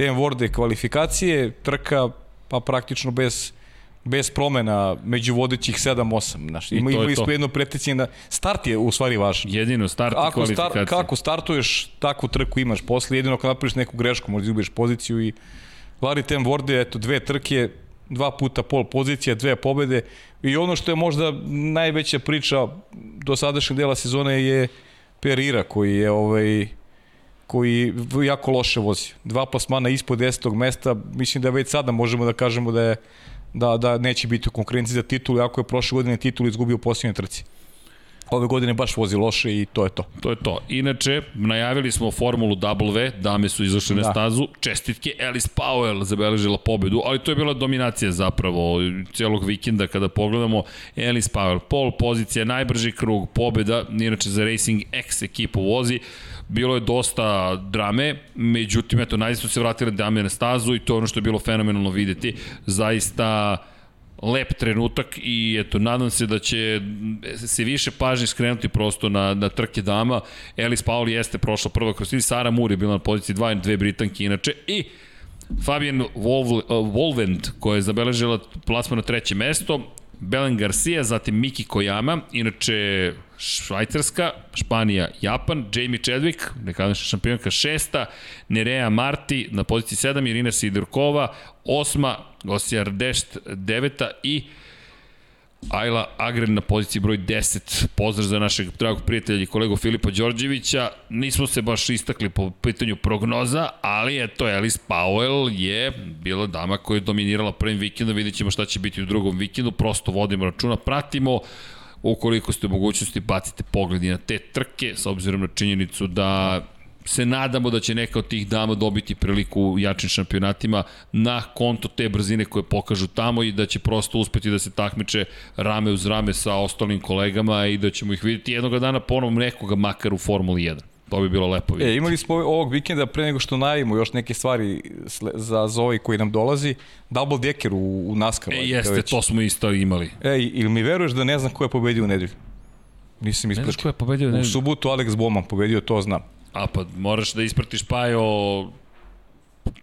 Tem Vorde kvalifikacije, trka, pa praktično bez bez promena među vodećih 7-8. Znaš, ima, imali smo jedno preticanje na... Start je u stvari važan. Jedino start i Ako, star, kvalifikacija. kako startuješ, takvu trku imaš posle, jedino ako napraviš neku grešku, možda izgubiš poziciju i Larry Tem Vorde, eto, dve trke, dva puta pol pozicija, dve pobede i ono što je možda najveća priča do sadašnjeg dela sezone je Perira koji je ovaj koji jako loše vozi. Dva plasmana ispod 10. mesta, mislim da već sada možemo da kažemo da je da, da neće biti u konkurenciji za titulu, ako je prošle godine titul izgubio u posljednjoj trci. Ove godine baš vozi loše i to je to. To je to. Inače, najavili smo formulu W, dame su izašle na Da. stazu, čestitke, Alice Powell zabeležila pobedu, ali to je bila dominacija zapravo celog vikenda kada pogledamo Alice Powell, pol pozicija, najbrži krug, pobeda, inače za Racing X ekipu vozi, bilo je dosta drame, međutim, eto, najzad su se vratile dame na stazu i to je ono što je bilo fenomenalno videti. Zaista lep trenutak i eto, nadam se da će se više pažnje skrenuti prosto na, na trke dama. Alice Paul jeste prošla prva kroz cilj, Sara Moore je bila na poziciji 2, dve Britanke inače i Fabian Wolv, Wolvend koja je zabeležila plasma na treće mesto, Belen Garcia, zatim Miki Koyama, inače Švajcarska, Španija, Japan, Jamie Chadwick, nekadašnja šampionka šesta, Nerea Marti na poziciji 7, Irina Sidorkova, osma, Gosija Rdešt deveta i Ajla Agren na poziciji broj 10. Pozdrav za našeg dragog prijatelja i kolegu Filipa Đorđevića. Nismo se baš istakli po pitanju prognoza, ali eto, Alice Powell je bila dama koja je dominirala prvim vikendom. Vidjet ćemo šta će biti u drugom vikendu. Prosto vodimo računa, pratimo. Ukoliko ste u mogućnosti, bacite pogledi na te trke, s obzirom na činjenicu da se nadamo da će neka od tih dama dobiti priliku u jačim šampionatima na konto te brzine koje pokažu tamo i da će prosto uspeti da se takmiče rame uz rame sa ostalim kolegama i da ćemo ih vidjeti jednoga dana ponovno nekoga makar u Formuli 1. To bi bilo lepo E, vidjeti. imali smo ovog vikenda pre nego što najavimo još neke stvari za, ovaj koji nam dolazi, double decker u, u NASCAR. E, jeste, to smo isto imali. Ej, ili mi veruješ da ne znam ko je pobedio u nedelju? Nisam Ne znaš ispratio. ko je pobedio? Ne, U subotu Alex Bowman pobedio, to znam. A pa moraš da ispratiš Pajo...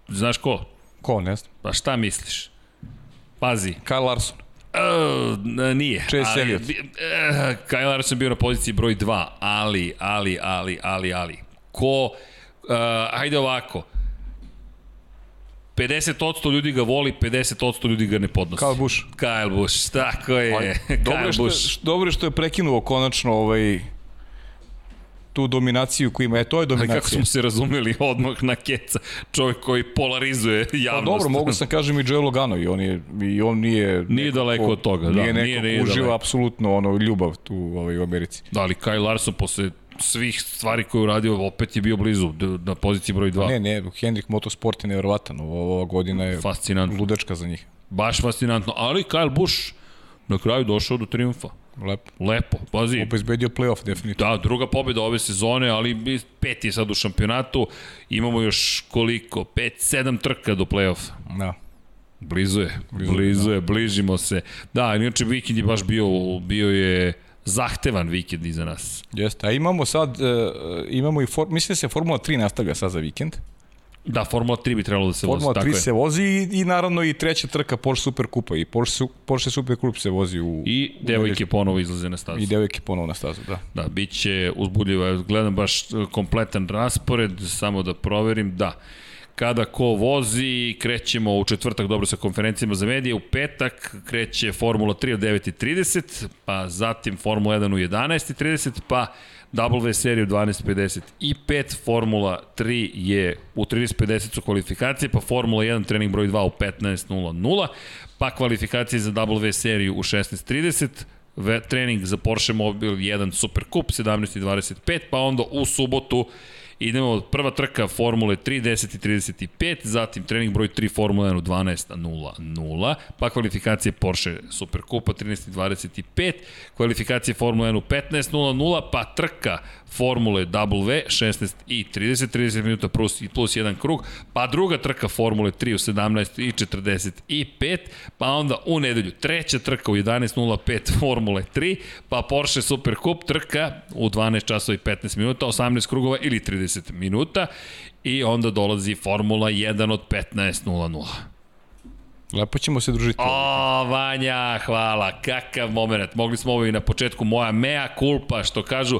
Znaš ko? Ko, ne znam. Pa šta misliš? Pazi, Kyle Larson. Uh, nije. Chase ali, Elliott. Uh, Kyle Larson bio na poziciji broj 2, ali, ali, ali, ali, ali. Ko, uh, ajde ovako, 50% ljudi ga voli, 50% ljudi ga ne podnosi. Kyle Busch. Kyle Busch, tako je. Dobro je što- dobro je što je prekinuo konačno ovaj, tu dominaciju koju ima. E, to je Kako dominacija. smo se razumeli odmah na keca, čovjek koji polarizuje javnost. Pa dobro, mogu sam kažem i Joe Logano i on, je, i on nije... Nije daleko od toga, da, Nije neko nije- nije ko uživa apsolutno ono, ljubav tu ovaj, u Americi. Da, ali Kyle Larson posle svih stvari koje je uradio, opet je bio blizu, na poziciji broj 2. Ne, ne, Hendrik Motorsport je nevjerovatan. Ova godina je Fascinantno. ludačka za njih. Baš fascinantno, ali Kyle Busch na kraju došao do triumfa. Lepo. Lepo, pazi. Obezbedio playoff, definitivno. Da, druga pobjeda ove sezone, ali peti je sad u šampionatu. Imamo još koliko? 5-7 trka do play-offa. Da. Blizu je, blizu je, bližimo se. Da, inače vikend je baš bio, bio je zahtevan vikend iza nas. Jeste. A imamo sad, uh, imamo i, for, mislim da se Formula 3 nastavlja sad za vikend. Da, Formula 3 bi trebalo da se Formula vozi, tako 3 je. se vozi i, i naravno i treća trka Porsche Super Kupa i Porsche, Porsche Super Kup se vozi u... I devojke ponovo izlaze na stazu. I devojke ponovo na stazu, da. Da, bit će uzbudljivo. Gledam baš e, kompletan raspored, samo da proverim. Da, kada ko vozi, krećemo u četvrtak dobro sa konferencijama za medije, u petak kreće Formula 3 od 9.30, pa zatim Formula 1 u 11.30, pa W seriju 12.50 i 5 Formula 3 je u 30.50 su kvalifikacije, pa Formula 1 trening broj 2 u 15.00, pa kvalifikacije za W seriju u 16.30, ve, trening za Porsche Mobil 1 Super Cup 17.25, pa onda u subotu idemo prva trka Formule 3 10.35, zatim trening broj 3 Formula 1 u 12.00, pa kvalifikacije Porsche Super Cupa 13.25, kvalifikacije Formule 1 u 15.00, pa trka Formule W 16 i 30, 30 minuta plus, plus jedan krug, pa druga trka Formule 3 u 17 i 45, pa onda u nedelju treća trka u 11.05 Formule 3, pa Porsche Super Cup trka u 12 časova i 15 minuta, 18 krugova ili 30 minuta i onda dolazi Formula 1 od 15.00. Lepo ćemo se družiti. O, Vanja, hvala, kakav moment. Mogli smo ovo i na početku, moja mea culpa, što kažu,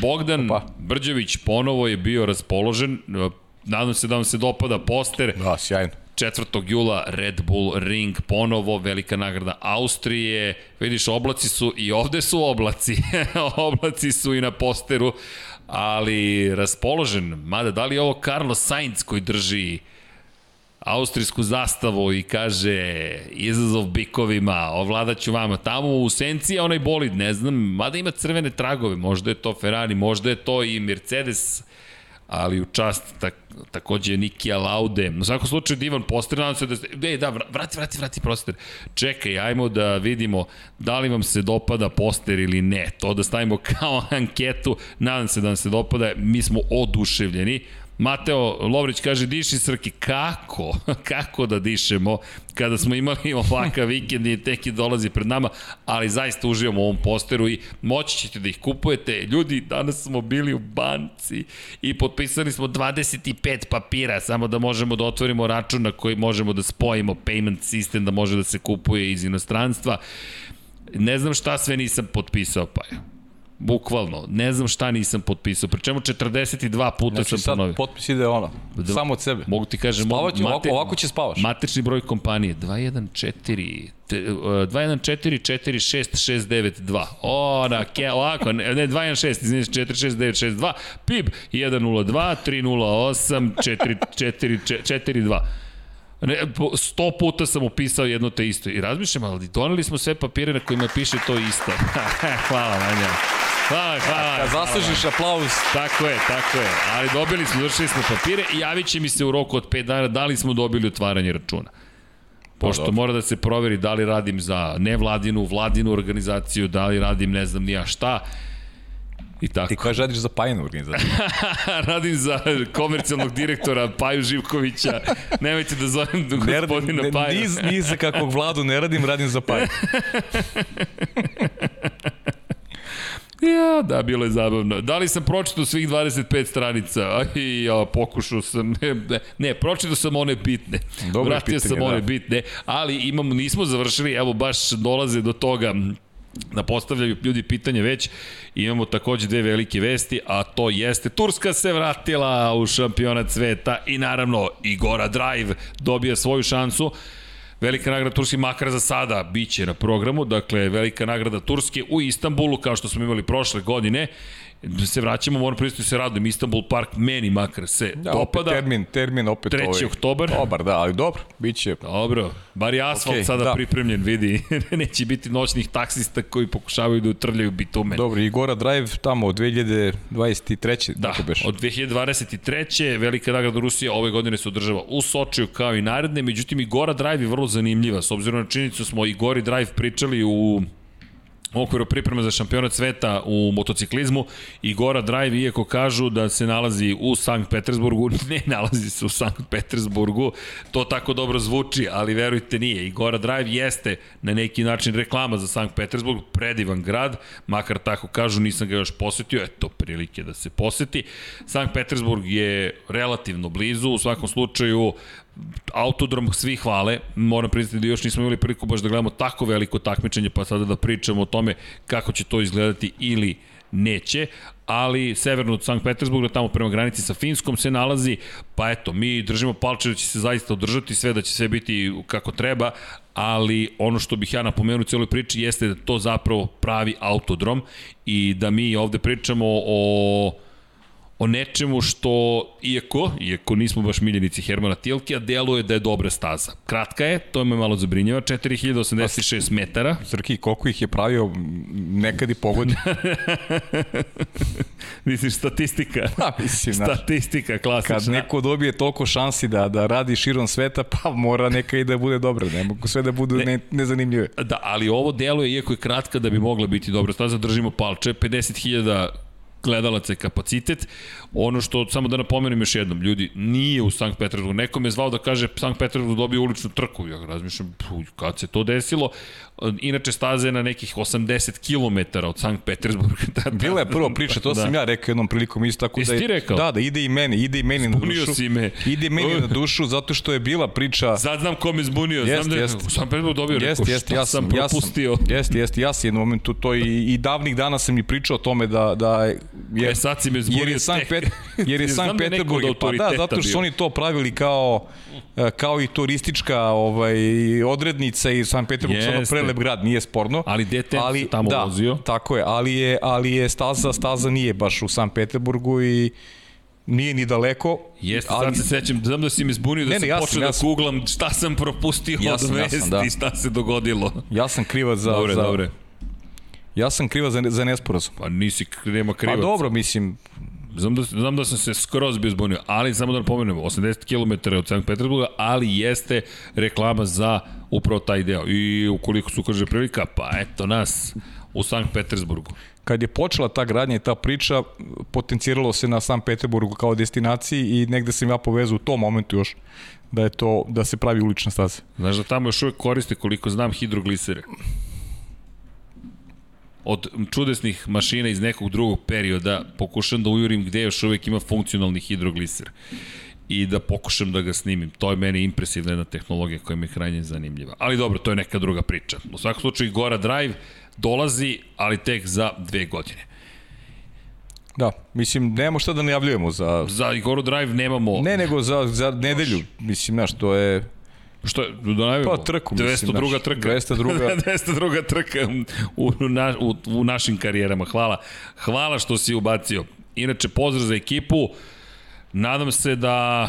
Bogdan Opa. Brđević ponovo je bio raspoložen, nadam se da vam se dopada poster, Da, sjajno. 4. jula Red Bull Ring ponovo, velika nagrada Austrije. Vidiš, oblaci su i ovde su oblaci. oblaci su i na posteru, ali raspoložen. Mada, da li je ovo Carlos Sainz koji drži austrijsku zastavu i kaže izazov bikovima, ovladaću vama tamo u senci je onaj bolid, ne znam, mada ima crvene tragove, možda je to Ferrari, možda je to i Mercedes, ali u čast tak, takođe Nikija Laude. Na svakom slučaju divan poster, nadam se da ste... E, da, vrati, vrati, vrati poster. Čekaj, ajmo da vidimo da li vam se dopada poster ili ne. To da stavimo kao anketu, nadam se da vam se dopada, mi smo oduševljeni. Mateo Lovrić kaže, diši Srki, kako? kako da dišemo kada smo imali ovakav vikend i teki dolazi pred nama, ali zaista uživamo u ovom posteru i moći ćete da ih kupujete. Ljudi, danas smo bili u banci i potpisali smo 25 papira, samo da možemo da otvorimo račun na koji možemo da spojimo payment system, da može da se kupuje iz inostranstva. Ne znam šta sve nisam potpisao, pa je. Bukvalno, ne znam šta nisam potpisao, pri čemu 42 puta Znači sam sad ponovio. potpis ide ono, samo od sebe. Mogu ti kažem, Spavaće, ovako, ovako će spavaš. Matični broj kompanije 214 te, uh, 214 46692. O, na ke, ovako, ne, ne 216, izvinite, 46962, PIB 102 308 4442. Ne, po- sto puta sam upisao jedno te isto i razmišljam, ali doneli smo sve papire na kojima piše to isto. hvala, Vanja. Hvala, hvala. Kad zaslužiš aplauz, Tako je, tako je. Ali dobili smo, završili smo papire i javit će mi se u roku od 5 dana da li smo dobili otvaranje računa. Pošto dobro. mora da se proveri da li radim za nevladinu, vladinu organizaciju, da li radim ne znam nija šta. I tako. ti kaže radiš za pajenu organizaciju. radim za komercijalnog direktora Paju Živkovića. Nemojte da zovem Ne gospodina ne, Paju. niz, niz za kakvog vladu ne radim, radim za pajenu. Ja, da, bilo je zabavno. Da li sam pročitao svih 25 stranica? Aj, ja, pokušao sam. Ne, ne, ne pročitao sam one bitne. Dobro Vratio pitanje, sam one da. bitne, ali imamo, nismo završili, evo baš dolaze do toga da postavljaju ljudi pitanje već. Imamo takođe dve velike vesti, a to jeste Turska se vratila u šampionat sveta i naravno Igora Drive dobija svoju šansu. Velika nagrada Turske makar za sada biće na programu, dakle velika nagrada Turske u Istanbulu kao što smo imali prošle godine se vraćamo, moram pristiti se radujem, Istanbul Park meni makar se Da, dopada. opet termin, termin opet 3. ovaj. oktobar. Dobar, da, ali dobro, bit će. Dobro, bar je asfalt Okej, sada da. pripremljen, vidi. Neće biti noćnih taksista koji pokušavaju da utrljaju bitumen. Dobro, Igora Drive tamo od 2023. Da, beš. od 2023. Velika nagrada Rusija ove godine se održava u Sočiju kao i naredne, međutim i Gora Drive je vrlo zanimljiva, s obzirom na činjenicu smo i Gori Drive pričali u okviru priprema za šampionat sveta u motociklizmu i Gora Drive, iako kažu da se nalazi u Sankt Petersburgu, ne nalazi se u Sankt Petersburgu, to tako dobro zvuči, ali verujte nije. I Gora Drive jeste na neki način reklama za Sankt Petersburg, predivan grad, makar tako kažu, nisam ga još posetio, eto prilike da se poseti. Sankt Petersburg je relativno blizu, u svakom slučaju autodrom svi hvale, moram priznati da još nismo imali priliku baš da gledamo tako veliko takmičenje, pa sada da pričamo o tome kako će to izgledati ili neće, ali severno od Sankt Petersburga, tamo prema granici sa Finskom se nalazi, pa eto, mi držimo palče da će se zaista održati sve, da će sve biti kako treba, ali ono što bih ja napomenuo u cijeloj priči jeste da to zapravo pravi autodrom i da mi ovde pričamo o o nečemu što, iako, iako nismo baš miljenici Hermana Tilkija, deluje da je dobra staza. Kratka je, to me malo zabrinjava, 4086 metara. Srki, koliko ih je pravio, nekad i pogodi. Misliš, statistika. Pa, mislim, znaš, Statistika, klasična. kad neko dobije toliko šansi da, da radi širom sveta, pa mora neka i da bude dobra. Ne mogu sve da budu ne, nezanimljive. Da, ali ovo deluje, iako je kratka, da bi mogla biti dobra staza, držimo palče, 50.000 gledalaca je kapacitet. Ono što, samo da napomenem još jednom, ljudi, nije u Sankt Petersburgu. Neko me zvao da kaže Sankt Petersburg dobio uličnu trku. Ja razmišljam, puj, kad se to desilo? Inače, staza je na nekih 80 km od Sankt Petersburga. Da, da, Bila je prva priča, to da. sam ja rekao jednom prilikom isto tako Jesi da je, ti rekao? Da, da ide i meni, ide i meni na Zbunio dušu. si me. Ide i meni na dušu zato što je bila priča Sad znam ko me zbunio. Jest, znam da je jest. u Sankt Petersburg dobio. Rekao, Jeste, jeste, šta ja sam, sam propustio? Ja sam, jeste, jeste, ja sam jednom momentu to i, i davnih dana sam i pričao o tome da, da je, E, sad si me zbunio jer je Sankt. Pet, jer je Sankt da Peterburg, od pa da, zato što su oni to pravili kao e, kao i turistička ovaj odrednica i Sankt Peterburg je Jeste. prelep grad, nije sporno. Ali DTM se tamo da, vozio. Tako je, ali je, ali je staza, staza nije baš u Sankt Peterburgu i nije ni daleko. Jeste, ali, sad se sećam, znam da si me zbunio da Ne, ne, sam ja počeo ja da googlam šta sam propustio Ja od sam, ja vesti, sam, da. šta se dogodilo. Ja sam krivac za, Dobre, za, dobre. ja sam krivac za, za nesporazum. Pa nisi, nema Pa krivac. dobro, mislim, Znam da, znam da sam se skroz bio zbunio, ali samo da napomenem, 80 km od Sankt Petersburga, ali jeste reklama za upravo taj deo. I ukoliko su kaže prilika, pa eto nas u Sankt Petersburgu. kad je počela ta gradnja i ta priča, potenciralo se na San Peterburgu kao destinaciji i negde sam ja povezao u tom momentu još da je to da se pravi ulična staza. Znaš da tamo još uvek koriste, koliko znam, hidroglisere. Od čudesnih mašina iz nekog drugog perioda pokušam da ujurim gde još uvek ima funkcionalni hidrogliser i da pokušam da ga snimim. To je meni impresivna jedna tehnologija koja mi je krajnje zanimljiva. Ali dobro, to je neka druga priča. U svakom slučaju Gora Drive dolazi, ali tek za dve godine. Da, mislim, nemamo šta da najavljujemo za... Za Goru Drive nemamo... Ne, nego za, za nedelju. Mislim, znaš, to je... Što je, da najavimo? Pa trku, mislim. 202. znaš, trka. 202. 202. trka u, u, na, u, u našim karijerama. Hvala. Hvala što si ubacio. Inače, pozdrav za ekipu. Nadam se da...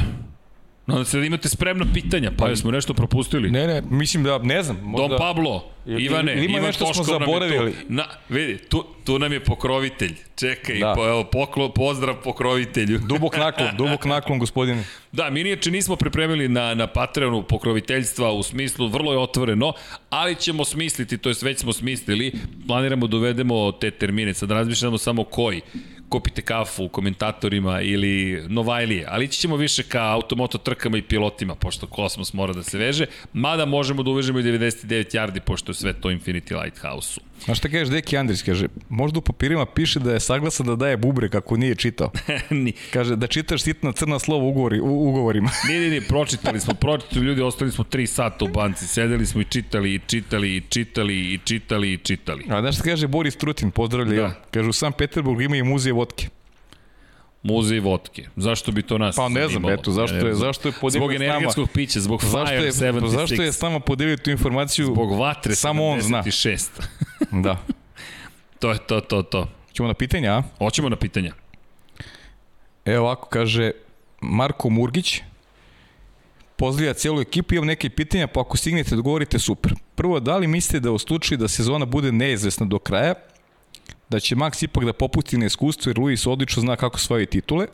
Nadam se da imate spremna pitanja, pa smo nešto propustili. Ne, ne, mislim da, ne znam. Možda... Don Pablo, Ivane, ili ima Ivan nešto smo Toškov nam je zaboravili? tu. Na, vidi, tu, tu nam je pokrovitelj. Čekaj, Da. po, evo, poklo, pozdrav pokrovitelju. Dubok naklon, dubok naklon, gospodine. Da, mi niječe nismo pripremili na, na Patreonu pokroviteljstva u smislu, vrlo je otvoreno, ali ćemo smisliti, to jest već smo smislili, planiramo da uvedemo te termine, sad razmišljamo samo koji kopite kafu komentatorima ili Novajlije, ali ići ćemo više ka automoto trkama i pilotima, pošto kosmos mora da se veže, mada možemo da uvežemo i 99 yardi, pošto je sve to Infinity Lighthouse-u. Znaš šta kažeš, Deki Andrić, kaže, možda u papirima piše da je saglasan da daje bubrek ako nije čitao. Ni- Kaže, da čitaš sitna crna slova u, ugovori, u ugovorima. Ne, ne, ne, pročitali smo, pročitali ljudi, ostali smo 3 sata u banci, sedeli smo i čitali, i čitali, i čitali, i čitali, i čitali. A znaš šta kaže Boris Trutin, pozdravlja Da. Kaže, u San Peterburgu ima i muzej vodke. Muzej vodke. Zašto bi to nas Pa ne znam, eto, zašto je- zašto je podelio Zbog s nama? energetskog pića, zbog Zašto Fire je, 76. zašto je s nama podelio tu informaciju? Zbog vatre Samo on zna. 76. Da. to je to, to, to. Hoćemo na pitanja, a? Hoćemo na pitanja. Evo ovako kaže Marko Murgić, pozdravlja cijelu ekipu, imam neke pitanja, pa ako stignete da govorite, super. Prvo, da li mislite da u slučaju da sezona bude neizvesna do kraja, da će Max ipak da popusti na iskustvo, jer Luis odlično zna kako svoje titule?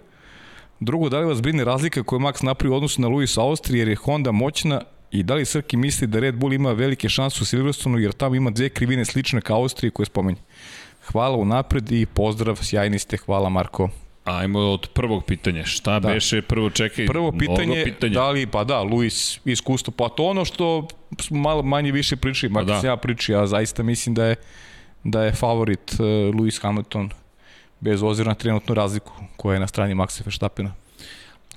Drugo, da li vas brine razlika koju Max napravi u odnosu na Luis Austrije, jer je Honda moćna i da li Srki misli da Red Bull ima velike šanse u Silverstonu, jer tamo ima dve krivine slične kao Austrije koje spomenje. Hvala unapred i pozdrav, sjajni ste, hvala Marko. Ajmo od prvog pitanja. Šta da. beše prvo, čekaj, Prvo pitanje, pitanja. da li, pa da, Luis iskustvo, pa to ono što smo malo manje više pričali, makar da. se ja priči, ja zaista mislim da je, da je favorit uh, Lewis Hamilton bez ozira na trenutnu razliku koja je na strani Maxa Verstappena.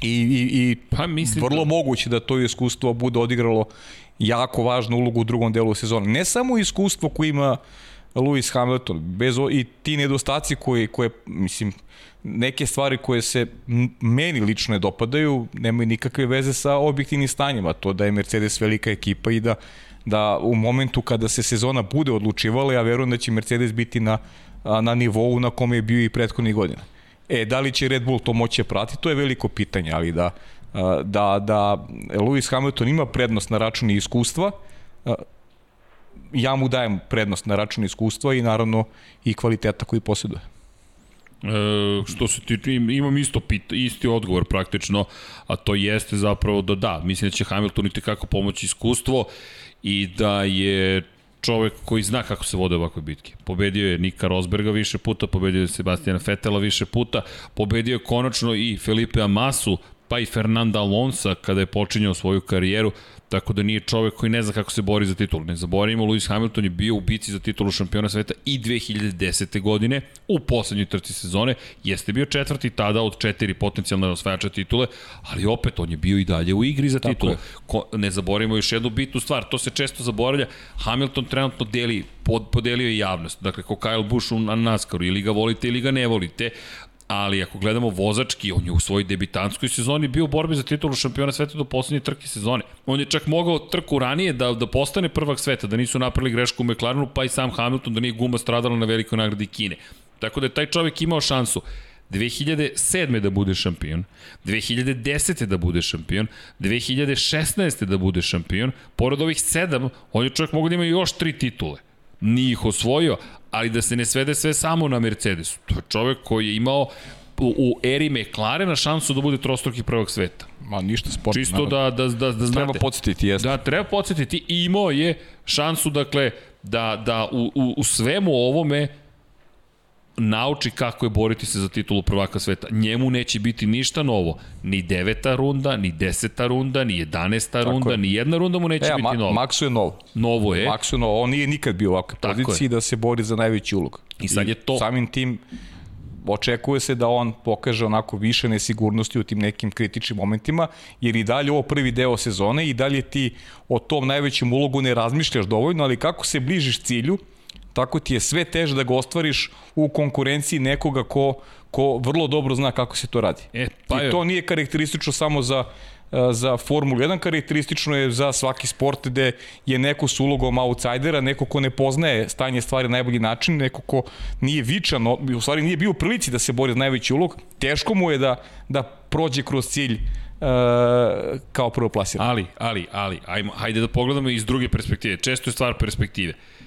I, i, i pa, mislim vrlo da... moguće da to iskustvo bude odigralo jako važnu ulogu u drugom delu sezone. Ne samo iskustvo koje ima Lewis Hamilton, bez o, i ti nedostaci koje, koje, mislim, neke stvari koje se meni lično ne dopadaju, nemaju nikakve veze sa objektivnim stanjima, to da je Mercedes velika ekipa i da da u momentu kada se sezona bude odlučivala, ja verujem da će Mercedes biti na, na nivou na kome je bio i prethodnih godina. E, da li će Red Bull to moće pratiti, to je veliko pitanje, ali da, da, da Lewis Hamilton ima prednost na računi iskustva, ja mu dajem prednost na račun iskustva i naravno i kvaliteta koji posjeduje. E, što se ti imam isto pita, isti odgovor praktično, a to jeste zapravo da da, mislim da će Hamilton i kako pomoći iskustvo i da je čovek koji zna kako se vode ovakve bitke. Pobedio je Nika Rosberga više puta, pobedio je Sebastijana Fetela više puta, pobedio je konačno i Felipe Amasu, pa i Fernanda Alonso kada je počinjao svoju karijeru. Tako da nije čovek koji ne zna kako se bori za titulu. Ne zaboravimo, Lewis Hamilton je bio u bici za titulu šampiona sveta i 2010. godine u poslednjoj trci sezone. Jeste bio četvrti tada od četiri potencijalne osvajača titule, ali opet on je bio i dalje u igri za titulu. Ko, ne zaboravimo još jednu bitnu stvar, to se često zaboravlja. Hamilton trenutno deli pod, podelio je javnost. Dakle, ko Kyle Busch u NASCAR-u, ili ga volite ili ga ne volite, ali ako gledamo vozački, on je u svojoj debitanskoj sezoni bio u borbi za titulu šampiona sveta do poslednje trke sezone. On je čak mogao trku ranije da, da postane prvak sveta, da nisu napravili grešku u McLarenu, pa i sam Hamilton, da nije guma stradala na velikoj nagradi Kine. Tako da je taj čovjek imao šansu 2007. da bude šampion, 2010. da bude šampion, 2016. da bude šampion, pored ovih sedam, on je čovjek mogo da ima još tri titule. Nije ih osvojio, ali da se ne svede sve samo na Mercedesu. To je čovek koji je imao u, u eri McLarena šansu da bude trostruki prvog sveta. Ma ništa sport. Čisto da, da, da, da znate. Treba podsjetiti, jeste. Da, treba podsjetiti i imao je šansu, dakle, da, da u, u, u svemu ovome nauči kako je boriti se za titulu prvaka sveta. Njemu neće biti ništa novo. Ni deveta runda, ni deseta runda, ni jedanesta runda, je. ni jedna runda mu neće e, biti Ma novo. Maxu je novo. Novo je. Maxu je novo. On nije nikad bio u ovakvoj poziciji je. da se bori za najveći ulog. I sad je to. I samim tim očekuje se da on pokaže onako više nesigurnosti u tim nekim kritičnim momentima, jer i dalje ovo prvi deo sezone i dalje ti o tom najvećem ulogu ne razmišljaš dovoljno, ali kako se bližiš cilju, tako ti je sve teže da ga ostvariš u konkurenciji nekoga ko, ko vrlo dobro zna kako se to radi. E, pa I to nije karakteristično samo za za Formulu 1 karakteristično je za svaki sport gde je neko s ulogom outsidera, neko ko ne poznaje stanje stvari na najbolji način, neko ko nije vičan, u stvari nije bio u prilici da se bori za najveći ulog, teško mu je da, da prođe kroz cilj uh, kao prvo plasiran. Ali, ali, ali, ajmo, hajde da pogledamo iz druge perspektive. Često je stvar perspektive. Uh,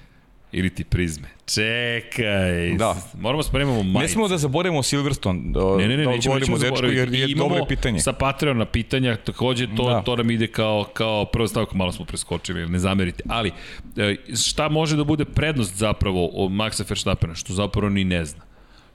ili ti prizme. Čekaj. Da. Moramo da spremamo majice. Ne smemo da zaboravimo Silverstone. Ne, ne, ne, da nećemo, nećemo dečko, jer je dobro pitanje. sa Patreona pitanja, takođe to, da. to nam ide kao, kao prvo stavku, malo smo preskočili, ne zamerite. Ali, e, šta može da bude prednost zapravo od Maxa Verstappena, što zapravo ni ne zna?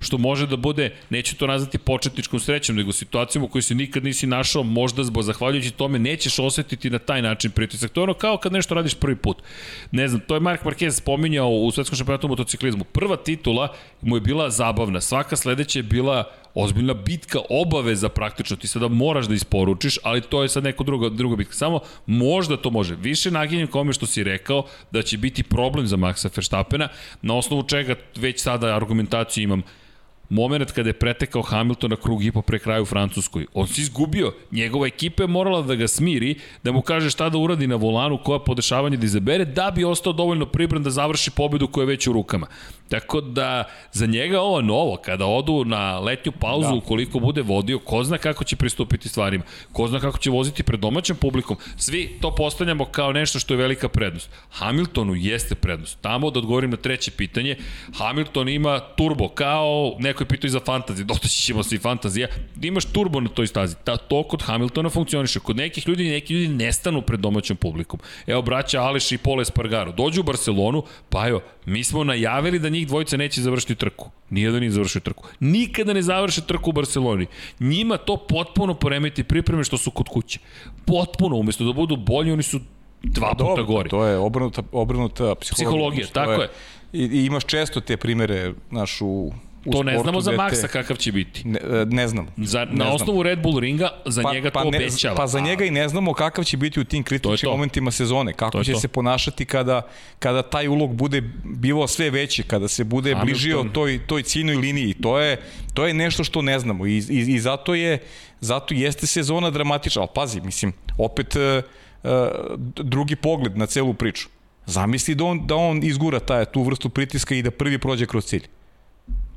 Što može da bude, neću to nazvati početničkom srećom, nego situacijom u kojoj se nikad nisi našao, možda zbog zahvaljujući tome nećeš osetiti na taj način pritisak. To je ono kao kad nešto radiš prvi put. Ne znam, to je Mark Marquez spominjao u svetskom šampionatu motociklizmu. Prva titula mu je bila zabavna, svaka sledeća je bila ozbiljna bitka obaveza praktično, ti sada moraš da isporučiš, ali to je sad neko druga, druga bitka. Samo možda to može. Više naginjem kome što si rekao da će biti problem za Maxa Verstappena, na osnovu čega već sada argumentaciju imam moment kada je pretekao Hamilton na krug i po pre kraju u Francuskoj. On se izgubio. Njegova ekipa je morala da ga smiri, da mu kaže šta da uradi na volanu, koja podešavanje da izabere, da bi ostao dovoljno pribran da završi pobedu koja je već u rukama. Tako da, za njega ovo novo, kada odu na letnju pauzu, da. ukoliko bude vodio, ko zna kako će pristupiti stvarima, ko zna kako će voziti pred domaćem publikom, svi to postavljamo kao nešto što je velika prednost. Hamiltonu jeste prednost. Tamo da odgovorim na treće pitanje, Hamilton ima turbo, kao neko je pitao i za fantaziju, dotaći ćemo se i fantazija, imaš turbo na toj stazi. Ta, to kod Hamiltona funkcioniše. Kod nekih ljudi, neki ljudi nestanu pred domaćem publikom. Evo, braća Aleš i Pole Spargaro, dođu u Barcelonu, pa evo, mi smo najavili da njih dvojica neće završiti trku. Nije da nije završio trku. Nikada ne završe trku u Barceloni. Njima to potpuno poremeti pripreme što su kod kuće. Potpuno, umesto da budu bolji, oni su dva puta Dobro, gori. To je obrnuta, obrnuta psihologija. Psihologija, tako je. I, I imaš često te primere, naš, u, u To ne znamo za Maxa kakav će biti. Ne, e, ne znam. Za, ne na znam. osnovu Red Bull ringa, za njega to ne, obećava. Pa za njega i ne znamo kakav će biti u tim kritičnim momentima sezone, kako će to. se ponašati kada, kada taj ulog bude bivao sve veći, kada se bude Hamilton. bližio toj, toj ciljnoj liniji. To je, to je nešto što ne znamo i, i, i zato je zato jeste sezona dramatična, ali pazi, mislim, opet uh, uh, drugi pogled na celu priču. Zamisli da on, da on izgura taj, tu vrstu pritiska i da prvi prođe kroz cilj.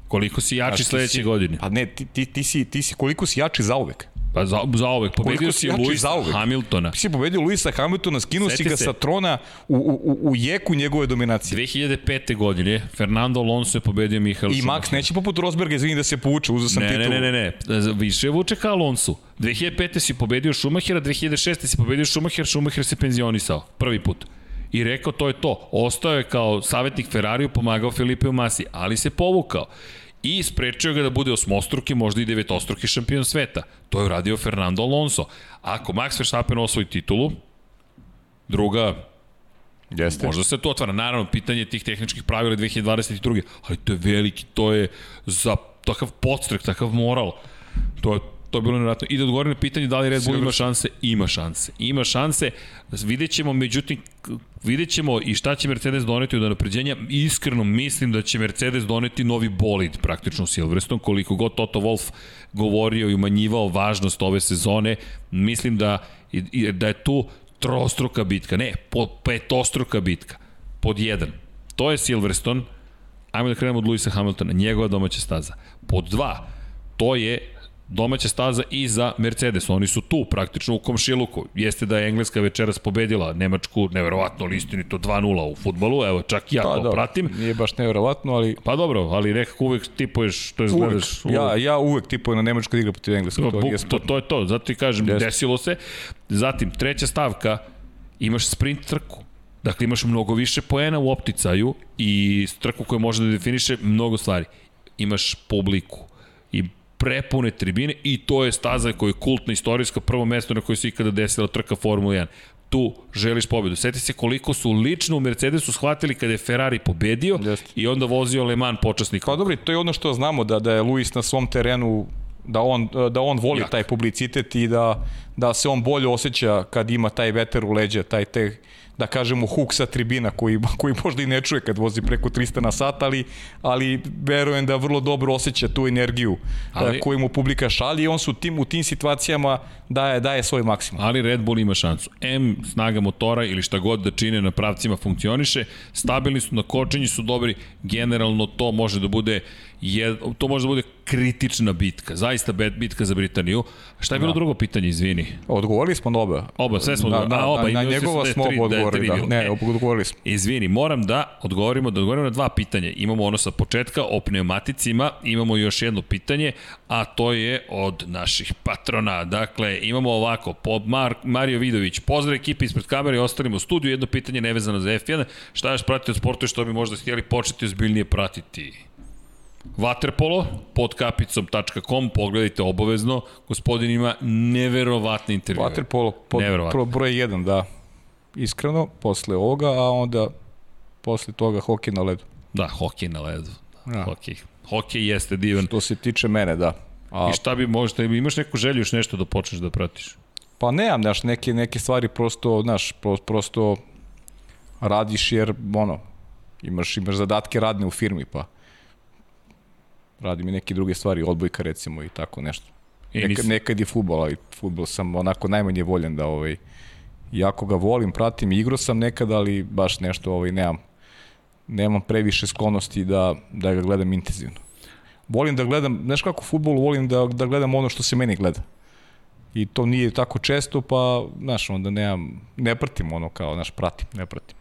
Koliko si jači Znaš, sledeće si- godine. Pa ne, ti, ti, ti, si, ti si, koliko si jači zauvek. Pa za, za ovek. Pobedio si Luisa. Hamiltona. Ti si pobedio Luisa Hamiltona, skinuo si ga se. sa trona u, u, u, jeku njegove dominacije. 2005. godine Fernando Alonso je pobedio Mihael I Max neće poput Rosberga, izvini da se povuče, uzeo sam Ne, titulu. ne, ne, ne, ne, više vuče ka Alonsu. 2005. si pobedio Schumachera, 2006. si pobedio Schumacher, Schumacher se penzionisao, prvi put. I rekao to je to. Ostao je kao savjetnik Ferrariju, pomagao Filipeu Masi, ali se povukao. I sprečio ga da bude osmostruki, možda i devetostruki šampion sveta. To je uradio Fernando Alonso. Ako Max Verstappen osvoji titulu, druga Jeste. Možda se to otvara. Naravno, pitanje tih tehničkih pravila 2022. Ali to je veliki, to je za takav podstrek, takav moral. To je to je bilo nevjerojatno. I da odgovorim na pitanje da li Red Bull ima šanse, ima šanse. Ima šanse, vidjet ćemo, međutim, vidjet ćemo i šta će Mercedes doneti od napređenja. Iskreno mislim da će Mercedes doneti novi bolid, praktično Silverstone, koliko god Toto Wolff govorio i umanjivao važnost ove sezone, mislim da, da je tu trostruka bitka, ne, po, petostruka bitka. Pod jedan, to je Silverstone, ajmo da krenemo od Luisa Hamiltona, njegova domaća staza. Pod dva, to je domaća staza i za Mercedes. Oni su tu praktično u komšiluku. Jeste da je Engleska večeras pobedila Nemačku, neverovatno ali istinito 2-0 u futbolu, evo čak i ja Pa, to dobro, pratim. Nije baš nevjerovatno, ali Pa dobro, ali nekako uvek tipuješ, to je uvek, gledaš. ja, ja uvek tipujem na Nemačka da igra protiv Engleska, to, To, nije to, to je to, zato ti kažem, Jeste. desilo se. Zatim, treća stavka, imaš sprint trku. Dakle, imaš mnogo više poena u opticaju i trku koja može da definiše mnogo stvari. Imaš publiku i prepune tribine i to je staza koja je kultna, istorijska, prvo mesto na kojoj se ikada desila trka Formula 1 tu želiš pobedu. Seti se koliko su lično u Mercedesu shvatili kada je Ferrari pobedio Jeste. i onda vozio Le Mans počasnik. Pa dobro, to je ono što znamo, da, da je Luis na svom terenu da on, da on voli Jak. taj publicitet i da, da se on bolje osjeća kad ima taj veter u leđa, taj te, da kažemo, huk sa tribina koji, koji možda i ne čuje kad vozi preko 300 na sat, ali, ali verujem da vrlo dobro osjeća tu energiju Ali- ali, koju mu publika šalje i on su tim, u tim situacijama daje, daje svoj maksimum. ali Red Bull ima šansu. M, snaga motora ili šta god da čine na pravcima funkcioniše, stabilni su, na kočenju su dobri, generalno to može da bude je, to može da bude kritična bitka, zaista bitka za Britaniju. Šta je bilo drugo pitanje, izvini? Odgovorili smo na oba. Oba, sve smo na, odgovorili. na, A, oba, na, na ste njegova da je smo oba da odgovorili. Da, ne, E. odgovorili smo. Izvini, moram da odgovorimo, da odgovorimo na dva pitanja. Imamo ono sa početka o pneumaticima, imamo još jedno pitanje, a to je od naših patrona. Dakle, imamo ovako, po Mar Mario Vidović, pozdrav ekipi ispred kamere i ostalima u studiju, jedno pitanje nevezano za F1. Šta još pratite od sporta i što bi možda htjeli početi ozbiljnije pratiti? Vaterpolo, pod kapicom.com, pogledajte obavezno, gospodin ima neverovatne intervjue. Waterpolo pod, pro, broj 1, da. Iskreno, posle ovoga, a onda posle toga hokej na ledu. Da, hokej na ledu. Da, Ja. Hokej. Hokej jeste divan. To se tiče mene, da. A, I šta bi možda, imaš neku želju još nešto da počneš da pratiš? pa nemam, znaš, neke, neke stvari prosto, znaš, pro, prosto radiš jer, ono, imaš, imaš zadatke radne u firmi, pa radim i neke druge stvari, odbojka recimo i tako nešto. I Nekad, nis- nekad i futbol, ali futbol sam onako najmanje voljen da ovaj, jako ga volim, pratim, igrao sam nekad, ali baš nešto ovaj, nemam nemam previše sklonosti da, da ga gledam intenzivno. Volim da gledam, znaš kako u futbolu, volim da, da gledam ono što se meni gleda. I to nije tako često, pa, znaš, onda nemam, ne pratim ono kao, znaš, pratim, ne pratim.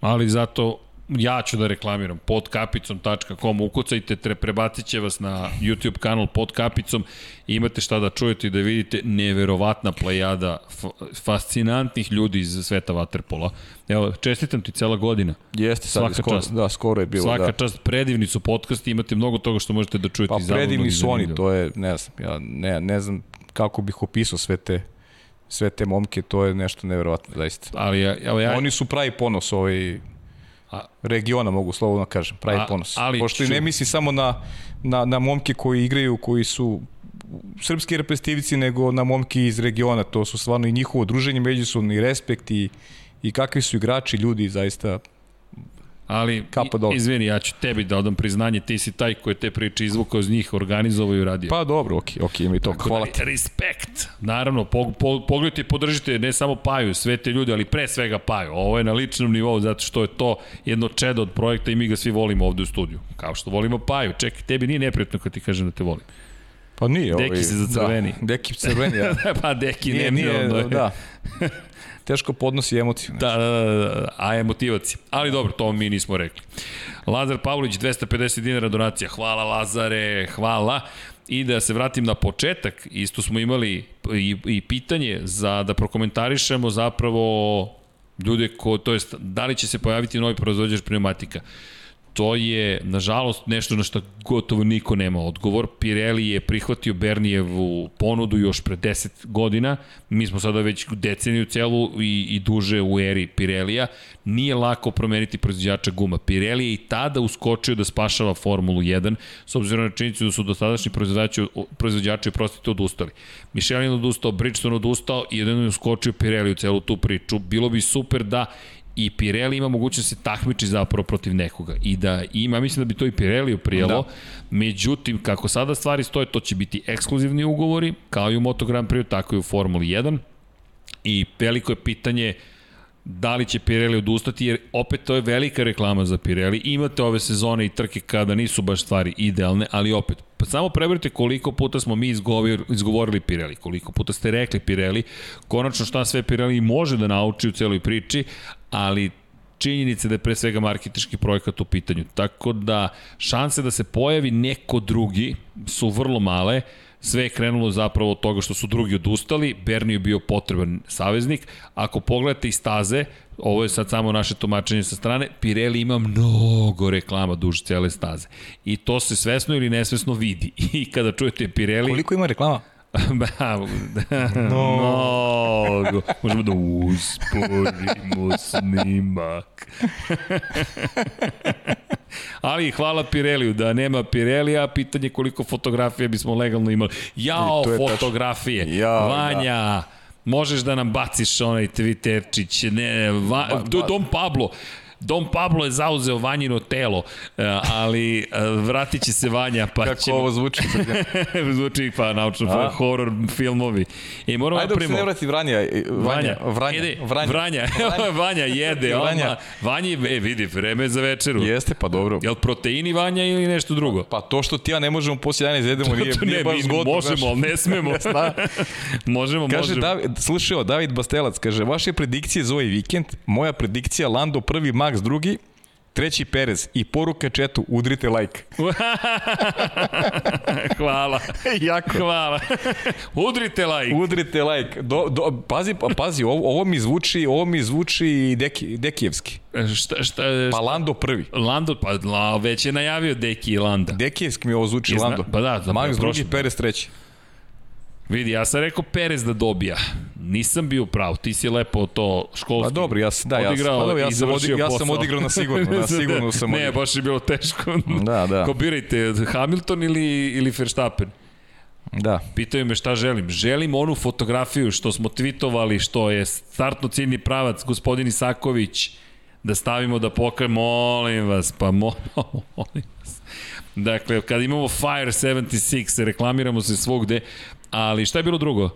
Ali zato ja ću da reklamiram podkapicom.com, ukucajte, tre, prebacit će vas na YouTube kanal pod kapicom i imate šta da čujete i da vidite neverovatna plejada fascinantnih ljudi iz sveta Waterpola. Evo, čestitam ti cela godina. Jeste, sad Svaka skoro, čast. da, skoro je bilo. Svaka da. čast, predivni su podcasti, imate mnogo toga što možete da čujete Pa predivni su oni, to je, ne znam, ja ne, ne znam kako bih opisao sve te sve te momke, to je nešto neverovatno, zaista. Ali ja, evo ja, Oni su pravi ponos ovaj A- regiona, mogu slobodno kažem, pravi A- ponos. ali Pošto ču- ne misli samo na, na, na momke koji igraju, koji su srpski reprezentativci, nego na momke iz regiona. To su stvarno i njihovo druženje međusobno i respekt i, i kakvi su igrači, ljudi, zaista Ali, Kapa dole. izvini, ja ću tebi da odam priznanje, ti si taj koji te priče izvukao iz njih, organizovao i uradio. Pa dobro, okej, okej, ima i to. Tako Hvala da, ti. Respekt. Naravno, po, po, pogledajte i podržite ne samo Paju, sve te ljude, ali pre svega Paju. Ovo je na ličnom nivou, zato što je to jedno čedo od projekta i mi ga svi volimo ovde u studiju. Kao što volimo Paju. Čekaj, tebi nije neprijatno kad ti kažem da te volim. Pa nije. Deki ovaj, se zacrveni. Da, deki crveni, ja. pa, deki, nije, nije, ono je- da. Teško podnosi emociju. Da, da, da, da, a emotivac je. Ali dobro, to mi nismo rekli. Lazar Pavlović, 250 dinara donacija. Hvala Lazare, hvala. I da se vratim na početak, isto smo imali i, i pitanje za da prokomentarišemo zapravo ljude ko, to jest, da li će se pojaviti novi proizvođač pneumatika. To je, nažalost, nešto na što gotovo niko nema odgovor. Pirelli je prihvatio Bernijevu ponudu još pre 10 godina. Mi smo sada već deceniju celu i, i duže u eri Pirellija. Nije lako promeniti proizvođača guma. Pirelli je i tada uskočio da spašava Formulu 1, s obzirom na činjenicu da su dosadašnji proizvođači, proizvođači prostite odustali. Michelin odustao, Bridgestone odustao i jedan je uskočio Pirelli u celu tu priču. Bilo bi super da i Pirelli ima mogućnost da se takmiči zapravo protiv nekoga i da ima, mislim da bi to i Pirelli prijelo, da. međutim, kako sada stvari stoje, to će biti ekskluzivni ugovori, kao i u Moto Grand Prix, tako i u Formuli 1 i veliko je pitanje da li će Pirelli odustati, jer opet to je velika reklama za Pirelli. Imate ove sezone i trke kada nisu baš stvari idealne, ali opet, pa samo prebrite koliko puta smo mi izgovor, izgovorili Pirelli, koliko puta ste rekli Pirelli, konačno šta sve Pirelli može da nauči u celoj priči, ali činjenice da je pre svega marketički projekat u pitanju. Tako da šanse da se pojavi neko drugi su vrlo male, sve je krenulo zapravo od toga što su drugi odustali, Bernie je bio potreban saveznik. Ako pogledate i staze, ovo je sad samo naše tumačenje sa strane, Pirelli ima mnogo reklama duž cele staze. I to se svesno ili nesvesno vidi. I kada čujete Pirelli... Koliko ima reklama? No. Mnogo. Možemo da usporimo snimak. Ali hvala Pireliju, da nema Pirelija, pitanje koliko fotografija bismo legalno imali. Jao, tačno. fotografije. Jao, Vanja, da. možeš da nam baciš onaj Twitterčić, ne, va, Ba- to je ba- Dom Pablo. Dom Pablo je zauzeo Vanjino telo, e, ali e, vratit će se Vanja, pa Kako ćemo... ovo zvuči? Zvuči pa naučno, A? horor filmovi. I moramo Ajde da dok se ne vrati Vranja. e, Vanja, Vranja, Ide, Vranja. Vranja, Vranja, Vanja jede, Vranja. Vanja, e, vidi, vreme je za večeru. Jeste, pa dobro. Jel proteini Vanja ili nešto drugo? Pa to što ti ja ne možemo posle 11 jedemo nije, nije ne, baš zgodno. možemo, ali ne smemo. Da. možemo, Kaže, možemo. David, slušaj, ovo, David Bastelac, kaže, vaše predikcije za ovaj vikend, moja predikcija Lando prvi, Max drugi, treći Perez i poruka četu, udrite like. Hvala. jako. Hvala. Udrite like. Udrite like. Do, do, pazi, pa, pazi, ovo, ovo mi zvuči, ovo mi zvuči Deki, Dekijevski. Šta, šta, Pa Lando prvi. Lando, pa la, već je najavio Deki i Landa. Dekijevski mi ovo zvuči Lando. pa da, zapravo, Max drugi. Perez treći. Vidi, ja sam rekao Perez da dobija. Nisam bio prav, ti si lepo to školski Pa dobro, ja sam, da, ja, sam, odigrao pa ja, sam, odi, ja sam odigrao na sigurno, na sigurno sam Ne, odigrao. baš je bilo teško. Da, da. Ko birajte, Hamilton ili, ili Verstappen? Da. Pitaju me šta želim. Želim onu fotografiju što smo tweetovali, što je startno ciljni pravac, gospodin Isaković, da stavimo da pokaj, molim vas, pa mo, molim vas. Dakle, kad imamo Fire 76, reklamiramo se svugde, ali šta je bilo drugo?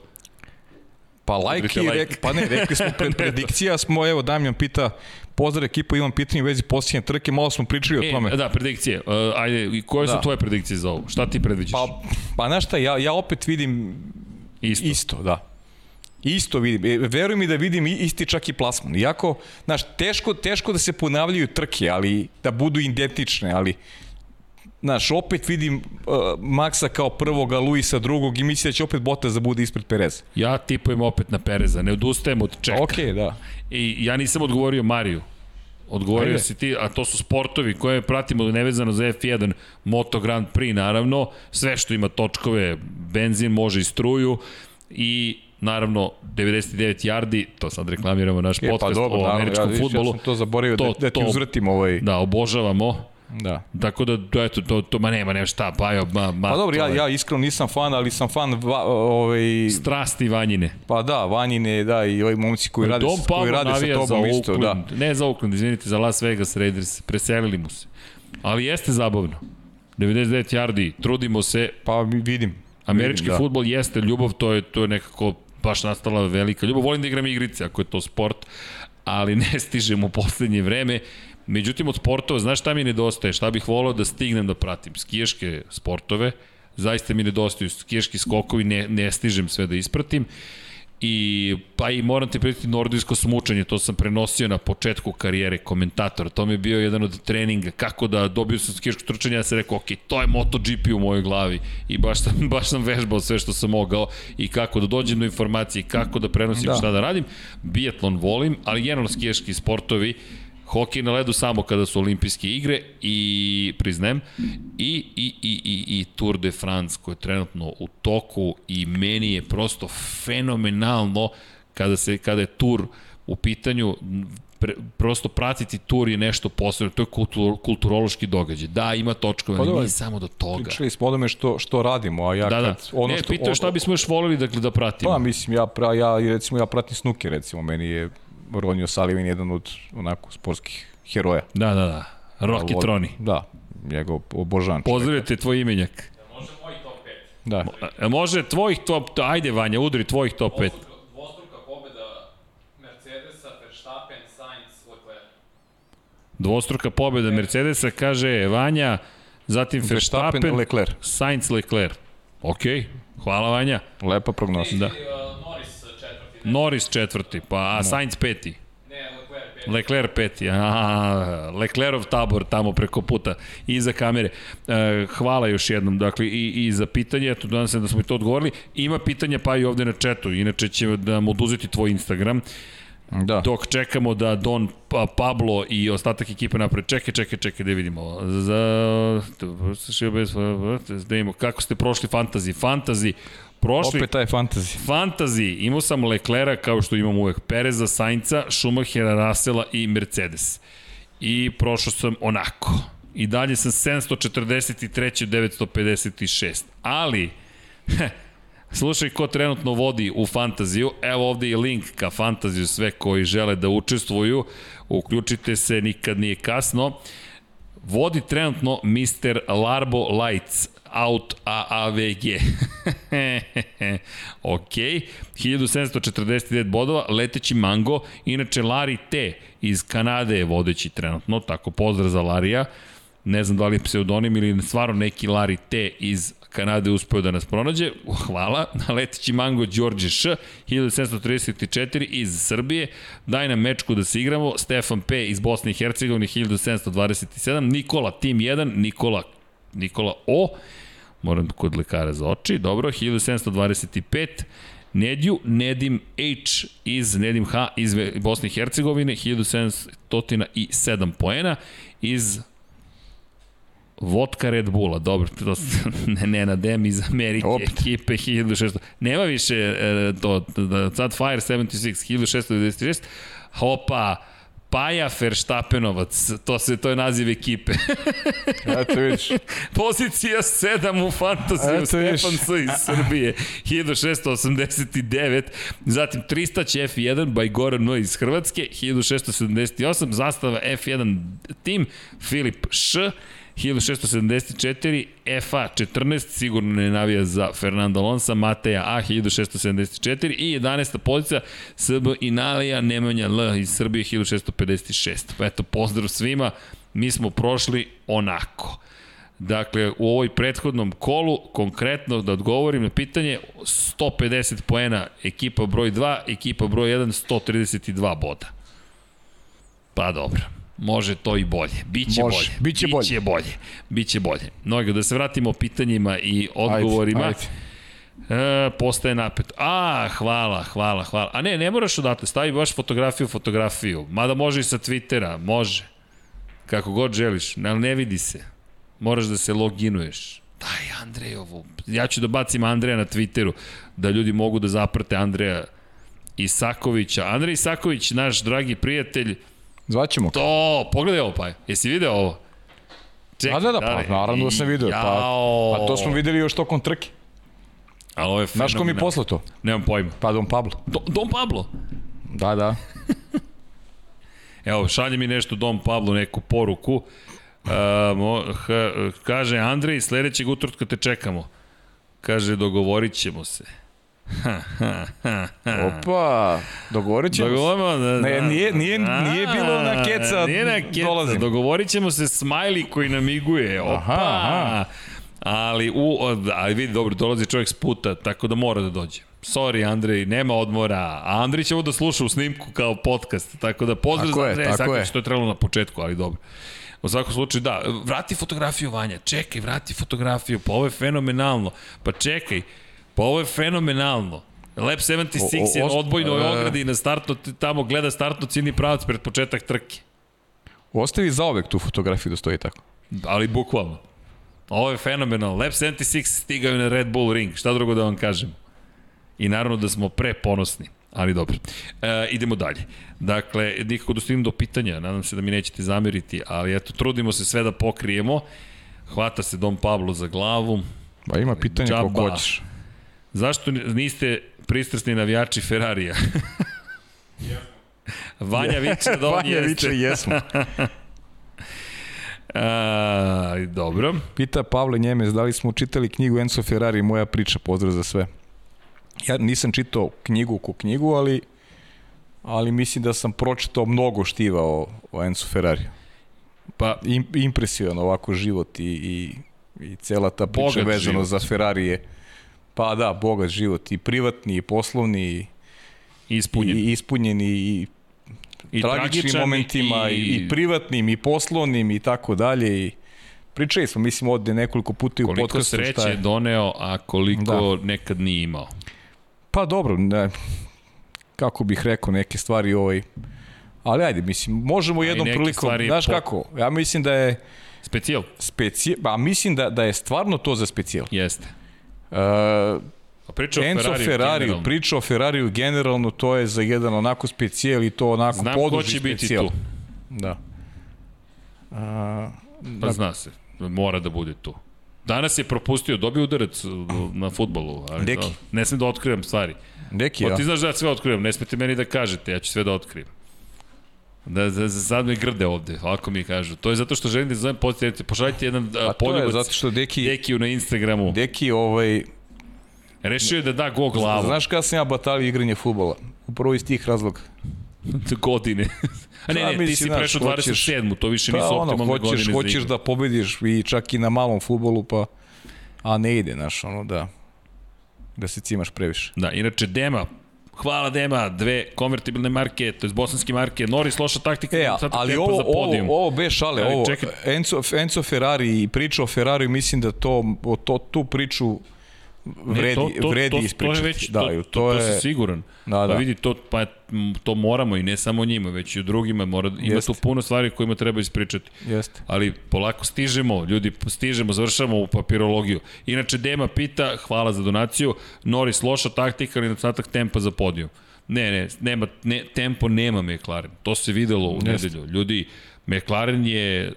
Pa like Udrite i like. rek, pa ne, rekli smo pred predikcija smo, evo Damjan pita Pozdrav ekipa, imam pitanje u vezi posljednje trke, malo smo pričali E, o tome. da, predikcije. Uh, ajde, i koje su Da. tvoje predikcije za ovo? Šta ti predviđaš? Pa, pa znaš šta, ja, ja opet vidim Isto. isto, da. Isto vidim. E, veruj mi da vidim isti čak i plasman. Iako, znaš, teško, teško da se ponavljaju trke, ali da budu identične, ali Znaš, opet vidim uh, Maxa kao prvoga, Luisa drugog i mislim da će opet Bottas da bude ispred Pereza. Ja tipujem opet na Pereza, ne odustajem od čeka. Ok, da. I ja nisam odgovorio Mariju. Odgovorio Ajde. si ti, a to su sportovi koje pratimo nevezano za F1, Moto Grand Prix naravno, sve što ima točkove, benzin može i struju i naravno 99 yardi, to sad reklamiramo naš E, podcast o naravno, američkom ja, futbolu. Ja sam to zaboravio To- da, da ti uzvratim ovaj... Da, obožavamo. Da. Tako da, da, eto, to, to, ma nema, nema šta, pa jo, ma, ma, Pa dobro, to ja, ja iskreno nisam fan, ali sam fan va, ovaj, Strasti vanjine. pa da, Vanjine, da, i ovi momci koji rade, Dom Pablo koji rade sa za tobom isto, da. Ne za Oakland, izvinite, za Las Vegas Raiders, preselili mu se. Ali jeste zabavno. 99 yardi, trudimo se, Pa vidim. Američki vidim, da. futbol jeste ljubav, to je, to je nekako baš nastala velika ljubav. Volim da igram igrice, ako je to sport, ali ne stižem u poslednje vreme. Međutim, od sportova, znaš šta mi nedostaje? Šta bih volao da stignem da pratim? Skijaške sportove, zaista mi nedostaju skijaški skokovi, ne, ne stižem sve da ispratim. I pa i moram ti prijeti nordijsko smučanje, to sam prenosio na početku karijere komentatora, to mi je bio jedan od treninga, kako da dobio sam skijaško trčanje, ja sam rekao, ok, to je MotoGP u mojoj glavi i baš sam, baš sam vežbao sve što sam mogao i kako da dođem do informacije, kako da prenosim da. Da. šta da radim. Biatlon volim, ali generalno skijaški sportovi, hokej na ledu samo kada su olimpijske igre i priznajem i, i, i, i, i Tour de France koji je trenutno u toku i meni je prosto fenomenalno kada se kada je Tour u pitanju pre, prosto pratiti Tour je nešto posebno, to je kultur, kulturološki događaj. Da, ima točkove, Pa ali dobro, nije samo do toga. Pričali smo o tome što, što radimo, a ja Da, da. kad... Ono ne, što, pitao je šta bismo još volili da, da pratimo. Pa, mislim, ja, pra, ja, recimo, ja pratim snuke, recimo, meni je Ronio Sullivan jedan od, onako, sportskih heroja. Da, da, da. Rocky Vol- Troni. Da, njegov obožavan. čovjek. Pozdravljate tvoj imenjak. Da. E, može tvojih top, to, ajde Vanja, udri tvojih top 5. Dvostruka pobjeda Mercedesa, Verstappen, Sainz, Leclerc. Dvostruka pobjeda Mercedesa, kaže Vanja, zatim Verstappen, Verstappen, Leclerc. Sainz, Leclerc. Ok, hvala Vanja. Lepa prognoza. Da. Norris četvrti, pa a Sainz peti. Ne, Leclerc peti. A, Leclerov tabor tamo preko puta iza kamere. E, hvala još jednom, dakle, i, i za pitanje, eto, danas da smo i to odgovorili. Ima pitanja pa i ovde na četu, inače će da nam oduzeti tvoj Instagram. Da. Dok čekamo da Don pa, Pablo i ostatak ekipe naprave. Čekaj, čekaj, čekaj, da vidimo. Za... Da vidimo kako ste prošli fantazi. Fantazi, prošli Opet taj fantasy. Fantazi, imao sam Leclera kao što imam uvek, Pereza, Sainca, Schumachera, Russella i Mercedes. I prošao sam onako. I dalje sam 743. 956. Ali, slušaj ko trenutno vodi u fantaziju. Evo ovde je link ka fantaziju sve koji žele da učestvuju. Uključite se, nikad nije kasno. Vodi trenutno Mr. Larbo Lights out AAVG. ok, 1749 bodova, leteći mango, inače Larry T iz Kanade je vodeći trenutno, tako pozdrav za Larija, ne znam da li je pseudonim ili stvarno neki Larry T iz Kanade uspeo da nas pronađe, hvala, leteći mango Đorđe Š, 1734 iz Srbije, daj nam mečku da se igramo, Stefan P iz Bosne i Hercegovine, 1727, Nikola Tim 1, Nikola, Nikola O, moram kod lekara za oči, dobro, 1725, Nedju, Nedim H. Iz Nedim H. Iz Bosne i Hercegovine, 1707 poena, iz Vodka Red Bulla, dobro, to ne, ne na dem iz Amerike, Opet. ekipe 1600. Nema više e, to, da, sad Fire 76, 1696, hopa, Paja Verstappenovac, to, se, to je naziv ekipe. Eto vidiš. Pozicija 7 u fantaziju, vidiš. Stefan S. iz Srbije, 1689. Zatim 300 F1 by Goran iz Hrvatske, 1678. Zastava F1 tim, Filip Š. 1674, FA 14, sigurno ne navija za Fernando Alonso, Mateja A 1674 i 11. pozicija SB Inalija Nemanja L iz Srbije 1656. Pa eto, pozdrav svima, mi smo prošli onako. Dakle, u ovoj prethodnom kolu, konkretno da odgovorim na pitanje, 150 poena ekipa broj 2, ekipa broj 1, 132 boda. Pa dobro. Može to i bolje. Biće Može, bolje. biće bolje. Biće bolje. Biće bolje. Mnogo, da se vratimo pitanjima i odgovorima. Ajde, ajde. E, postaje napet. A, hvala, hvala, hvala. A ne, ne moraš odatle, stavi baš fotografiju, fotografiju. Mada može i sa Twittera, može. Kako god želiš, ali ne vidi se. Moraš da se loginuješ. Daj Andrejovu. Ja ću da bacim Andreja na Twitteru, da ljudi mogu da zaprate Andreja Isakovića. Andrej Isaković, naš dragi prijatelj, Zvaćemo. to, pogledaj ovo pa, jesi video ovo? Da, da, da, pa li- naravno da sam video. Pa, Jao. a to smo videli još tokom trke. Ali ovo je Znaš ko mi posla to? Nemam pojma. Pa Don Pablo. Do, Dom Pablo. Da, da. Evo, šalje mi nešto Dom Pablo, neku poruku. Mo, h, kaže, Andrej, sledećeg utorka te čekamo. Kaže, dogovorit ćemo se. Opa, dogovorit ćemo se. Dogovorimo da, Ne, da, nije- nije- nije bilo na keca, Nije na keca, dolazim. dogovorit ćemo se smajli koji namiguje. Opa! Aha, aha. Ali, u, ali vidi, dobro, dolazi čovjek s puta, tako da mora da dođe. Sorry, Andrej, nema odmora. A Andrej će ovo da sluša u snimku kao podcast, tako da pozdrav Tako za Andreja tako je. to je trebalo na početku, ali dobro. U svakom slučaju, da, vrati fotografiju Vanja, čekaj, vrati fotografiju, pa ovo je fenomenalno. Pa čekaj, pa ovo je fenomenalno. Lab 76 je O- o- na odbojnoj e. ogradi na startno, tamo gleda startno ciljni pravac pred početak trke. Ostavi zaovek tu fotografiju da stoji tako. Ali bukvalno. Ovo je fenomenalno. Lab 76 stigao je na Red Bull ring. Šta drugo da vam kažem? I naravno da smo preponosni. Ali dobro. E, idemo dalje. Dakle, nikako da stignem do pitanja. Nadam se da mi nećete zameriti, ali eto, trudimo se sve da pokrijemo. Hvata se Dom Pablo za glavu. Pa ima pitanje Džaba. koliko hoćeš. Zašto niste pristrasni navijači Ferrarija? Vanja viče da on Vanja jeste. viče jesmo. A, dobro. Pita Pavle Njemec da li smo čitali knjigu Enzo Ferrari, moja priča, pozdrav za sve. Ja nisam čitao knjigu ko knjigu, ali ali mislim da sam pročitao mnogo štiva o, o Enzo Ferrari. Pa, Im, impresivan ovako život i, i, i cela ta priča vezano život. za Ferrari je pa da, bogat život i privatni i poslovni i, ispunjen. i ispunjen i, i I tragičnim momentima i, i privatnim i poslovnim i tako dalje i pričali smo mislim ovde nekoliko puta i u koliko podcastu sreće šta je je. doneo, a koliko da. nekad nije imao. Pa dobro, ne, kako bih rekao neke stvari ovaj ali ajde, mislim, možemo jednom prilikom, znaš po- kako, ja mislim da je Specijal? specijal, pa mislim da, da je stvarno to za specijal. Jeste. Uh, priča Enzo Ferrariju Ferrari, generalno. priča o Ferrariju generalno, to je za jedan onako specijal i to onako Znam ko poduži će biti specijal. tu. Da. A, Pa zna se. Mora da bude tu. Danas je propustio, dobio udarac na futbolu. Ali Deki. da, ne smem da otkrivam stvari. neki, Pa ja. ti znaš da ja sve otkrivam, ne smete meni da kažete, ja ću sve da otkrijem. Da, da, da sad me grde ovde, ovako mi kažu. To je zato što želim da zovem postavljate, pošaljite jedan a, A to je poljubac zato što Deki, Dekiju na Instagramu. Deki ovaj, Rešio je da da go glavu. znaš kada sam ja batalio igranje futbola? Upravo iz tih razloga. godine. A ne, Pa, ne, ti si prešao hoćeš- 27. To više Pa nisu ono, optimalne godine hoćeš, za hoćeš da pobediš i čak i na malom futbolu, pa a ne ide, znaš, ono da da se cimaš previše. Da, inače Dema, hvala Dema, dve konvertibilne marke, to je bosanske marke, Norris loša taktika, E, sad ali tempo ovo, za podijum. ovo, ovo bez šale, Ali ovo, čekaj. Enzo, Enzo Ferrari i priča o Ferrari, mislim da to, o to tu priču vredi, to, to, vredi to, to, ispričati. je već, da, to, to, to, to si siguran. Da, Pa da. vidi, to, pa, to moramo i ne samo njima, već i u drugima. Mora, ima Jeste. tu puno stvari kojima treba ispričati. Jeste. Ali polako stižemo, ljudi, stižemo, završamo u papirologiju. Inače, Dema pita, hvala za donaciju, Norris loša taktika ili nedostatak tempa za podijum. Ne, ne, nema, ne, tempo nema McLaren. To se videlo u nedelju. Ljudi, McLaren je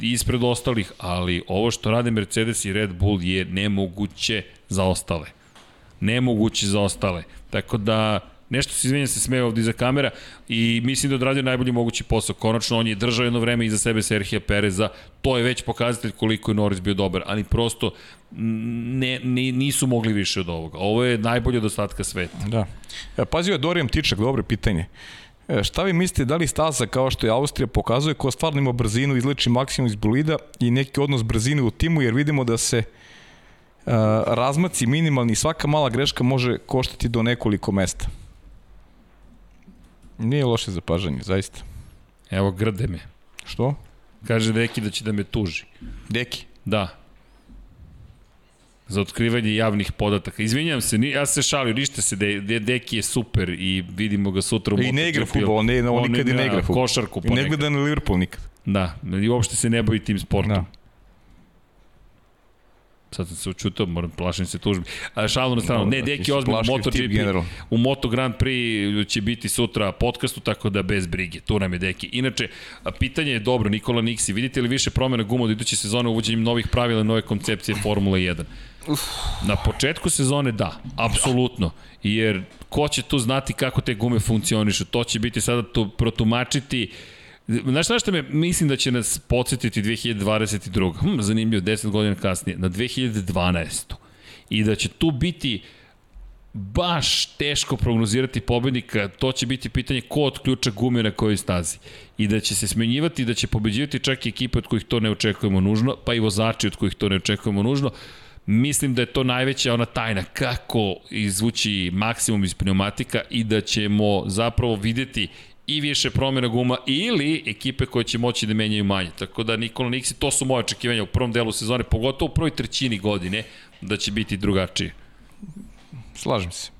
ispred ostalih, ali ovo što rade Mercedes i Red Bull je nemoguće za ostale. Nemoguće za ostale. Tako da Nešto se izvinja se smeje ovde iza kamera i mislim da odradio najbolji mogući posao. Konačno on je držao jedno vreme iza sebe Serhija Pereza, to je već pokazatelj koliko je Norris bio dobar, ali prosto ne, ne, nisu mogli više od ovoga. Ovo je najbolje od ostatka sveta. Da. E, pazio je Dorijan Tičak, dobro pitanje. E, šta vi mislite, da li staza kao što je Austrija pokazuje ko stvarno ima brzinu, izleči maksimum iz bolida i neki odnos brzine u timu, jer vidimo da se uh, razmaci minimalni, svaka mala greška može koštati do nekoliko mesta. Nije loše zapažanje, zaista. Evo, grde me. Što? Kaže Deki da će da me tuži. Deki. Da. Za otkrivanje javnih podataka. Izvinjam se, ni, ja se šalio, ništa se, de, de, Deki je super i vidimo ga sutra u I ne igra futbol, on, ne, on, nikad i ne igra futbol. Košarku I ne gleda na Liverpool nikad. Da, i uopšte se ne bavi tim sportom. Da. Sad sam se učutao, moram plašim se tužbi. A, šalno na stranu, ne, ti Deki ozbiljno, plašljiv MotoGP, u Moto Grand Prix će biti sutra podcastu, tako da bez brige, tu nam je Deki. Inače, pitanje je dobro, Nikola Niksi, vidite li više promjena guma od iduće sezone uvođenjem novih pravila, nove koncepcije Formula 1? Na početku sezone da, apsolutno. Jer ko će tu znati kako te gume funkcionišu? To će biti sada tu protumačiti Znaš šta što me, mislim da će nas podsjetiti 2022. Hm, zanimljivo, 10 godina kasnije, na 2012. I da će tu biti baš teško prognozirati pobednika, to će biti pitanje ko otključa gume na kojoj stazi. I da će se smenjivati, da će pobeđivati čak i ekipe od kojih to ne očekujemo nužno, pa i vozači od kojih to ne očekujemo nužno. Mislim da je to najveća ona tajna kako izvući maksimum iz pneumatika i da ćemo zapravo videti i više promjena guma ili ekipe koje će moći da menjaju manje. Tako da Nikola Niksi, to su moje očekivanja u prvom delu sezone, pogotovo u prvoj trećini godine, da će biti drugačije. Slažem se.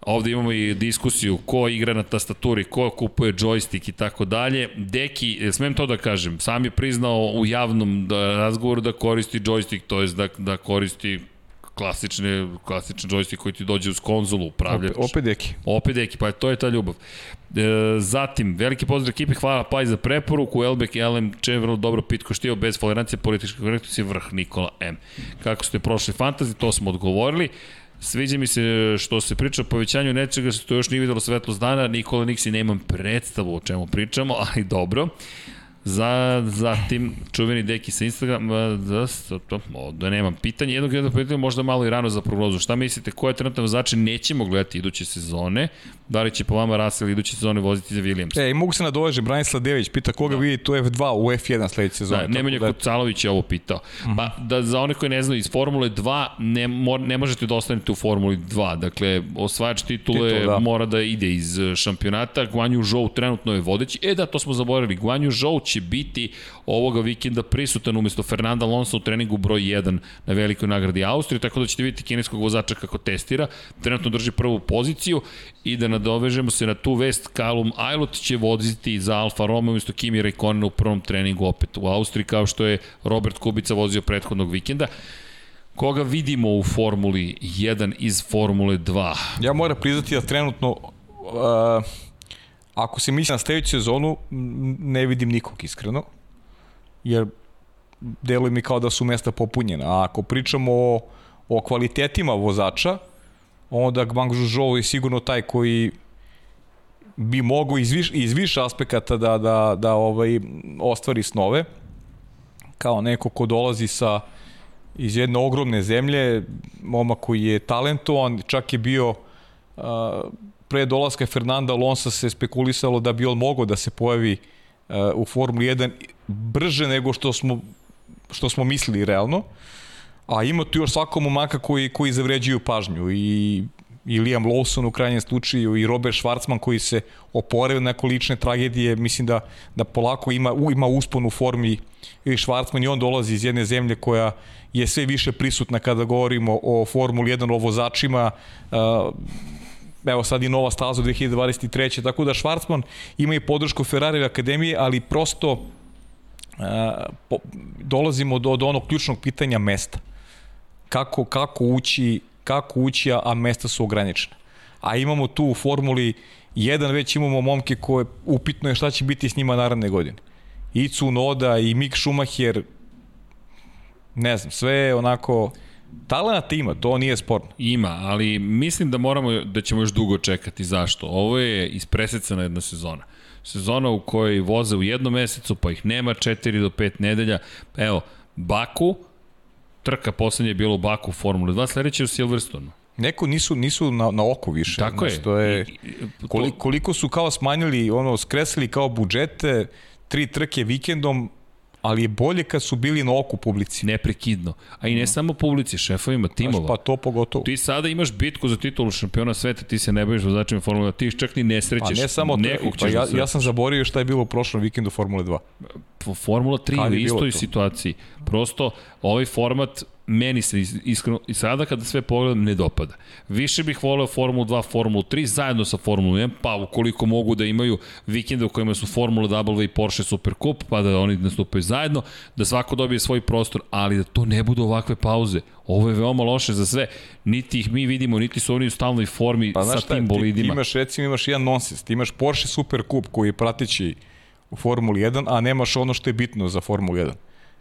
Ovde imamo i diskusiju ko igra na tastaturi, ko kupuje joystick i tako dalje. Deki, e, smem to da kažem, sam je priznao u javnom da, razgovoru da koristi joystick, to je da, da koristi klasične, klasične joystick koji ti dođe uz konzolu, upravljač. Opet, opet Deki. Opet Deki, pa to je ta ljubav. E, zatim, veliki pozdrav ekipi, hvala Paj za preporuku, Elbek i LMČ vrlo dobro pitko štio, bez tolerancije političke korektnosti, vrh Nikola M. Kako ste prošli fantazi, to smo odgovorili. Sviđa mi se što se priča o povećanju nečega što još nije videlo svetlost dana, Nikola Niksi nemam predstavu o čemu pričamo, ali dobro. Za, zatim, čuveni deki sa Instagrama, da, to, da nemam pitanje. Jednog jednog pitanja, možda malo i rano za prognozu. Šta mislite, koje trenutne vozače nećemo gledati iduće sezone? Da li će po vama Russell iduće sezone voziti za Williams? E, i mogu se nadovežem, Branislav Dević pita koga da. vidite u F2 u F1 sledeće sezone. Da, Nemanja da... Kucalović je ovo pitao. Uh -huh. Pa, da za one koji ne znaju, iz Formule 2 ne, mor, ne možete da ostanete u Formuli 2. Dakle, osvajač titule Titul, da. mora da ide iz šampionata. Guanju Zhou trenutno je vodeći. E da, to smo zaboravili. Guanju Zhou će biti ovoga vikenda prisutan umesto Fernanda Alonso u treningu broj 1 na velikoj nagradi Austrije, tako da ćete vidjeti kineskog vozača kako testira. Trenutno drži prvu poziciju i da nadovežemo se na tu vest, Callum Aylot će voziti za Alfa Romeo umesto Kimi Raikkonena u prvom treningu opet u Austriji, kao što je Robert Kubica vozio prethodnog vikenda. Koga vidimo u Formuli 1 iz Formule 2? Ja moram priznati da trenutno uh, Ako se misli na sledeću sezonu, ne vidim nikog iskreno, jer deluje mi kao da su mesta popunjena. A ako pričamo o, o kvalitetima vozača, onda Gbang Zhuzhou je sigurno taj koji bi mogao iz, viš, iz više aspekata da, da, da ovaj, ostvari snove, kao neko ko dolazi sa iz jedne ogromne zemlje, moma koji je talentovan, čak je bio uh, pre dolaska Fernanda Alonso se spekulisalo da bi on mogao da se pojavi uh, u Formuli 1 brže nego što smo što smo mislili realno. A ima tu još svako momaka koji, koji zavređuju pažnju i i Liam Lawson u krajnjem slučaju i Robert Schwarzman koji se oporeo neko lične tragedije, mislim da, da polako ima, ima uspon u formi i Schwarzman i on dolazi iz jedne zemlje koja je sve više prisutna kada govorimo o Formuli 1, o vozačima, uh, evo sad i nova staza 2023. Tako da Schwarzman ima i podršku Ferrari akademije, ali prosto uh, po, dolazimo do, do onog ključnog pitanja mesta. Kako, kako ući, kako ući, a mesta su ograničene. A imamo tu u formuli jedan već imamo momke koje upitno je šta će biti s njima naredne godine. I Cunoda i Mick Schumacher, ne znam, sve onako Talenata ima, to nije sporno. Ima, ali mislim da moramo, da ćemo još dugo čekati. Zašto? Ovo je ispresecana jedna sezona. Sezona u kojoj voze u jednom mesecu, pa ih nema 4 do 5 nedelja. Evo, Baku, trka poslednje je bilo u Baku u Formuli 2, sledeće je u Silverstonu. Neko nisu nisu na, na oko više. Tako je. Znaš, To je koliko, koliko su kao smanjili, ono, skresili kao budžete, tri trke vikendom, ali je bolje kad su bili na oku publici. neprekidno. A i ne samo publici, šefovima timova. pa to pogotovo. Ti sada imaš bitku za titulu šampiona sveta, ti se ne baviš vozačima Formule 1, ti ih čak ni ne Pa srećeš. ne samo to, pa ja, da ja sam zaboravio šta je bilo u prošlom vikendu Formule 2. F- Formula 3 Kad u istoj to? situaciji. Prosto ovaj format meni se is- iskreno i sada kada sve pogledam ne dopada. Više bih voleo Formulu 2, Formulu 3 zajedno sa Formulom 1, pa ukoliko mogu da imaju vikende u kojima su Formula W i Porsche Super Cup, pa da oni nastupaju zajedno, da svako dobije svoj prostor, ali da to ne budu ovakve pauze. Ovo je veoma loše za sve. Niti ih mi vidimo, niti su oni u stalnoj formi Pa sa šta, tim ti, ti bolidima. imaš recimo imaš jedan nonsens, ti imaš Porsche Super Cup koji je prateći u Formuli 1, a nemaš ono što je bitno za Formulu 1.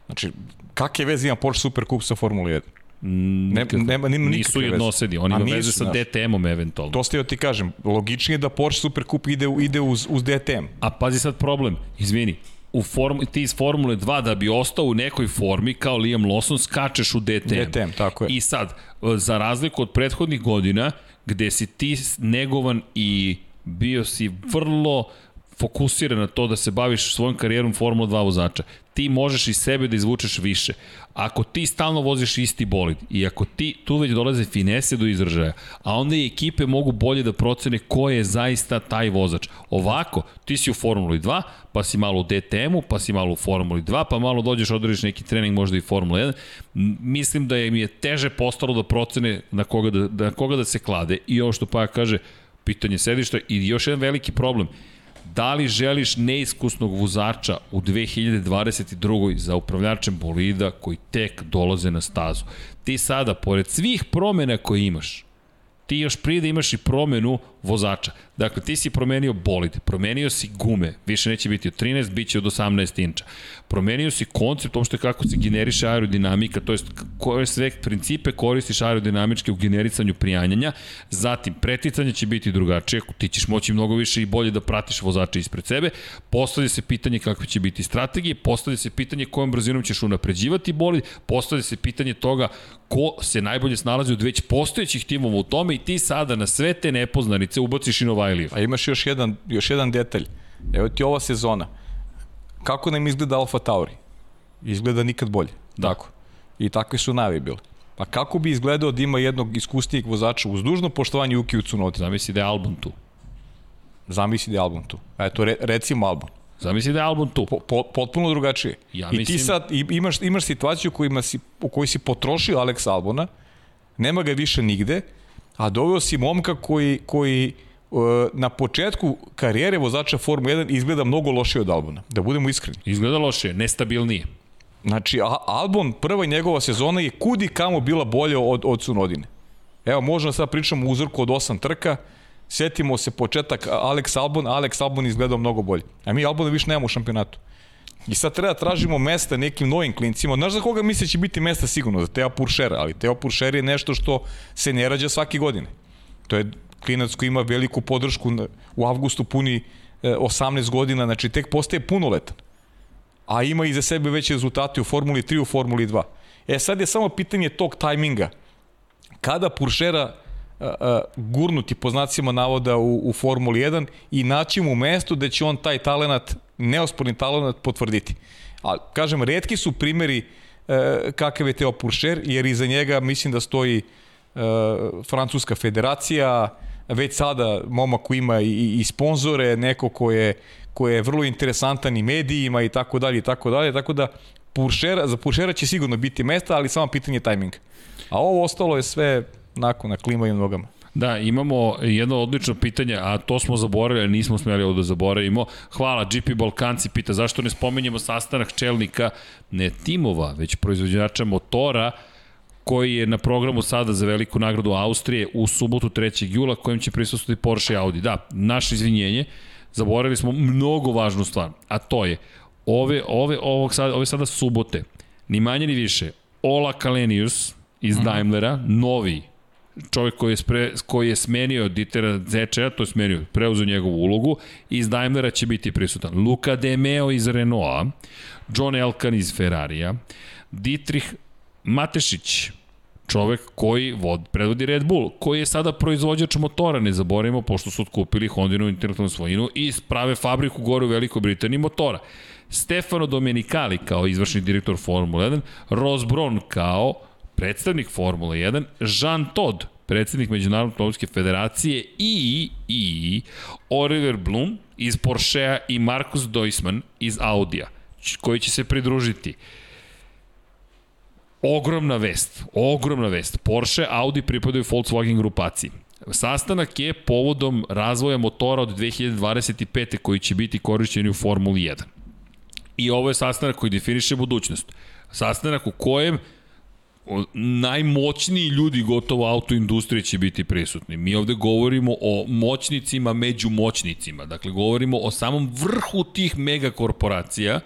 Znači, kakve veze ima Porsche Super Cup sa Formulu 1? Ne, Nikakve. nema, nema Nisu jednosedi, oni imaju veze sa. DTM-om eventualno. To ste ti kažem, logičnije je da Porsche Super Cup ide, ide uz, uz DTM. A pazi sad problem, izvini, u form, ti iz Formule 2 da bi ostao u nekoj formi kao Liam Lawson skačeš u DTM. DTM, tako je. I sad, za razliku od prethodnih godina, gde si ti negovan i bio si vrlo fokusiran na to da se baviš svojom karijerom Formula 2 vozača. Ti možeš iz sebe da izvučeš više. Ako ti stalno voziš isti bolid i ako ti, tu već dolaze finese do izražaja, a onda i ekipe mogu bolje da procene ko je zaista taj vozač. Ovako, ti si u Formuli 2, pa si malo u DTM-u, pa si malo u Formuli 2, pa malo dođeš, odradiš neki trening, možda i Formula 1. M, Mislim da mi je teže postalo da procene na koga da, na koga da se klade. I ovo što pa kaže, pitanje sedišta i još jedan veliki problem – da li želiš neiskusnog vozača u 2022. za upravljačem bolida koji tek dolaze na stazu. Ti sada, pored svih promena koje imaš, ti još prije da imaš i promenu vozača. Dakle, ti si promenio bolid, promenio si gume, više neće biti od 13, bit će od 18 inča. Promenio si koncept, uopšte kako se generiše aerodinamika, to jest koje sve principe koristiš aerodinamičke u generisanju prijanjanja, zatim preticanje će biti drugačije, ti ćeš moći mnogo više i bolje da pratiš vozača ispred sebe, postavlja se pitanje kakve će biti strategije, postavlja se pitanje kojom brzinom ćeš unapređivati bolid, postavlja se pitanje toga ko se najbolje snalazi od već postojećih timova u tome i ti sada na sve te nepoznanice ubaciš i Novajliju. A imaš još jedan, još jedan detalj. Evo ti ova sezona. Kako nam izgleda Alfa Tauri? Izgleda nikad bolje. Da. Tako. I takve su navi bile. Pa kako bi izgledao da ima jednog iskusnijeg vozača uz dužno poštovanje Juki Tsunoda? Zamisli da je Albon tu. Zamisli da je Albon tu. Eto, re, recimo Albon. Zamisli da je Albon tu. Po, po, potpuno drugačije. Ja I ti mislim- sad imaš, imaš situaciju kojima si, u kojoj si potrošio Alex Albona, nema ga više nigde, a doveo si momka koji, koji na početku karijere vozača Formule 1 izgleda mnogo lošije od Albona, da budemo iskreni. Izgleda loše, nestabilnije. Znači, a- Albon, prva njegova sezona je kudi kamo bila bolja od, od Sunodine. Evo, možemo sad pričamo o uzorku od osam trka, setimo se početak Alex Albon, Alex Albon izgledao mnogo bolje. A mi Albona više nemamo u šampionatu. I sad treba da tražimo mesta nekim novim klincima. Znaš za koga misle će biti mesta sigurno? Za Teo Puršera, ali Teo Puršer je nešto što se ne rađa svake godine. To je klinac koji ima veliku podršku, u avgustu puni e, 18 godina, znači tek postaje punoletan a ima iza sebe već rezultate u Formuli 3, u Formuli 2. E sad je samo pitanje tog tajminga. Kada Puršera a, a, gurnuti po znacima navoda u, u Formuli 1 i naći mu mesto da će on taj talenat, neosporni talenat potvrditi. A kažem, redki su primeri e, kakav je Teo Puršer, jer iza njega mislim da stoji e, Francuska federacija, već sada momak koji ima i, i sponzore, neko ko je, ko je vrlo interesantan i medijima i tako dalje i tako dalje, tako da Puršera, za Puršera će sigurno biti mesta, ali samo pitanje tajminga. A ovo ostalo je sve nakon na klima i nogama. Da, imamo jedno odlično pitanje, a to smo zaboravili, nismo smeli ovo da zaboravimo. Hvala, GP Balkanci pita zašto ne spomenjemo sastanak čelnika ne timova, već proizvođača motora koji je na programu sada za veliku nagradu Austrije u subotu 3. jula kojim će prisustvovati Porsche i Audi. Da, naše izvinjenje, zaboravili smo mnogo važnu stvar, a to je ove, ove, ovog sada, ove sada subote, ni manje ni više, Ola Kalenius, iz Daimlera, novi čovjek koji je, spre, koji je smenio Dietera Zečeja, to je smenio, preuzeo njegovu ulogu, iz Daimlera će biti prisutan. Luka De Meo iz Renaulta, John Elkan iz Ferrarija, Dietrich Matešić, čovek koji vod, predvodi Red Bull, koji je sada proizvođač motora, ne zaboravimo, pošto su otkupili Hondinu intelektualnu svojinu i sprave fabriku gore u Velikoj Britaniji motora. Stefano Domenicali kao izvršni direktor Formule 1, Ross Brown kao predstavnik Formule 1, Jean Todt, predsednik Međunarodne automobilske federacije i, i Oliver Blum iz Porschea i Markus Doisman iz Audija, koji će se pridružiti. Ogromna vest, ogromna vest. Porsche, Audi pripadaju Volkswagen grupaciji. Sastanak je povodom razvoja motora od 2025. koji će biti korišćeni u Formuli 1. I ovo je sastanak koji definiše budućnost. Sastanak u kojem najmoćniji ljudi gotovo autoindustrije će biti prisutni. Mi ovde govorimo o moćnicima među moćnicima. Dakle, govorimo o samom vrhu tih megakorporacija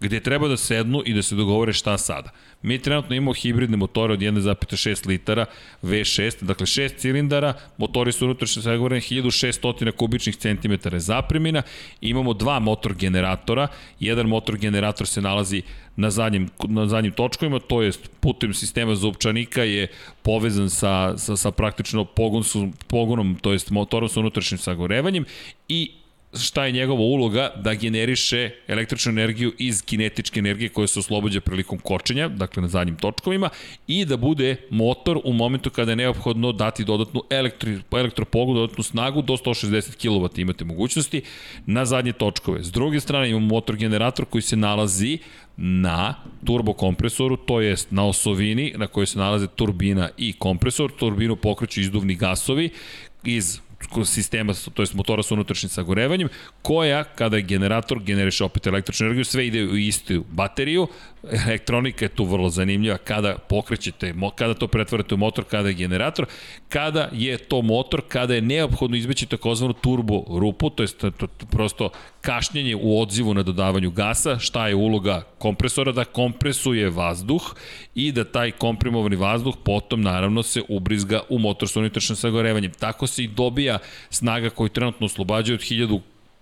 gde treba da sednu i da se dogovore šta sada. Mi trenutno imamo hibridne motore od 1,6 litara V6, dakle 6 cilindara, motori su unutrašnje sagorene 1600 kubičnih centimetara zapremina, imamo dva motor generatora, jedan motor generator se nalazi na zadnjim, na zadnjim točkovima, to jest putem sistema zupčanika je povezan sa, sa, sa praktično pogon pogonom, to jest motorom sa unutrašnjim sagorevanjem i šta je njegova uloga da generiše električnu energiju iz kinetičke energije koja se oslobođa prilikom kočenja, dakle na zadnjim točkovima, i da bude motor u momentu kada je neophodno dati dodatnu elektri, elektropogu, dodatnu snagu, do 160 kW imate mogućnosti na zadnje točkove. S druge strane imamo motor generator koji se nalazi na turbokompresoru, to jest na osovini na kojoj se nalaze turbina i kompresor. Turbinu pokreću izduvni gasovi iz sistema, to jest motora sa unutrašnjim sagorevanjem, koja, kada je generator, generiše opet električnu energiju, sve ide u istu bateriju, elektronika je tu vrlo zanimljiva, kada pokrećete, kada to pretvarate u motor, kada je generator, kada je to motor, kada je neophodno izbeći takozvanu turbo rupu, to je to, to, prosto kašnjenje u odzivu na dodavanju gasa, šta je uloga kompresora, da kompresuje vazduh i da taj komprimovani vazduh potom naravno se ubrizga u motor sa unutrašnjim sagorevanjem. Tako se i dobija snaga koju trenutno oslobađaju od 1000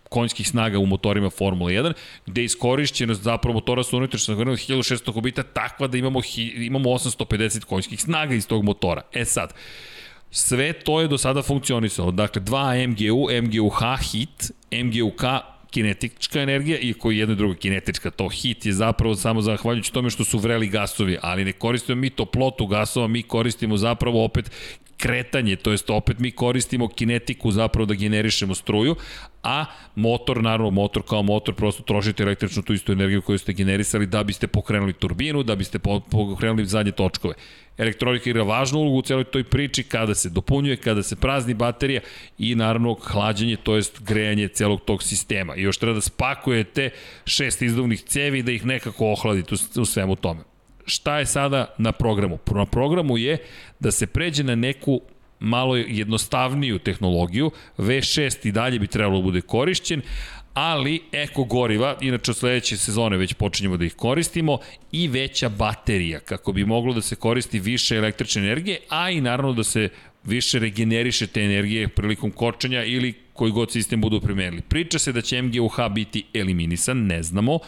konjskih snaga u motorima Formula 1, gde je iskorišćenost zapravo motora sa unutrašnjim sagorima od 1600 kubita takva da imamo, imamo 850 konjskih snaga iz tog motora. E sad, sve to je do sada funkcionisalo. Dakle, 2 MGU, MGU-H hit, MGU-K kinetička energija i koji je jedna druga kinetička. To hit je zapravo samo zahvaljujući tome što su vreli gasovi, ali ne koristimo mi toplotu gasova, mi koristimo zapravo opet kretanje, to jest opet mi koristimo kinetiku zapravo da generišemo struju, a motor, naravno motor kao motor, prosto trošite električnu tu istu energiju koju ste generisali da biste pokrenuli turbinu, da biste pokrenuli zadnje točkove. Elektronika igra važnu ulogu u celoj toj priči kada se dopunjuje, kada se prazni baterija i naravno hlađenje, to jest grejanje celog tog sistema. I još treba da spakujete šest izduvnih cevi da ih nekako ohladite u svemu tome šta je sada na programu? Na programu je da se pređe na neku malo jednostavniju tehnologiju, V6 i dalje bi trebalo da bude korišćen, ali eko goriva, inače od sledeće sezone već počinjemo da ih koristimo, i veća baterija, kako bi moglo da se koristi više električne energije, a i naravno da se više regeneriše te energije prilikom kočenja ili koji god sistem budu primenili. Priča se da će MGUH biti eliminisan, ne znamo,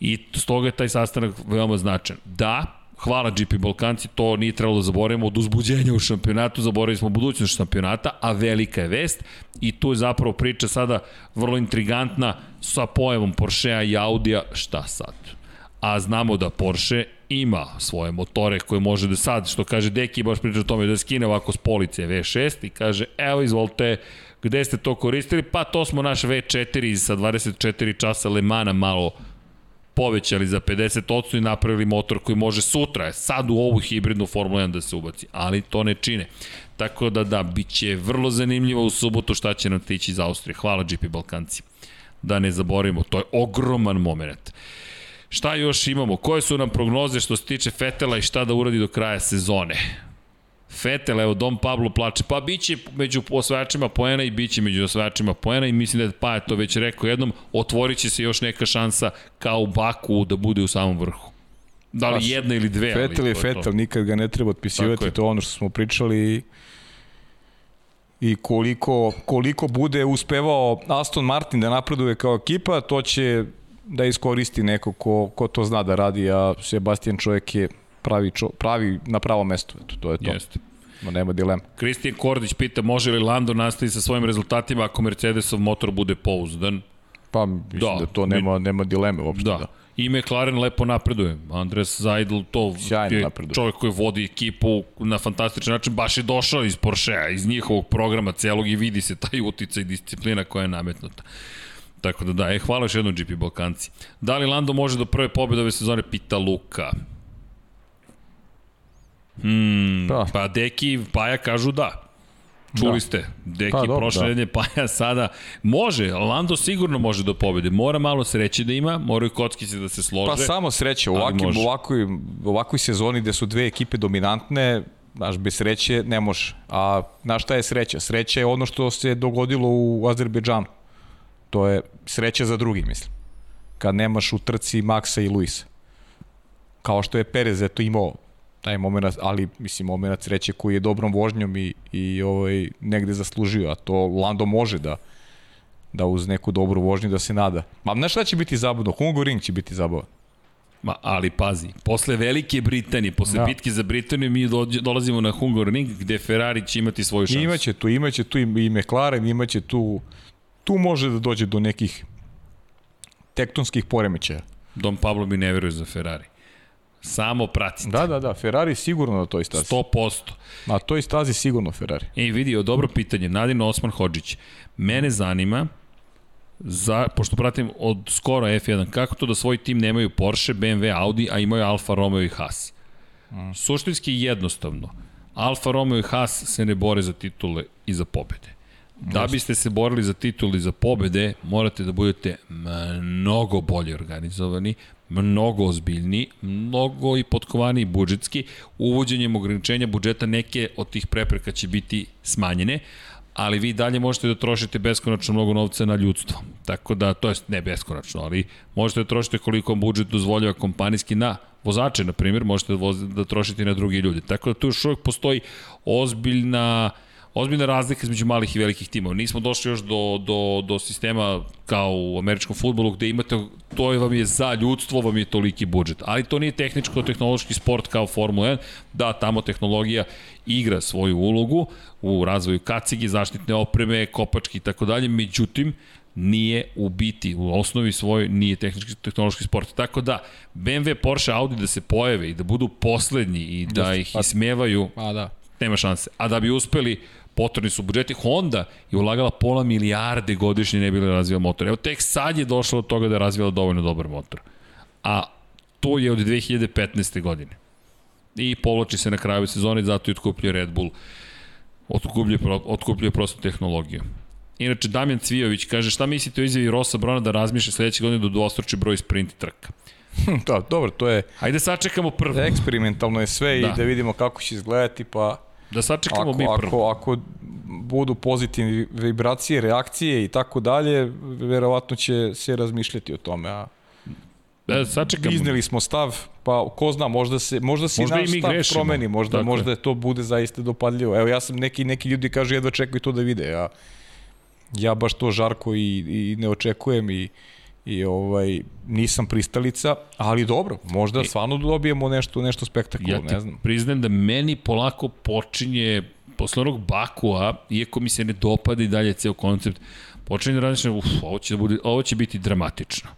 I stoga je taj sastanak veoma značan. Da, hvala GP Balkanci, to nije trebalo da zaboravimo od uzbuđenja u šampionatu, zaboravili smo budućnost šampionata, a velika je vest i tu je zapravo priča sada vrlo intrigantna sa pojavom Porschea i Audija, šta sad? A znamo da Porsche ima svoje motore koje može da sad, što kaže Deki, baš priča o tome da skine ovako s police V6 i kaže, evo izvolite, gde ste to koristili? Pa to smo naš V4 sa 24 časa Lemana malo povećali za 50% i napravili motor koji može sutra, sad u ovu hibridnu Formulu 1 da se ubaci, ali to ne čine. Tako da da, bit će vrlo zanimljivo u subotu šta će nam tići iz Austrije. Hvala GP Balkanci. Da ne zaboravimo, to je ogroman moment. Šta još imamo? Koje su nam prognoze što se tiče Fetela i šta da uradi do kraja sezone? Fetel, evo Dom Pablo plače, pa biće među osvajačima poena i biće među osvajačima poena i mislim da je pa je to već rekao jednom, otvorit će se još neka šansa kao u Baku da bude u samom vrhu. Da li Baš. jedna ili dve, Fetel je je to. Fetel, nikad ga ne treba otpisivati, je. to je ono što smo pričali i, i koliko, koliko bude uspevao Aston Martin da napreduje kao ekipa, to će da iskoristi neko ko, ko to zna da radi, a Sebastian čovjek je pravi, čo, pravi na pravo mesto, eto, to je to. Jeste. Ma nema dilema. Kristijan Kordić pita može li Lando nastaviti sa svojim rezultatima ako Mercedesov motor bude pouzdan. Pa mislim Da, da, to nema, nema dileme uopšte. Da. Da. I McLaren lepo napreduje. Andres Zajdl to Sjajno je napreduje. čovjek koji vodi ekipu na fantastičan način. Baš je došao iz Porschea, iz njihovog programa celog i vidi se taj utica i disciplina koja je nametnuta. Tako da da, e, hvala još jednom GP Balkanci. Da li Lando može do prve pobjede ove sezone, pita Luka. Hmm, Pa. pa Deki i Paja kažu da. Čuli Da. ste, Deki Pa, dobro, prošle da. Paja sada može, Lando sigurno može do pobjede. Mora malo sreće da ima, moraju kockice da se slože. Pa samo sreće, u može. ovakvoj, ovakvoj sezoni gde su dve ekipe dominantne, znaš, bez sreće ne može. A znaš šta je sreća? Sreća je ono što se dogodilo u Azerbejdžanu. To je sreća za drugi, mislim. Kad nemaš u trci Maksa i Luisa. Kao što je Perez eto imao taj moment, ali mislim moment sreće koji je dobrom vožnjom i, i ovaj, negde zaslužio, a to Lando može da da uz neku dobru vožnju da se nada. Ma znaš šta će biti zabavno? Hungaroring će biti zabavan. Ma, ali pazi, posle Velike Britanije, posle Da. bitke za Britaniju, mi dođe, dolazimo na Hungaroring gde Ferrari će imati svoju šansu. Imaće tu, imaće tu i i McLaren, imaće tu, tu može da dođe do nekih tektonskih poremećaja. Dom Pablo mi ne veruje za Ferrari. Samo pratite. Da, da, da, Ferrari sigurno na toj stazi. 100%. Na toj stazi sigurno Ferrari. Ej, vidi, dobro pitanje. Nadin Osman Hodžić. Mene zanima, za, pošto pratim od skoro F1, kako to da svoj tim nemaju Porsche, BMW, Audi, a imaju Alfa Romeo i Haas? Mm. Suštinski jednostavno. Alfa Romeo i Haas se ne bore za titule i za pobede. Da biste se borili za titul i za pobede, morate da budete mnogo bolje organizovani, mnogo ozbiljni, mnogo i potkovaniji budžetski. Uvođenjem ograničenja budžeta neke od tih prepreka će biti smanjene, ali vi dalje možete da trošite beskonačno mnogo novca na ljudstvo. Tako da, to jest ne beskonačno, ali možete da trošite koliko vam budžet dozvoljava kompanijski na vozače, na primjer, možete da, voz, da trošite na drugi ljudi. Tako da tu još uvijek postoji ozbiljna ozbiljna razlika između malih i velikih timova. Nismo došli još do, do, do sistema kao u američkom futbolu gde imate, to je vam je za ljudstvo, vam je toliki budžet. Ali to nije tehničko-tehnološki sport kao Formula 1. Da, tamo tehnologija igra svoju ulogu u razvoju kacigi, zaštitne opreme, kopački i tako dalje. Međutim, nije u biti, u osnovi svoj nije tehnički tehnološki sport. Tako da, BMW, Porsche, Audi da se pojave i da budu poslednji i da ih ismevaju, Pa da. Nema šanse. A da bi uspeli, potrebni su budžeti. Honda je ulagala pola milijarde godišnje ne bi li razvijala motor. Evo tek sad je došlo od toga da je razvijala dovoljno dobar motor. A to je od 2015. godine. I povlači se na kraju sezone, zato i otkupljuje Red Bull. Otkupljuje, otkupljuje prostu tehnologiju. Inače, Damjan Cvijović kaže šta mislite o izjavi Rosa Brona da razmišlja sledeće godine da dvostruči broj sprint trka? da, dobro, to je Ajde sačekamo prvo. eksperimentalno je sve Da. i da vidimo kako će izgledati, pa Da sačekamo ako, mi prvo. ako, ako budu pozitivne vibracije, reakcije i tako dalje, verovatno će se razmišljati o tome, a Da, sačekamo. izneli smo stav, pa ko zna, možda se možda se Možda i naš stav grešimo. promeni, možda Tako je. možda to bude zaista dopadljivo. Evo ja sam neki neki ljudi kažu jedva čekaju to da vide. Ja ja baš to žarko i, i ne očekujem i i ovaj nisam pristalica, ali dobro, možda stvarno dobijemo nešto nešto spektakularno, Ja ne znam. priznajem da meni polako počinje, posle onog Bakua, iako mi se ne dopada i dalje ceo koncept, počinje da razmišljam, uf, ovo će, da bude, ovo će biti dramatično.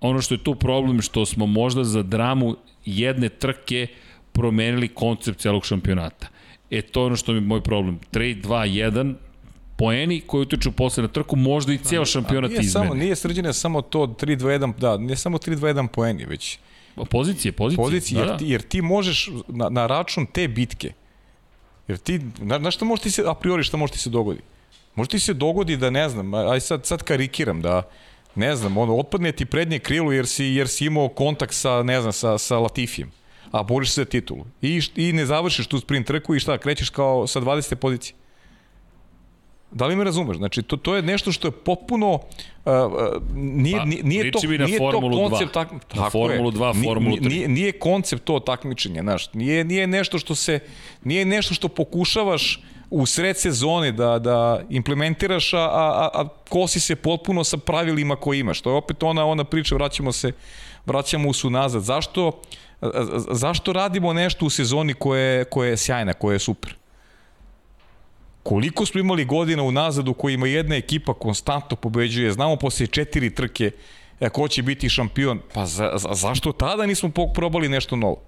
Ono što je tu problem, što smo možda za dramu jedne trke promenili koncept celog šampionata. E, to je ono što mi je moj problem. 3, 2, 1, poeni koji utiču posle na trku, možda i ceo šampionat Nije izmeni. samo nije srđene samo to 3 2 1, da, nije samo 3 2 1 poeni, već Pozicije, pozicije. pozicije, da, jer, da. ti, jer ti možeš na, na račun te bitke, jer ti, na, na šta može ti se, a priori šta može ti se dogodi? Može ti se dogodi da, ne znam, aj sad, sad karikiram, da, ne znam, ono, otpadne ti prednje krilo jer si, jer si imao kontakt sa, ne znam, sa, sa Latifijem, a boriš se za titulu. I, I ne završiš tu sprint trku i šta, krećeš kao sa 20. pozicije. Da li me razumeš? Znači, to, to je nešto što je potpuno... Uh, uh, nije, Pa, nije, nije to, na nije to Formulu koncept 2. tak, Na tako Formulu je. 2, Ni- Formulu ni- 3. Nije, nije koncept to takmičenje, znaš. Nije, nije nešto što se... Nije nešto što pokušavaš u sred sezone da, da implementiraš, a, a, a kosi se potpuno sa pravilima koje imaš. To je opet ona, ona priča, vraćamo se, vraćamo se unazad. Zašto, zašto radimo nešto u sezoni koje, je- koje je sjajna, koje je super? Koliko smo imali godina unazad u kojima jedna ekipa konstantno pobeđuje, znamo posle četiri trke e, ko će biti šampion, pa za, za, zašto tada nismo probali nešto novo?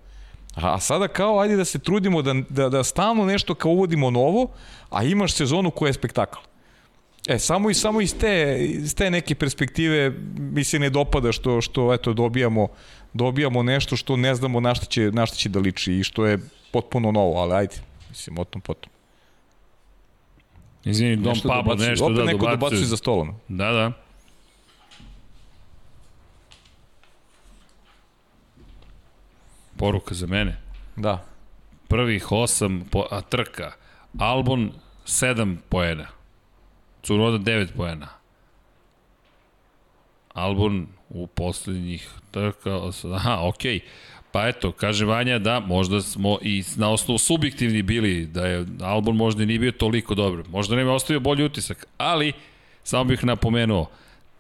A sada kao, ajde da se trudimo da, da, da stalno nešto kao uvodimo novo, a imaš sezonu koja je spektakl. E, samo i samo iz te, iz te neke perspektive mi se ne dopada što, što eto, dobijamo, dobijamo nešto što ne znamo na šta, će, na će da liči i što je potpuno novo, ali ajde, mislim, o tom potom. Izvini, Dom Nešto Pablo, dobacuje. nešto Opet da neko dobacuje. za stolom. Da, da. Poruka za mene. Da. Prvih osam po, a, trka. Albon 7 poena. Cunoda 9 poena. Albon u poslednjih trka... Aha, okej. Pa eto, kaže Vanja da možda smo i na osnovu subjektivni bili, da je Albon možda i nije bio toliko dobro. Možda nema ostavio bolji utisak, ali samo bih napomenuo,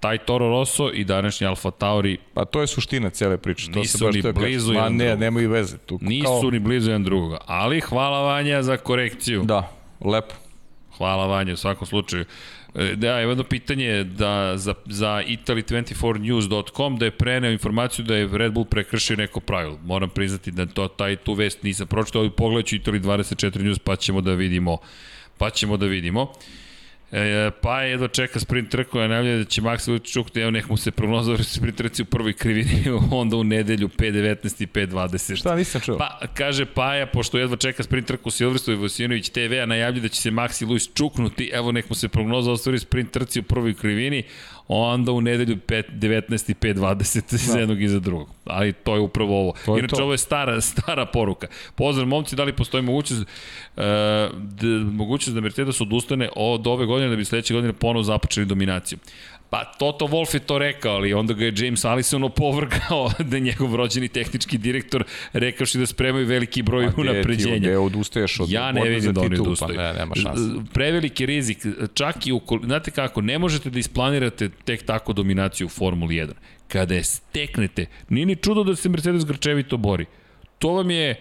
taj Toro Rosso i današnji Alfa Tauri Pa to je suština cele priče. To Nisu se baš ni blizu Ma jedan ne, drugog. nemaju veze. Tu nisu kao, ni blizu jedan drugoga. Ali hvala Vanja za korekciju. Da, lepo. Hvala Vanja u svakom slučaju. Da, evo jedno pitanje da, za, za italy24news.com da je preneo informaciju da je Red Bull prekršio neko pravilo. Moram priznati da to, taj, tu vest nisam pročitao, ali pogledat ću Italy24 News pa ćemo da vidimo pa ćemo da vidimo. E, pa je jedva čeka sprint trku, a najavlja da će Max Vučić čukti, evo nek mu se prognozovali sprint trci u prvoj krivini, onda u nedelju 5.19 i 5.20. Šta nisam čuo? Pa, kaže Paja, pošto jedva čeka sprint trku Silverstove Vosinović TV, a najavlja da će se Maxi Luis čuknuti, evo nek mu se prognoza ostvari sprint trci u prvoj krivini, onda u nedelju 5, 19 i 5.20 za jednog i za drugog. Ali to je upravo ovo. To je Inače, to. ovo je stara, stara poruka. Pozdrav, momci, da li postoji mogućnost, uh, d, mogućnost da Mercedes odustane od ove godine da bi sledeće godine ponovo započeli dominaciju? Pa Toto Wolff je to rekao, ali onda ga je James Allison opovrgao da je njegov rođeni tehnički direktor rekavši da spremaju veliki broj ti- unapređenja. gde odustaješ od Ja ne vidim da oni titulu, odustaju. Pa ne, nema šanse. Preveliki rizik, čak i u, znate kako, ne možete da isplanirate tek tako dominaciju u Formuli 1. Kada je steknete, nije ni čudo da se Mercedes grčevito bori. To vam je,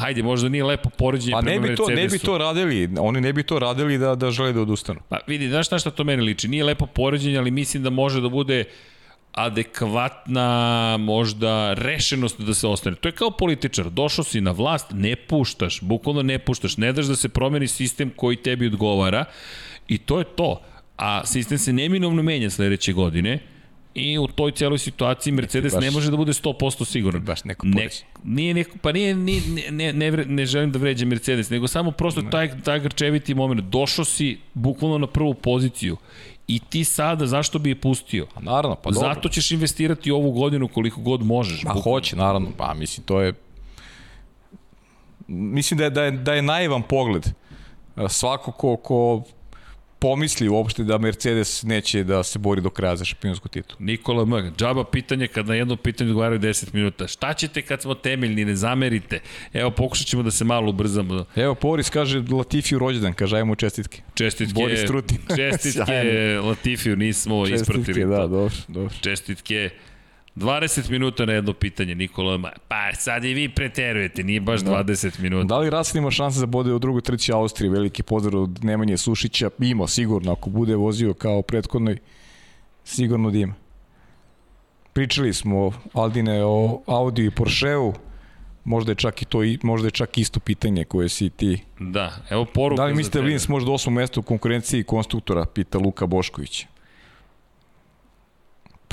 hajde, možda nije lepo poređenje Pa prema ne bi, to, Mercedesu. ne bi to radili, oni ne bi to radili da, da žele da odustanu. Pa vidi, znaš na šta to meni liči? Nije lepo poređenje, ali mislim da može da bude adekvatna možda rešenost da se ostane. To je kao političar, došao si na vlast, ne puštaš, bukvalno ne puštaš, ne daš da se promeni sistem koji tebi odgovara i to je to. A sistem se neminovno menja sledeće godine i u toj celoj situaciji Mercedes baš- ne može da bude 100% siguran. baš neko ne, nije neko, pa nije, nije ne, ne, ne, ne želim da vređam Mercedes, nego samo prosto taj, taj grčeviti moment. Došao si bukvalno na prvu poziciju i ti sada, zašto bi je pustio? Pa naravno, pa dobro. Zato ćeš investirati ovu godinu koliko god možeš. Pa Buk- hoće, naravno. Pa mislim, to je... Mislim da je, da je, da je naivan pogled. Svako ko, ko pomisli uopšte da Mercedes neće da se bori do kraja za šampionsku titulu. Nikola M. Džaba pitanje kad na jedno pitanje odgovaraju 10 minuta. Šta ćete kad smo temeljni, ne zamerite? Evo, pokušat ćemo da se malo ubrzamo. Evo, Boris kaže Latifiju rođendan, kaže ajmo čestitke. Čestitke, Boris Trutin. čestitke Sjajno. Latifiju, nismo Čestitke, ispratili da, to. dobro, dobro. Čestitke. 20 minuta na jedno pitanje, Nikola Ma. Pa sad i vi preterujete, nije baš 20 minuta. Da li Russell ima šanse da bude u drugoj trci Austriji? Veliki pozdrav od Nemanje Sušića. Ima, sigurno. Ako bude vozio kao prethodnoj, sigurno da ima. Pričali smo, Aldine, o Audi i Porscheu. Možda je čak i to možda je čak isto pitanje koje si ti. Da, evo poruka Da li za mislite da. Linz može do osmog mesta u konkurenciji konstruktora, pita Luka Bošković.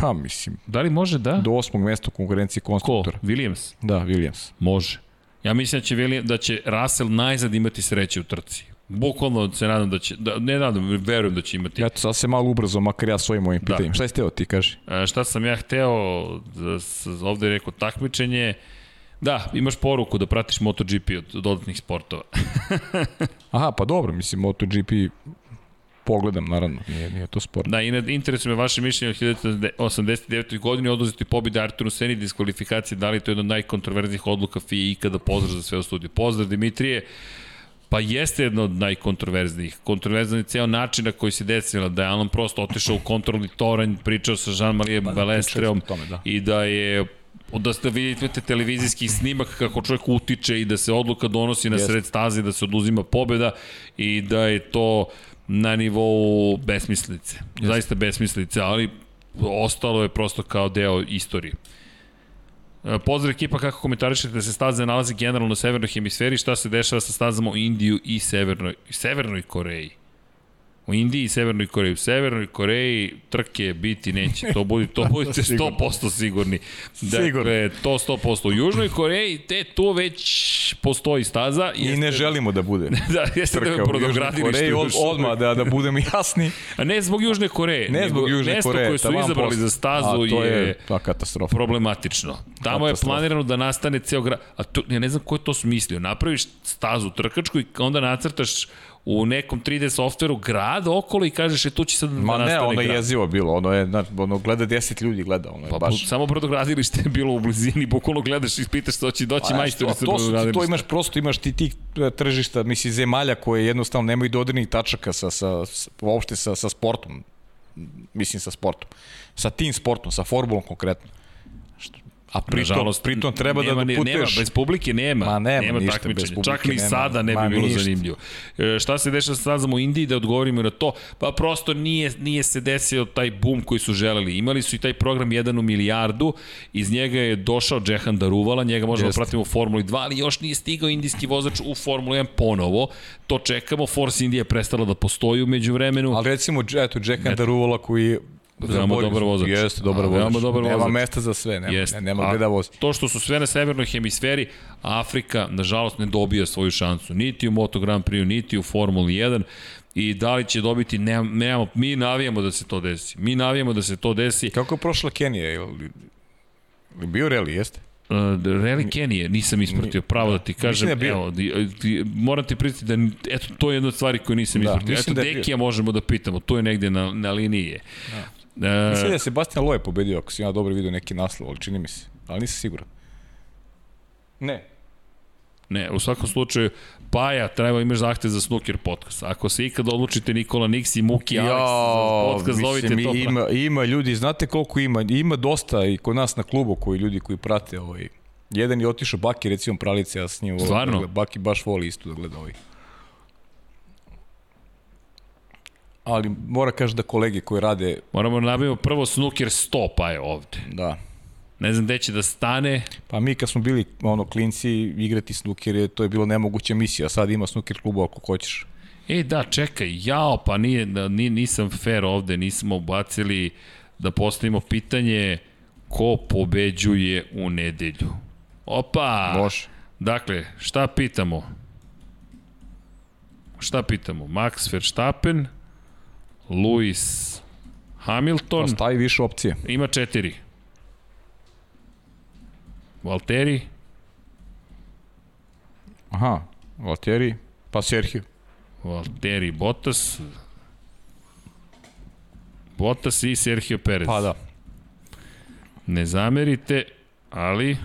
Pa mislim, Da li može da? do osmog mesta u konkurenciji Ko? konstruktora. Williams? Da, Williams. Može. Ja mislim da će, William, da će Russell najzad imati sreće u trci. Bukvalno se nadam da će, da, ne nadam, verujem da će imati. Ja to sad se malo ubrzo, makar ja svojim ovim pitanjem. Šta je steo ti, kaži? E, šta sam ja hteo, da, ovde je neko takmičenje, Da, imaš poruku da pratiš MotoGP od dodatnih sportova. Aha, pa dobro, mislim, MotoGP pogledam, naravno, nije, nije to sporno. Da, i na, interesuje me vaše mišljenje o 1989. godini oduzeti pobjede Arturu Seni diskvalifikacije, da li je to jedna od najkontroverznih odluka FIA ikada pozdrav za sve u studiju. Pozdrav Dimitrije, Pa jeste jedno od najkontroverznijih. Kontroverzan je ceo način na koji se desila, da je Alan Prost otišao u kontrolni toranj, pričao sa Jean-Marie Pa da, Balestreom tome, da. i da je da ste vidite televizijski snimak kako čovjek utiče i da se odluka donosi na sred staze, da se oduzima pobeda i da je to na nivou besmislice. Zaista besmislice, ali ostalo je prosto kao deo istorije. E, Pozdrav ekipa, kako komentarišete da se staze nalazi generalno u severnoj hemisferi, šta se dešava sa stazama u Indiju i severnoj, severnoj Koreji? U Indiji i Severnoj Koreji. U Severnoj Koreji trke biti neće. To, budi, to budite 100% sigurni. Dakle, to 100%. U Južnoj Koreji te tu već postoji staza. I ne želimo da bude. Da, jeste da Trka je u Južnoj. Koreji, od, odmah da, da budemo jasni. A ne zbog Južne Koreje. Ne zbog Južne mesto Koreje. koje su izabrali za stazu A to je, je pa, katastrofa. problematično. Tamo je Katastrofa. planirano da nastane ceo grad. A to, ja ne znam ko je to smislio. Napraviš stazu trkačku i onda nacrtaš u nekom 3D softveru grad okolo i kažeš e tu će sad da Ma ne, nastane ono je jezivo bilo, ono je, znači, ono gleda 10 ljudi gleda, ono je Pa, baš... samo brodogradilište je bilo u blizini, bukvalno gledaš i pitaš što će doći Pa, majstori to, sa ti- to brodogradilišta. imaš prosto, imaš ti tih e, tržišta, misli, zemalja koje jednostavno nemaju dodirnih tačaka sa, sa, sa, uopšte sa, sa sportom. Mislim sa sportom. Sa tim sportom, sa formulom konkretno. A pritom, Nažalost, pritom treba nema, da doputuješ... Nema, bez publike nema. Ma nema nema ništa, bez takmičenja. publike Čak ni nema. sada ne bi Ma bilo ništa. zanimljivo. E, šta se dešava sa stazama u Indiji, da odgovorimo na to? Pa prosto nije, nije se desio taj boom koji su želeli. Imali su i taj program 1 u milijardu, iz njega je došao Džehan Daruvala, njega možemo Jeste. da pratimo u Formuli 2, ali još nije stigao indijski vozač u Formuli 1 ponovo. To čekamo, Force India je prestala da postoji umeđu vremenu. Ali recimo, eto, Jack Andaruvala koji Veoma zaboravio dobar vozač. Jeste, dobar vozač. veoma dobar nema vozač. mesta za sve, nema, Jeste. ne, nema gde da vozi. To što su sve na severnoj hemisferi, Afrika, nažalost, ne dobija svoju šansu. Niti u Moto Grand Prix, niti u Formuli 1 i da li će dobiti, nemamo, nemamo, mi navijamo da se to desi. Mi navijamo da se to desi. Kako je prošla Kenija? Je li, je bio reli, jeste? Uh, Rally Kenije nisam ispratio, pravo da ti kažem, da je bio. evo, di, di, moram ti priznati da, eto, to je jedna od stvari koju nisam Da, ispratio. Eto, da. Dekija možemo da pitamo, to je negde na, na liniji je. Da. Mislim da je Sebastian Loje pobedio, ako si ja dobro vidio neki naslov, ali čini mi se. Ali nisam siguran. Ne. Ne, u svakom slučaju, Paja, treba imaš zahtev za Snooker podcast. Ako se ikad odlučite Nikola Nix i Muki Alex za podcast, zovite mislim, to. Ima, ima ljudi, znate koliko ima? Ima dosta i kod nas na klubu koji ljudi koji prate ovaj. Jedan je otišao Baki, recimo Pralice, ja s njim volim Stvarno? gleda. Baki baš voli isto da gleda ovaj. Ali mora kaže da kolege koji rade, Moramo da nabavimo prvo Snooker 100 Paja ovde. da, Ne znam gde će da stane. Pa mi kad smo bili ono klinci igrati snooker je to je bilo nemoguća misija. Sad ima snooker kluba ako hoćeš. E, da, čekaj, jao, pa nije, da, ni, nisam fair ovde, nismo ubacili da postavimo pitanje ko pobeđuje u nedelju. Opa! Može. Dakle, šta pitamo? Šta pitamo? Max Verstappen, Lewis Hamilton, Pa stavi više opcije. ima četiri. Valtteri, Aha, Valtteri, pa Sergio. Valtteri Bottas, Bottas i Sergio Perez. Pa da. Ne zamerite, ali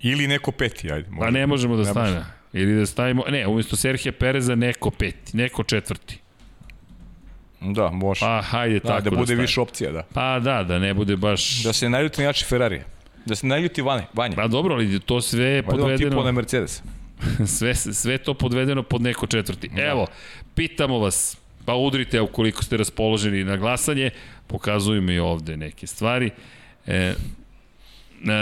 Ili neko peti, ajde. pa ne možemo da stane. Ili da stavimo, ne, umjesto Serhija Pereza neko peti, neko četvrti. Da, može. Pa hajde da, tako da da, bude više opcija, da. Pa da, da ne bude baš... Da se naljuti na jači Ferrari. Da se naljuti Vane, Vanja. Pa dobro, ali to sve je Valjda on tipu podvedeno, na Mercedes. sve, sve to podvedeno pod neko četvrti. Evo, pitamo vas, pa udrite ukoliko ste raspoloženi na glasanje, pokazujemo i ovde neke stvari. E,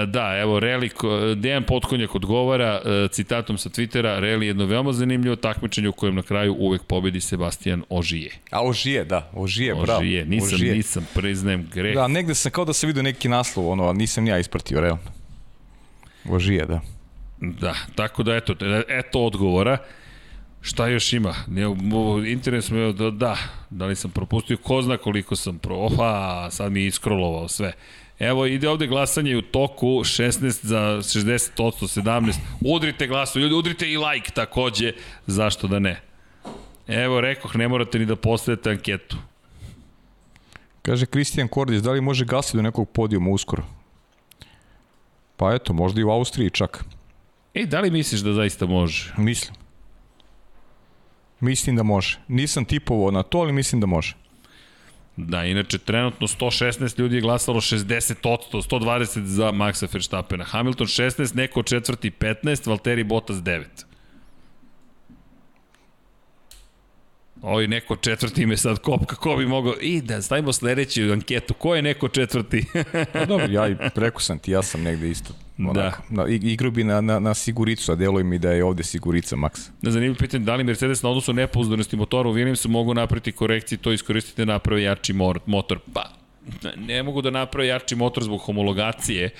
Da, evo, Reli, Dejan Potkonjak odgovara e, citatom sa Twittera, Reli je jedno veoma zanimljivo takmičenje u kojem na kraju uvek pobedi Sebastian Ožije. A Ožije, da, Ožije, bravo. Ožije, nisam, Ožije. nisam, priznajem greh. Da, negde sam kao da sam vidio neki naslov, ono, a nisam ni ja ispratio, realno. Ožije, da. Da, tako da eto, eto odgovora. Šta još ima? Ne, interes me je da, da, da li sam propustio, ko zna koliko sam pro... Oha, sad mi je iskrolovao sve. Evo, ide ovde glasanje u toku, 16 za 60%, 17. Udrite glasu, ljudi, udrite i like takođe, zašto da ne? Evo, rekoh, ne morate ni da postavite anketu. Kaže Kristijan Kordić, da li može Gasli do nekog podijuma uskoro? Pa eto, možda i u Austriji čak. Ej, da li misliš da zaista može? Mislim. Mislim da može. Nisam tipovao na to, ali mislim da može. Da, inače, trenutno 116 ljudi je glasalo 60 od 100, 120 za Maxa Verstappena. Hamilton 16, neko četvrti 15, Valtteri Bottas 9. Oj, neko četvrti me sad kopka, ko bi mogao... I da stavimo sledeću anketu, ko je neko četvrti? Pa dobro, ja i preko sam ti, ja sam negde isto. Da. Na, igru bi na, na, na siguricu, a deluje mi da je ovde sigurica Max. Na zanimljivo pitanje, da li Mercedes na odnosu nepouzdanosti motora u Williamsu mogu napraviti korekcije, to iskoristiti da naprave jači motor? Pa, ne mogu da naprave jači motor zbog homologacije,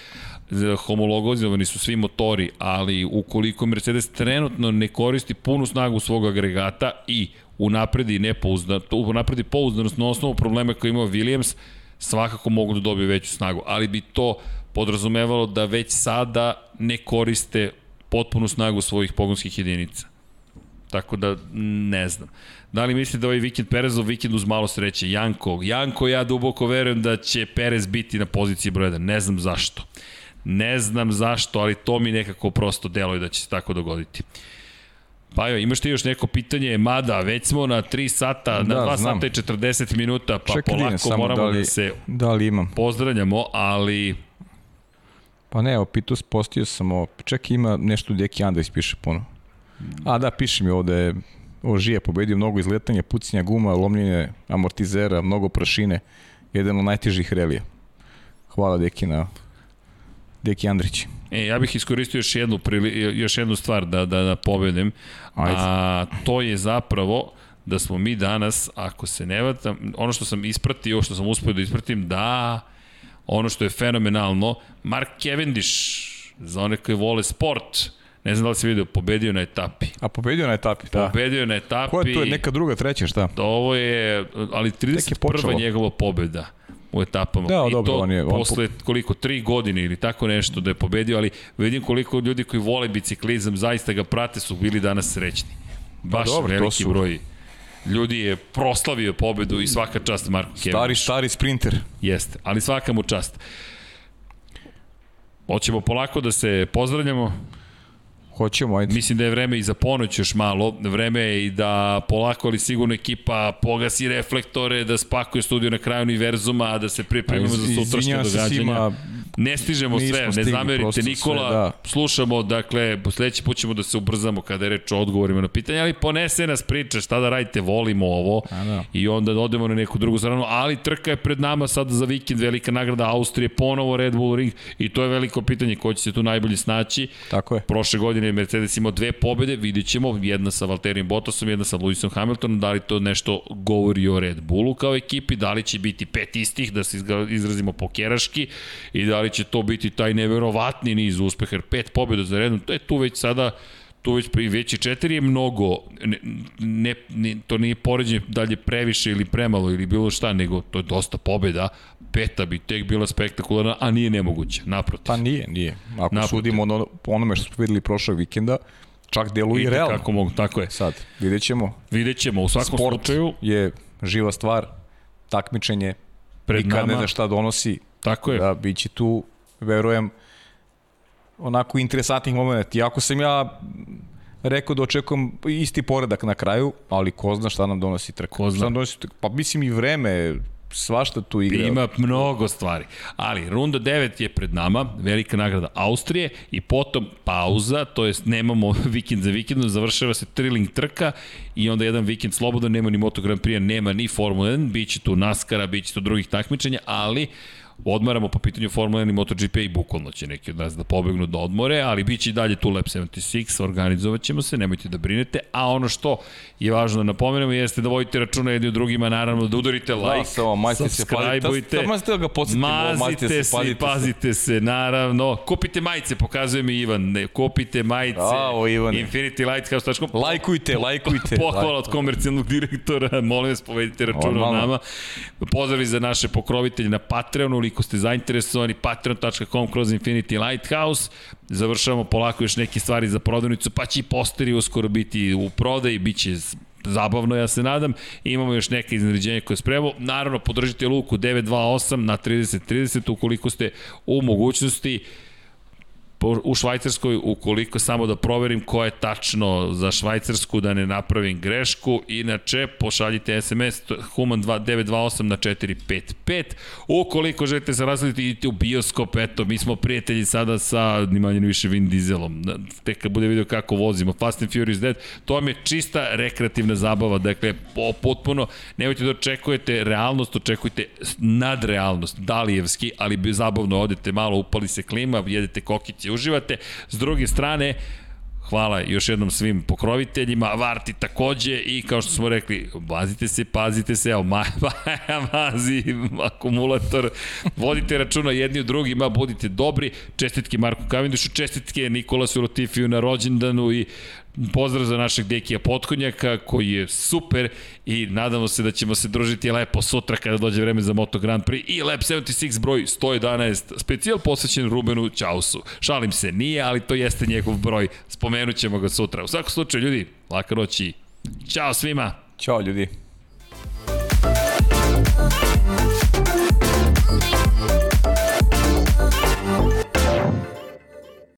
homologozovani su svi motori, ali ukoliko Mercedes trenutno ne koristi punu snagu svog agregata i unapredi, nepouzdan, unapredi pouzdanost na osnovu problema koje imao Williams, svakako mogu da dobiju veću snagu, ali bi to podrazumevalo da već sada ne koriste potpunu snagu svojih pogonskih jedinica. Tako da, ne znam. Da li mislite da ovaj vikend Perezov vikend uz malo sreće? Janko, Janko, ja duboko verujem da će Perez biti na poziciji broja 1. Ne znam zašto. Ne znam zašto, ali to mi nekako prosto deluje da će se tako dogoditi. Pa jo, imaš ti još neko pitanje? Mada, već smo na 3 sata, na Da, 2 znam. sata i 40 minuta, pa Čekaj, polako samo moramo da li, da se Da li imam? pozdravljamo, ali Pa ne, evo, pitao, postio sam ovo. Čekaj, ima nešto Deki Andres piše puno. A da, piše mi ovde, Ožije pobedio mnogo izletanja, pucnja guma, lomljenje amortizera, mnogo prašine, jedan od najtežih relija. Hvala Deki na Deki Andrić. E, ja bih iskoristio još jednu, prili, još jednu stvar da, da, da povedem, Ajde. a to je zapravo da smo mi danas, ako se ne vatam, ono što sam ispratio, što sam uspio da ispratim, da ono što je fenomenalno, Mark Cavendish, za one koji vole sport, ne znam da li si vidio, pobedio na etapi. A pobedio na etapi, da. Pobedio na etapi. Ko je to? Je neka druga, treća, šta? Ovo je, ali Tek je 31. počelo. njegova pobeda u etapama. Da, I dobro, to on je- on posle koliko, tri godine ili tako nešto da je pobedio, ali vidim koliko ljudi koji vole biciklizam, zaista ga prate, su bili danas srećni. Baš dobro, to veliki su- broj ljudi je proslavio pobedu i svaka čast Marku Stari, Cavendish. stari sprinter. Jeste, ali svaka mu čast. Hoćemo polako da se pozdravljamo. Hoćemo, ajde. Mislim da je vreme i za ponoć još malo. Vreme je i da polako, ali sigurno ekipa pogasi reflektore, da spakuje studio na kraju univerzuma, da se pripremimo za sutrašnje Izvinjavam se svima, Ne stižemo Nismo sve, ne zamerite prosto sve, Nikola, da. slušamo, dakle, sledeći put ćemo da se ubrzamo kada je reč o odgovorima na pitanja, ali ponese nas priča, šta da radite, volimo ovo A da. i onda odemo na neku drugu stranu, ali trka je pred nama sad za vikend, velika nagrada Austrije, ponovo Red Bull Ring i to je veliko pitanje ko će se tu najbolje snaći. tako je. Prošle godine je Mercedes imao dve pobede, vidit ćemo, jedna sa Valtterijem Bottasom, jedna sa Lewisom Hamiltonom, da li to nešto govori o Red Bullu kao ekipi, da li će biti pet istih, da se izrazimo pokeraški, i da li će to biti taj neverovatni niz uspeha, jer pet pobjeda za redom, to je tu već sada tu već već i četiri je mnogo, ne, ne, ne, to nije poređenje dalje previše ili premalo ili bilo šta, nego to je dosta pobjeda, peta bi tek bila spektakularna, a nije nemoguće, naprotiv. Pa nije, nije. Ako Naprotiv. sudimo ono, po onome što smo videli prošlog vikenda, čak deluje i realno. Kako mogu, tako je. Sad, vidjet ćemo. Vidjet ćemo, u svakom Sport slučaju, je živa stvar, takmičenje, pred nikad ne nama, zna šta donosi, tako je, da bit će tu, verujem, onako interesantnih momenta. Iako sam ja rekao da očekujem isti poredak na kraju, ali ko zna šta nam donosi trka. Ko zna. Šta nam donosi trka? Pa mislim i vreme, svašta tu igra. Ima mnogo stvari. Ali, runda 9 je pred nama, velika nagrada Austrije i potom pauza, to jest nemamo vikend za vikendom, završava se triling trka i onda jedan vikend slobodan, nema ni Moto Grand Prix, nema ni Formula 1, bit će tu NASCAR-a, bit će tu drugih takmičenja, ali odmaramo po pitanju Formula 1 i MotoGP i bukvalno će neki od nas da pobegnu do odmore, ali bit će i dalje tu Lab 76, organizovat ćemo se, nemojte da brinete, a ono što je važno da napomenemo jeste da vodite računa jedni od drugima, naravno da udarite like, Da, samo mazite se, subscribeujte, mazite da mazite se, se, pazite se. naravno, kupite majice, pokazuje mi Ivan, ne, kupite majice, Bravo, Ivane. infinitylighthouse.com, Lajkujte, lajkujte. Pohvala od komercijalnog direktora, molim vas povedite računa o nama. Pozdravi za naše pokrovitelje na Patreonu, ukoliko ste zainteresovani, patreon.com kroz Infinity Lighthouse. Završavamo polako još neke stvari za prodavnicu, pa će i posteri uskoro biti u prodaji, bit će zabavno, ja se nadam. Imamo još neke iznenađenja koje spremamo. Naravno, podržite Luku 928 na 30-30 ukoliko ste u mogućnosti u Švajcarskoj, ukoliko samo da proverim ko je tačno za Švajcarsku, da ne napravim grešku, inače pošaljite SMS Human 2928 na 455. Ukoliko želite se razgledati, idite u bioskop, eto, mi smo prijatelji sada sa ni manje ni više Vin Dieselom. Tek kad bude video kako vozimo, Fast and Furious Dead, to vam je čista rekreativna zabava, dakle, po- potpuno, nemojte da očekujete realnost, očekujte nadrealnost, dalijevski, ali zabavno odete malo, upali se klima, jedete kokiće, uživate. S druge strane, Hvala još jednom svim pokroviteljima, Varti takođe i kao što smo rekli, bazite se, pazite se, evo, Maja, mazi akumulator, vodite računa jedni od drugima, budite dobri, čestitke Marku Kavindušu, čestitke Nikolasu Latifiju na rođendanu i pozdrav za našeg dekija Potkonjaka koji je super i nadamo se da ćemo se družiti lepo sutra kada dođe vreme za Moto Grand Prix i Lab 76 broj 111 specijal posvećen Rubenu Ćausu. Šalim se, nije, ali to jeste njegov broj. Spomenut ćemo ga sutra. U svakom slučaju, ljudi, laka noć i Ćao svima! Ćao ljudi.